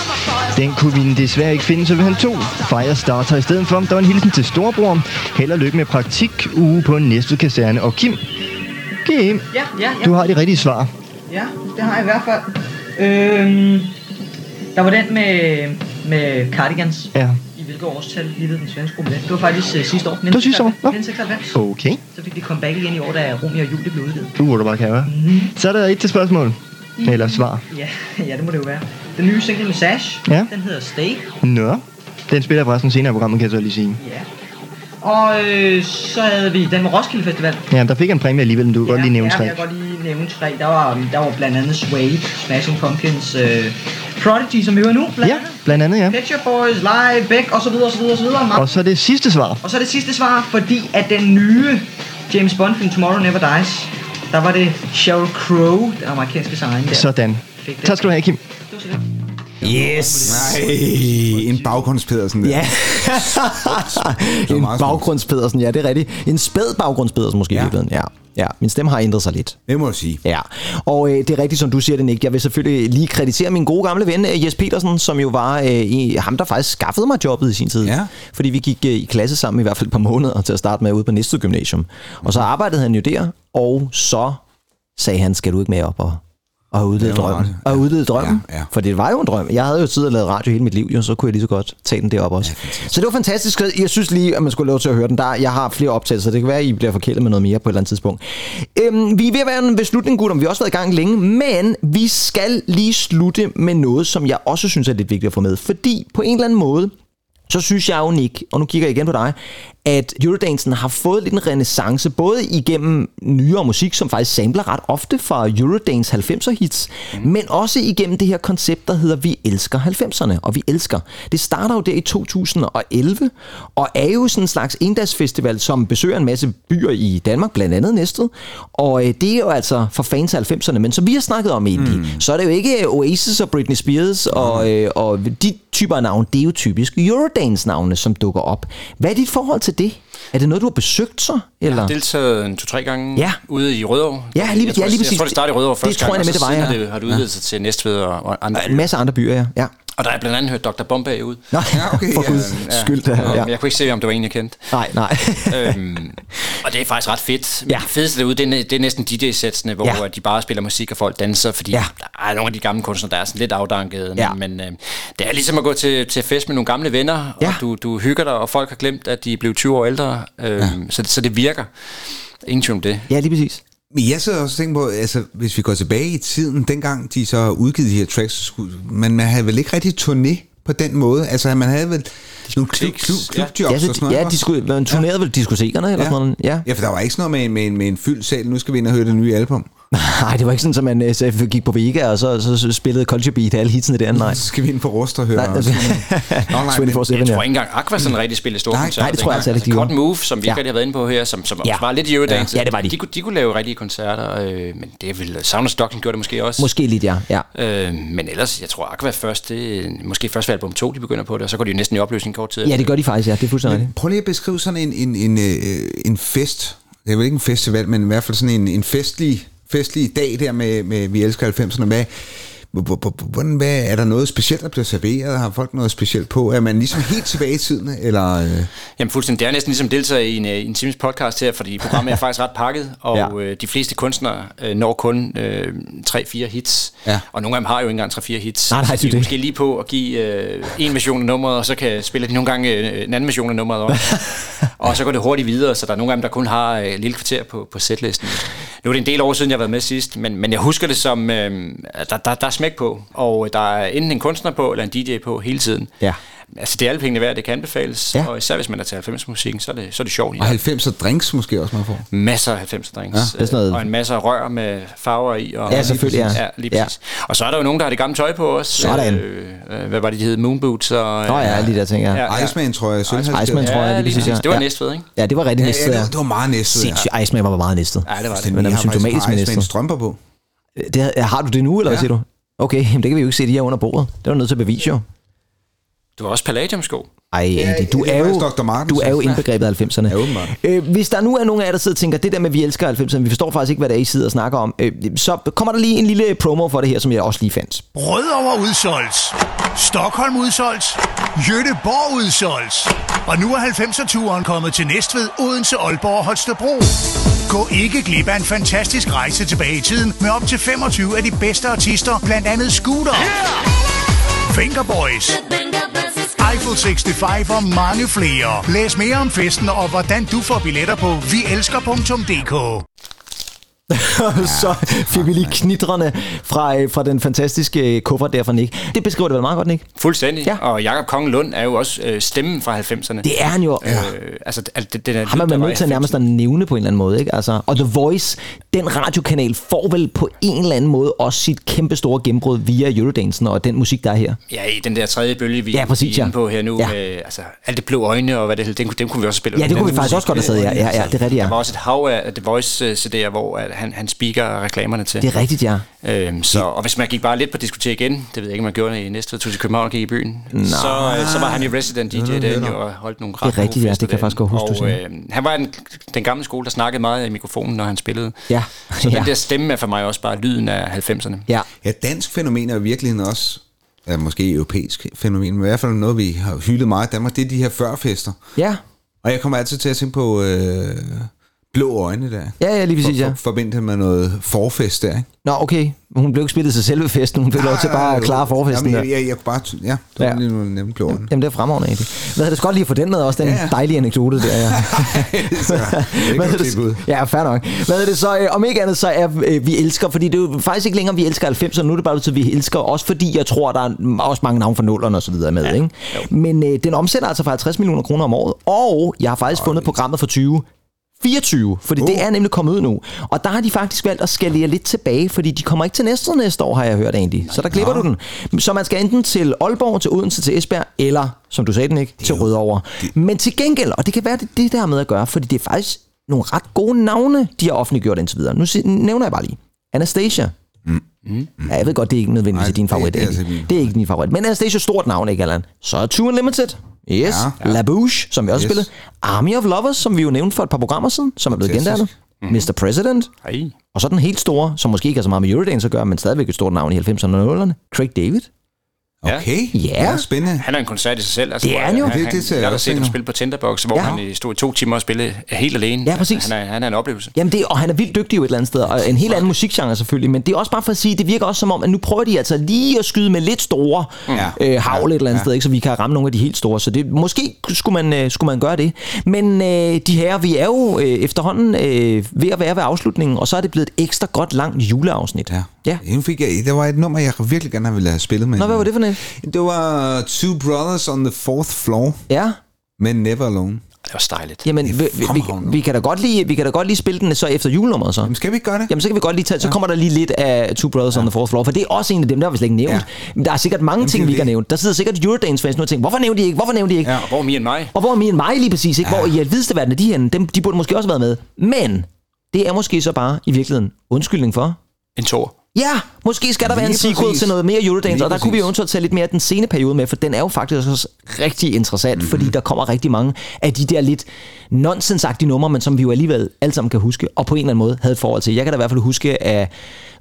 Den kunne vi desværre ikke finde, så vi han to Firestarter i stedet for. Der var en hilsen til storebror. Held og lykke med praktik uge på Næstved Kaserne. Og Kim, Kim, Ja, ja, ja. du har de rigtige svar. Ja, det har jeg i hvert fald. Øhm, der var den med, med Cardigans. Ja. I hvilket årstal lille den svenske gruppe Det var faktisk uh, sidste år. Det var sidste år? 1996. Okay. Så fik de comeback igen i år, da Romeo og Julie blev udgivet. Du hvor du bare kan være. Mhm. Så er der et til spørgsmål. Eller svar. Ja, ja, det må det jo være. Den nye single med Sash, Ja. den hedder Stay. Nå. Den spiller forresten senere i programmet, kan jeg så lige sige. Ja. Og øh, så havde vi den med Roskilde Festival. Ja, der fik en præmie alligevel, men du kan godt lige nævne ja, tre. jeg kan godt lige nævne tre. Der var, der var blandt andet Suede, Smashing Pumpkins, øh, Prodigy, som vi hører nu, blandt Ja, blandt andet, ja. Pet Shop Boys, Live, Beck, og så videre, og så videre, og så videre. Og så det sidste svar. Og så det sidste svar, fordi at den nye James Bond film Tomorrow Never Dies, der var det Sheryl Crow, den amerikanske sangerinde. Sådan. Det. Tak skal du have, Kim. Yes! Nej, en baggrundspedersen der. Ja, en baggrundspedersen, ja, det er rigtigt. En spæd baggrundspedersen måske ja. i virkeligheden, ja. Ja, min stemme har ændret sig lidt. Det må du sige. Ja, og øh, det er rigtigt, som du siger det, Nick. Jeg vil selvfølgelig lige kreditere min gode gamle ven, øh, Jes Petersen, som jo var øh, i, ham, der faktisk skaffede mig jobbet i sin tid. Ja. Fordi vi gik øh, i klasse sammen i hvert fald et par måneder til at starte med ude på Næstved Gymnasium. Og så arbejdede han jo der, og så sagde han, skal du ikke med op og, og udlede Det var drømmen? ret. Og udlede drømmen. Ja, ja. For det var jo en drøm. Jeg havde jo tid at lave radio hele mit liv, jo, så kunne jeg lige så godt tage den derop også. så det var fantastisk. Jeg synes lige, at man skulle have lov til at høre den. Der, jeg har flere optagelser. Det kan være, at I bliver forkælet med noget mere på et eller andet tidspunkt. Øhm, vi er ved at være ved slutningen, gutter. Vi har også været i gang længe. Men vi skal lige slutte med noget, som jeg også synes er lidt vigtigt at få med. Fordi på en eller anden måde, så synes jeg jo, Nick, og nu kigger jeg igen på dig, at Eurodansen har fået lidt en renaissance, både igennem nyere musik, som faktisk samler ret ofte fra Eurodance 90'er hits, mm. men også igennem det her koncept, der hedder Vi elsker 90'erne, og vi elsker. Det starter jo der i 2011, og er jo sådan en slags endagsfestival, som besøger en masse byer i Danmark, blandt andet Næstved, og øh, det er jo altså for fans af 90'erne, men som vi har snakket om egentlig, mm. så er det jo ikke Oasis og Britney Spears og, øh, og de typer af navne, det er jo typisk Eurodance-navne, som dukker op. Hvad er dit forhold til det? Er det noget, du har besøgt så? Eller? Jeg har deltaget en to-tre gange Ja. ude i Rødovre. Ja, lige- jeg tror, ja, lige Jeg præcis. tror, det startede i Rødovre Det første tror jeg gang, og så det var, ja. har det, har det udvidet sig til Næstved og, og andre En masse andre byer, ja. ja. Og der har jeg blandt andet hørt Dr. Bombay ud. Nå, ja, okay, for guds skyld, da, ja. Jeg kunne ikke se, om det var en, jeg kendte. Nej, nej. øhm, og det er faktisk ret fedt. Ja. Det fedeste derude, det er, det er næsten DJ-sætsene, hvor Ja. ja. de bare spiller musik, og folk danser, fordi Ja. ja. der er nogle af de gamle kunstnere, der er sådan lidt afdankede. Ja. Men, men øh, det er ligesom at gå til, til fest med nogle gamle venner, Ja. og du, du hygger dig, og folk har glemt, at de er blevet 20 år ældre. Øhm, ja. så, så det virker. Ingen tvivl om det. Ja, lige præcis. Men jeg sidder også og tænker på, altså, hvis vi går tilbage i tiden, dengang de så udgivet de her tracks, så skulle, men man havde vel ikke rigtig turné på den måde? Altså, man havde vel nogle klub, klub, klubjobs Ja, og så, sådan noget? ja, de skulle, man turnerede vel diskotekerne eller Ja. sådan noget. Ja. Ja, for der var ikke sådan noget med, med, med en fyldt sal, nu skal vi ind og høre det nye album. Nej, det var ikke sådan, at man øh, så gik på Vega, og så, så, spillede Culture Beat alle hitsene der. Nej. Så skal vi ind på Rust og høre. Nej, også. Nå, nej, men- 24/7, Jeg ja. tror ikke engang Aqua sådan rigtig spillede store Nej, koncerter. nej, det tror jeg altså ikke, Cut gjorde. Move, som vi Ja. ikke har været inde på her, som, som Ja. var lidt Eurodance. Ja, det var de. De kunne, de kunne lave rigtige koncerter, øh, men det er vel... Sound of Stockholm gjorde det måske også. Måske lidt, ja. ja. Øh, men ellers, jeg tror Aqua først, det, måske først ved album 2, de begynder på det, og så går de jo næsten i opløsning kort tid. Ja, det gør de faktisk, ja. Det er fuldstændig rigtigt. Prøv lige at beskrive sådan en, en, en, øh, en fest. Det er vel ikke en festival, men i hvert fald sådan en, en festlig, festlige dag der med, med Vi elsker 90'erne. med, hvordan, hvad, er der noget specielt, der bliver serveret? Har folk noget specielt på? Er man ligesom helt tilbage i tiden? Eller, øh, Jamen fuldstændig. Det er næsten ligesom deltage i en, øh, en times podcast her, fordi programmet er faktisk ret pakket, og Ja. øh, de fleste kunstnere øh, når kun øh, 3-4 hits. Ja. Og nogle af dem har jo ikke engang 3-4 hits. Nej, nej, Så de er måske lige på at give øh, en version af nummeret, og så kan spille de nogle gange øh, en anden version af nummeret også. og så går det hurtigt videre, så der er nogle af dem, der kun har øh, et lille kvarter på, på setlisten. Nu er det en del år siden, jeg har været med sidst, men, men jeg husker det som, øh, der, der, der er smæk på, og der er enten en kunstner på, eller en DJ på hele tiden. Ja. Altså, det er alle pengene værd, det kan anbefales. Ja. Ja. Og især hvis man er til 90-musikken, så er det, så er det sjovt. og Ja. 90'er drinks måske også, man får? Masser af 90 drinks. Ja, det er sådan noget- Og en masse rør med farver i. Og Ja, selvfølgelig, ja. Ja, lige præcis. Og så er der jo nogen, der har det gamle tøj på os. Sådan. Øh, øh, hvad var det, de hed? Moonboots og... Nå ja, de der ting, ja. Ja, ja. Iceman, tror jeg. Sølvhalsskade. Iceman, tror jeg, Ja, lige lige præcis, ja. Det var Ja. næstved, ikke? Ja, det var rigtig Ja, næstet, ja, ja. det, var- meget næstet. Sindssygt. Iceman var meget næstet. Ja, det var det. Men jeg er symptomatisk med Iceman næstet. strømper på. Det, har- du det nu, eller hvad Ja. siger du? Okay, jamen det kan vi jo ikke se, de er under bordet. Det var nødt til at bevise jo. Du har også Palladium-sko. Ej, Andy, du det er jo, Dr. Martens. du er jo indbegrebet af 90'erne. Ja, åbenbart. Øh, hvis der nu er nogen af jer, der sidder og tænker, det der med, vi elsker 90'erne, vi forstår faktisk ikke, hvad det er, I sidder og snakker om, øh, så kommer der lige en lille promo for det her, som jeg også lige fandt. Rødovre udsolgt. Stockholm udsolgt. Jødeborg udsolgt. Og nu er 90'er-turen kommet til Næstved, Odense, Aalborg og Holstebro. Gå ikke glip af en fantastisk rejse tilbage i tiden med op til 25 af de bedste artister, blandt andet Scooter, Fingerboys, Eiffel 65 og mange flere. Læs mere om festen og hvordan du får billetter på vielsker.dk. så fik vi lige knitrende fra, øh, fra den fantastiske øh, kuffert der fra Nick. Det beskriver det vel meget godt, Nick? Fuldstændig. Ja. Ja. Og Jakob Kongen Lund er jo også øh, stemmen fra 90'erne. Det er han jo. Øh, altså, alt det, den er Ham er man nødt til nærmest at nævne på en eller anden måde, ikke? Altså, og The Voice, den radiokanal, får vel på en eller anden måde også sit kæmpe store gennembrud via Eurodansen og den musik, der er her. Ja, i den der tredje bølge, vi Ja, præcis, vi er inde på her nu, Ja. med altså, alle det blå øjne og hvad det hed, dem, dem kunne vi også spille. Ja, det kunne vi faktisk musik, også godt have taget, ja. Ja, ja, det er rigtigt, ja. Der var også et hav af The Voice øh, CD'er, hvor at han, han speaker reklamerne til. Det er rigtigt, ja. Øhm, så, og hvis man gik bare lidt på diskotek igen, det ved jeg ikke, om man gjorde det i næste tog til København og gik i byen, så, øh, så var han jo resident DJ derinde jo, og holdt nogle Det er ret rigtigt, ja, det kan jeg faktisk godt huske, du Og siger. øh, han var en, den gamle skole, der snakkede meget i mikrofonen, når han spillede. Ja. Så ja. den der stemme er for mig også bare lyden af 90'erne. Ja. Ja, dansk fænomen er i virkeligheden også, ja, måske europæisk fænomen, men i hvert fald noget, vi har hyldet meget i Danmark, det er de her førfester. Ja. Og jeg kommer altid til at tænke på øh, blå øjne der. Ja, ja, lige præcis, for, ja. for, Forbindet med noget forfest der, ikke? Nå, okay. Hun blev ikke spillet til selve festen, hun fik lov til bare at klare forfesten Jamen, der. jeg, jeg, jeg bare, ja, det var Ja. lige nogle nemme blå øjne. Jamen, det er fremragende egentlig. Hvad det? Godt lige få den med også, den Ja, ja, ja. dejlige anekdote der, ja. Så, det Hvad ud. det? Ja, fair nok. Hvad hedder det så? Øh, om ikke andet, så er øh, vi elsker, fordi det er jo faktisk ikke længere, vi elsker 90'erne, nu er det bare til, vi elsker, også fordi jeg tror, der er også mange navne fra nullerne og så videre med, ja. ikke? Men øh, den omsætter altså for 50 millioner kroner om året, og jeg har faktisk fundet programmet for 20 24, fordi oh. det er nemlig kommet ud nu. Og der har de faktisk valgt at skalere lidt tilbage, fordi de kommer ikke til næste næste år, har jeg hørt egentlig. Så der klipper du den. Så man skal enten til Aalborg, til Odense, til Esbjerg, eller, som du sagde den ikke, til Rødovre. Men til gengæld, og det kan være det, det der med at gøre, fordi det er faktisk nogle ret gode navne, de har offentliggjort indtil videre. Nu nævner jeg bare lige. Anastasia. Mm. Ja, jeg ved godt, det er ikke nødvendigvis Nej, din det- favorit. det er Det, altså min det er ikke din favorit. Men Anastasia er et stort navn, ikke Allan? Så er Two Unlimited. Yes. Ja. La Bouche, som vi også Yes. spillede. Army of Lovers, som vi jo nævnte for et par programmer siden, som er blevet gendannet. Mr. President. Ej. Og så den helt store, som måske ikke har så meget med Eurodance at gøre, men stadigvæk et stort navn i 90'erne og 00'erne. Craig David. Okay, Ja. ja spændende. Han er en koncert i sig selv. Altså, Det er han jo. Han, Det- det ser jeg jeg har set ham spille på Tinderbox, hvor Ja. han øh, stod i to timer og spillede helt alene. Ja, præcis. Han er, han er en oplevelse. Jamen det, og han er vildt dygtig jo et eller andet sted, og en helt anden musikgenre selvfølgelig, men det er også bare for at sige, det virker også som om, at nu prøver de altså lige at skyde med lidt store Ja. øh, havl et eller andet Ja. sted, ikke, så vi kan ramme nogle af de helt store, så det, måske skulle man, øh, skulle man gøre det. Men øh, de her, vi er jo øh, efterhånden øh, ved at være ved afslutningen, og så er det blevet et ekstra godt langt juleafsnit. Ja. Ja. Nu fik jeg, der var et nummer, jeg virkelig gerne ville have spillet med. Nå, hvad var det for noget? Det var Two Brothers on the Fourth Floor Ja, med Never Alone. er også dejligt. Jamen, vi, vi, vi, vi, kan da godt lige, vi kan da godt lige spille den så efter julenummeret så. Jamen, skal vi ikke gøre det? Jamen, så kan vi godt lige tage, så kommer der lige lidt af Two Brothers ja. on the Fourth Floor, for det er også en af dem, der har vi slet ikke nævnt. Ja. Men der er sikkert mange Jamen, ting, det vi det. kan nævne. Der sidder sikkert Eurodance-fans nu og tænker, hvorfor nævnte de ikke? Hvorfor nævnte de ikke? Ja, og hvor er Me and mig? Og hvor er Me and mig lige præcis, ikke? Hvor i alvideste verden er de henne? Dem, de burde måske også have været med. Men det er måske så bare i virkeligheden undskyldning for. En tor. Ja, måske skal der være en sequel præcis. til noget mere Eurodance, Lige og der kunne vi præcis. eventuelt tage lidt mere af den sene periode med, for den er jo faktisk også rigtig interessant, Mhm. mm-hmm. fordi der kommer rigtig mange af de der lidt nonsensagtige numre, men som vi jo alligevel alle sammen kan huske, og på en eller anden måde havde et forhold til. Jeg kan da i hvert fald huske af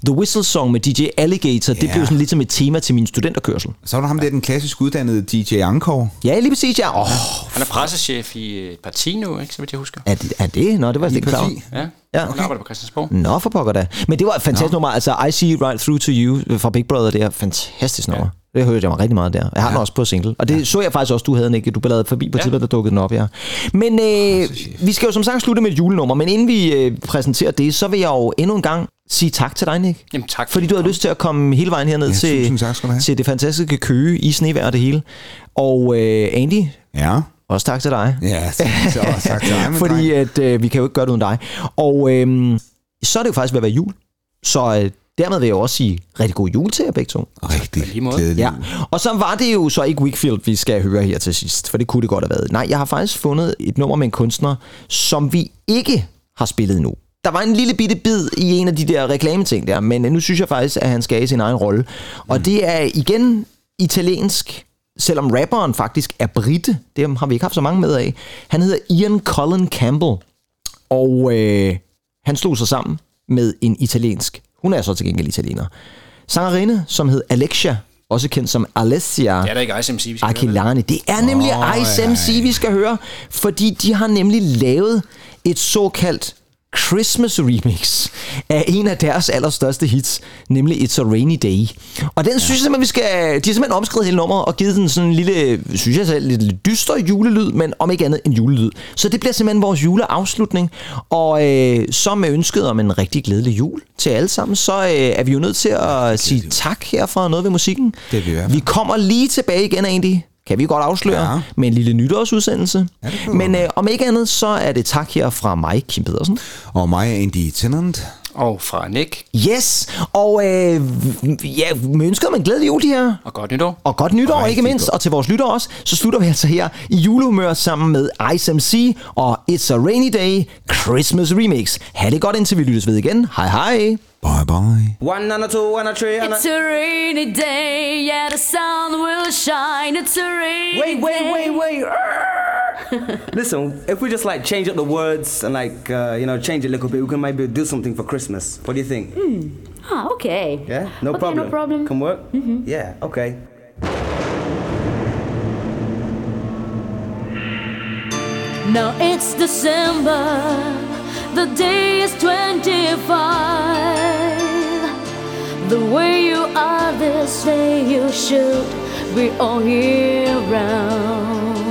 The Whistle Song med DJ Alligator, det Ja. blev sådan lidt som et tema til min studenterkørsel. Så var der ham der, den klassisk uddannede DJ Ankor. Ja, lige præcis, ja. Oh, Han er pressechef i et parti nu, ikke, så vidt jeg husker. er, det, er det? Nå, det var jeg ikke klar. Ja, Ja. han arbejder på Christiansborg. Nå, for pokker da. Men det var et fantastisk nummer. Altså, I See Right Through To You fra Big Brother, det er fantastisk nummer. Ja. Det hørte jeg mig rigtig meget der. Jeg har ja. den også på single. Og det ja. så jeg faktisk også, du havde den ikke. Du bladrede forbi på ja. tidspunkt, der dukkede den op, ja. Men øh, vi skal jo som sagt slutte med et julenummer. Men inden vi øh, præsenterer det, så vil jeg jo endnu en gang sige tak til dig, Nick. Jamen tak. Fordi du havde lyst til at komme hele vejen herned Ja, til, tak skal du have. til det fantastiske Køge i snevejr og det hele. Og øh, Andy, Ja. også tak til dig. Ja, så, så tak til dig, Fordi dreng. at, øh, vi kan jo ikke gøre det uden dig. Og øh, så er det jo faktisk ved at være jul. Så øh, dermed vil jeg også sige rigtig god jul til jer begge to. Rigtig glædelig Ja. Og så var det jo så ikke Wickfield, vi skal høre her til sidst, for det kunne det godt have været. Nej, jeg har faktisk fundet et nummer med en kunstner, som vi ikke har spillet endnu. Der var en lille bitte bid i en af de der reklameting der, men nu synes jeg faktisk, at han skal have sin egen rolle. Og Mm. det er igen italiensk, selvom rapperen faktisk er brite. Det har vi ikke haft så mange med af. Han hedder Ian Colin Campbell, og øh, han slog sig sammen med en italiensk. Hun er så til gengæld italiener. Sangerinde, som hed Alexia, også kendt som Alessia. Det er da ikke ICMC, vi skal høre, Aquilani. Det er nemlig oh, ISMC, vi skal høre, fordi de har nemlig lavet et såkaldt Christmas remix af en af deres allerstørste hits, nemlig It's a Rainy Day. Og den synes jeg simpelthen, vi skal... De har simpelthen omskrevet hele nummeret og givet den sådan en lille, synes jeg selv, lidt, lidt dyster julelyd, men om ikke andet en julelyd. Så det bliver simpelthen vores juleafslutning. Og øh, så med ønsket om en rigtig glædelig jul til alle sammen, så øh, er vi jo nødt til at sige tak herfra noget ved musikken. Det vi. Vi kommer lige tilbage igen, Andy. Kan vi godt afsløre. Ja. Med en lille nytårsudsendelse. Ja, Men øh, om ikke andet, så er det tak her fra mig, Kim Pedersen. Og mig, Andy Tennant. Og fra Nick. Yes, og øh, ja, vi ønsker dem en glædelig jul, de her. Og godt nytår. Og godt nytår, Og ikke mindst. Og til vores lyttere også, så slutter vi altså her i julehumør sammen med Ice MC og It's a Rainy Day Christmas Remix. Ha' det godt, indtil vi lyttes ved igen. Hej hej. Bye bye. One and a two and a three and a... It's a rainy day, yeah, the sun will shine. It's a rainy day. Wait, wait, day. wait, wait. Listen, if we just like change up the words and like, uh, you know, change it a little bit, we can maybe do something for Christmas. What do you think? Ah, okay. Yeah? No Okay, problem. no problem. Can work? Mm-hmm. Yeah, okay. Now it's December, the day is 25. The way you are this day, you should be all year round.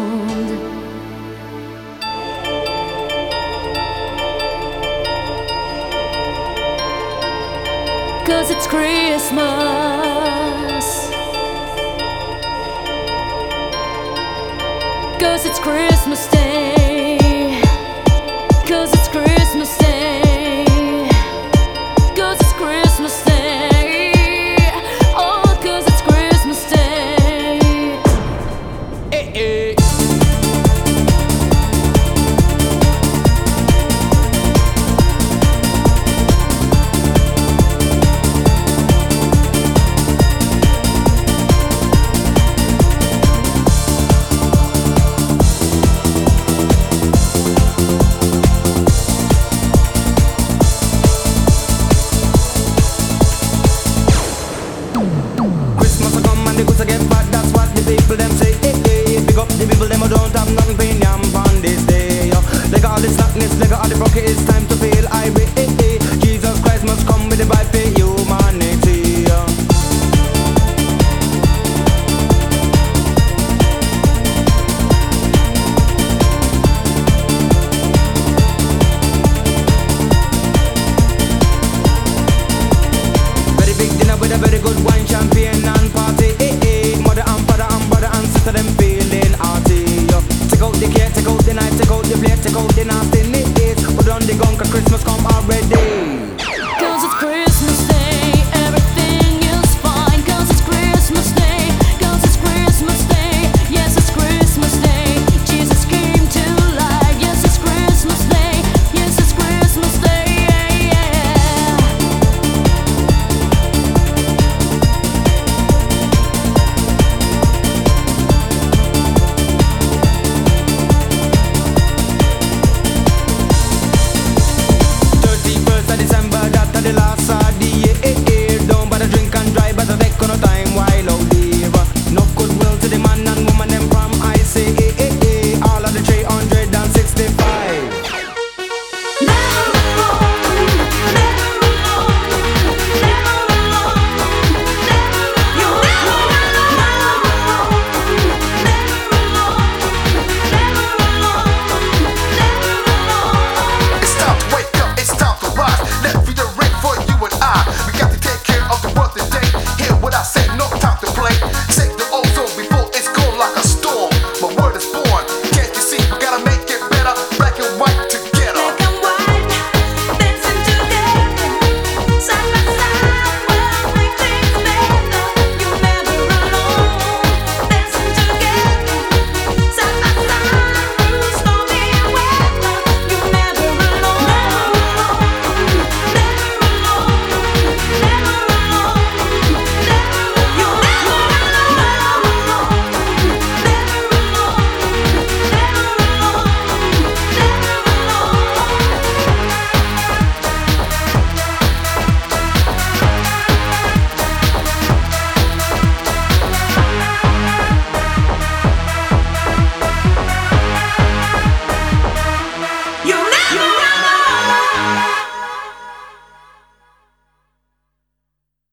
Cause it's Christmas. Cause it's Christmas Day.